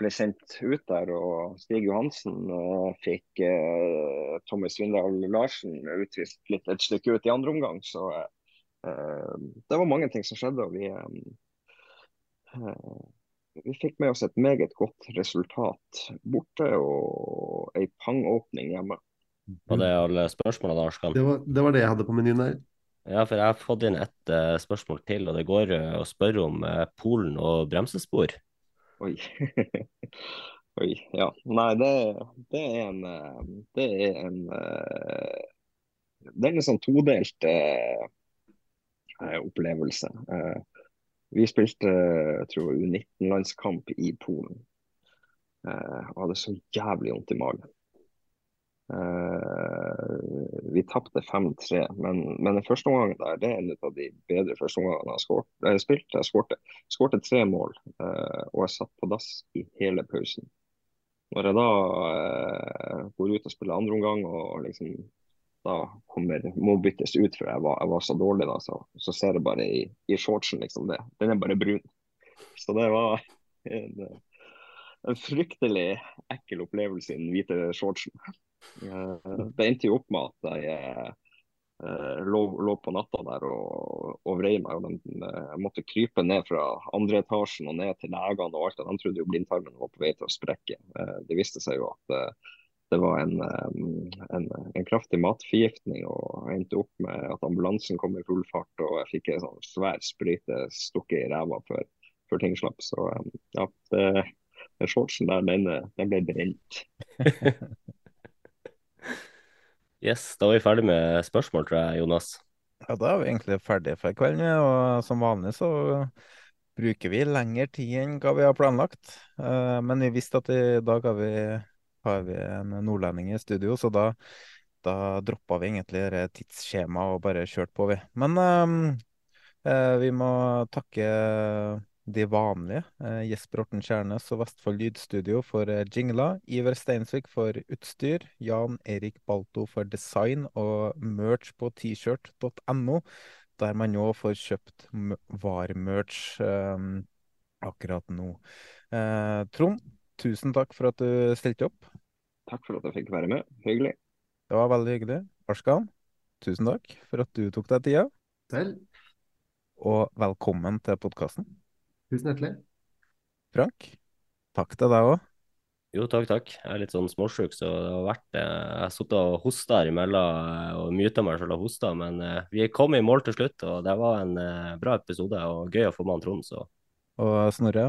ble, sendt ut der, og Stig Johansen og fikk eh, Tommy Svindal Larsen utvist litt et stykke ut i andre omgang. Så det var mange ting som skjedde. og vi vi fikk med oss et meget godt resultat borte og ei pangåpning hjemme. Var det alle spørsmålene, Arskan? Det var, det var det jeg hadde på menyen der. Ja, for jeg har fått inn et uh, spørsmål til, og det går uh, å spørre om uh, Polen og bremsespor. Oi. *laughs* Oi, ja. Nei, det, det er en Det er en Det er en sånn todelt opplevelse. Eh, vi spilte jeg tror U19-landskamp i Polen. Eh, og hadde så jævlig vondt i magen. Eh, vi tapte 5-3, men, men, den første omgangen der det er en av de bedre første omgangene jeg har spilt. Jeg skårte, skårte tre mål, eh, og jeg satt på dass i hele pausen. Når jeg da eh, går ut og spiller andre omgang og liksom da kommer, må byttes ut, for jeg var, jeg var så dårlig da. Så, så, ser jeg bare i, i shortsen, liksom det. Den er bare brun. Så det var en, en fryktelig ekkel opplevelse i den hvite shortsen. Eh, det endte jo opp med at jeg uh, lå, lå, på natta der og, og vrei meg. og Jeg måtte krype ned fra andre etasjen og ned til legene og alt. De trodde jo blindtarmen var på vei til å sprekke. Uh, det viste seg jo at det var en, en, en, kraftig matforgiftning og jeg endte opp med at ambulansen kom i full fart og jeg fikk en sånn svær sprøyte stukket i ræva før, før, ting slapp. Så ja, det, den shortsen der, den, den ble brent. *laughs* yes, da var vi ferdig med spørsmål, tror jeg, Jonas. Ja, da er vi egentlig ferdige for kvelden. Og som vanlig så bruker vi lengre tid enn hva vi har planlagt. Eh, men vi visste at i dag har vi, har vi en nordlending i studio, så da, da droppa vi egentlig tidsskjemaet og bare kjørte på, vi. Men um, vi må takke de vanlige. Eh, Jesper Orten Kjærnes og Vestfold Lydstudio for eh, jingler. Iver Steinsvik for utstyr. Jan Erik Balto for design og merch på t-shirt.no, der man nå får kjøpt var-merch eh, akkurat nå. Eh, Trond, tusen takk for at du stilte opp. Takk for at jeg fikk være med. Hyggelig. Det var veldig hyggelig. Arskan, tusen takk for at du tok deg tida. Selv. Og velkommen til podkasten. Tusen hjertelig. Frank, takk til deg òg. Jo, takk, takk. Jeg er litt sånn småsjuk, så det har vært eh, Jeg har sittet og hosta imellom eh, og myta meg selv og hosta, men eh, vi kom i mål til slutt, og det var en bra episode og gøy å få med han Trond, så Og Snorre?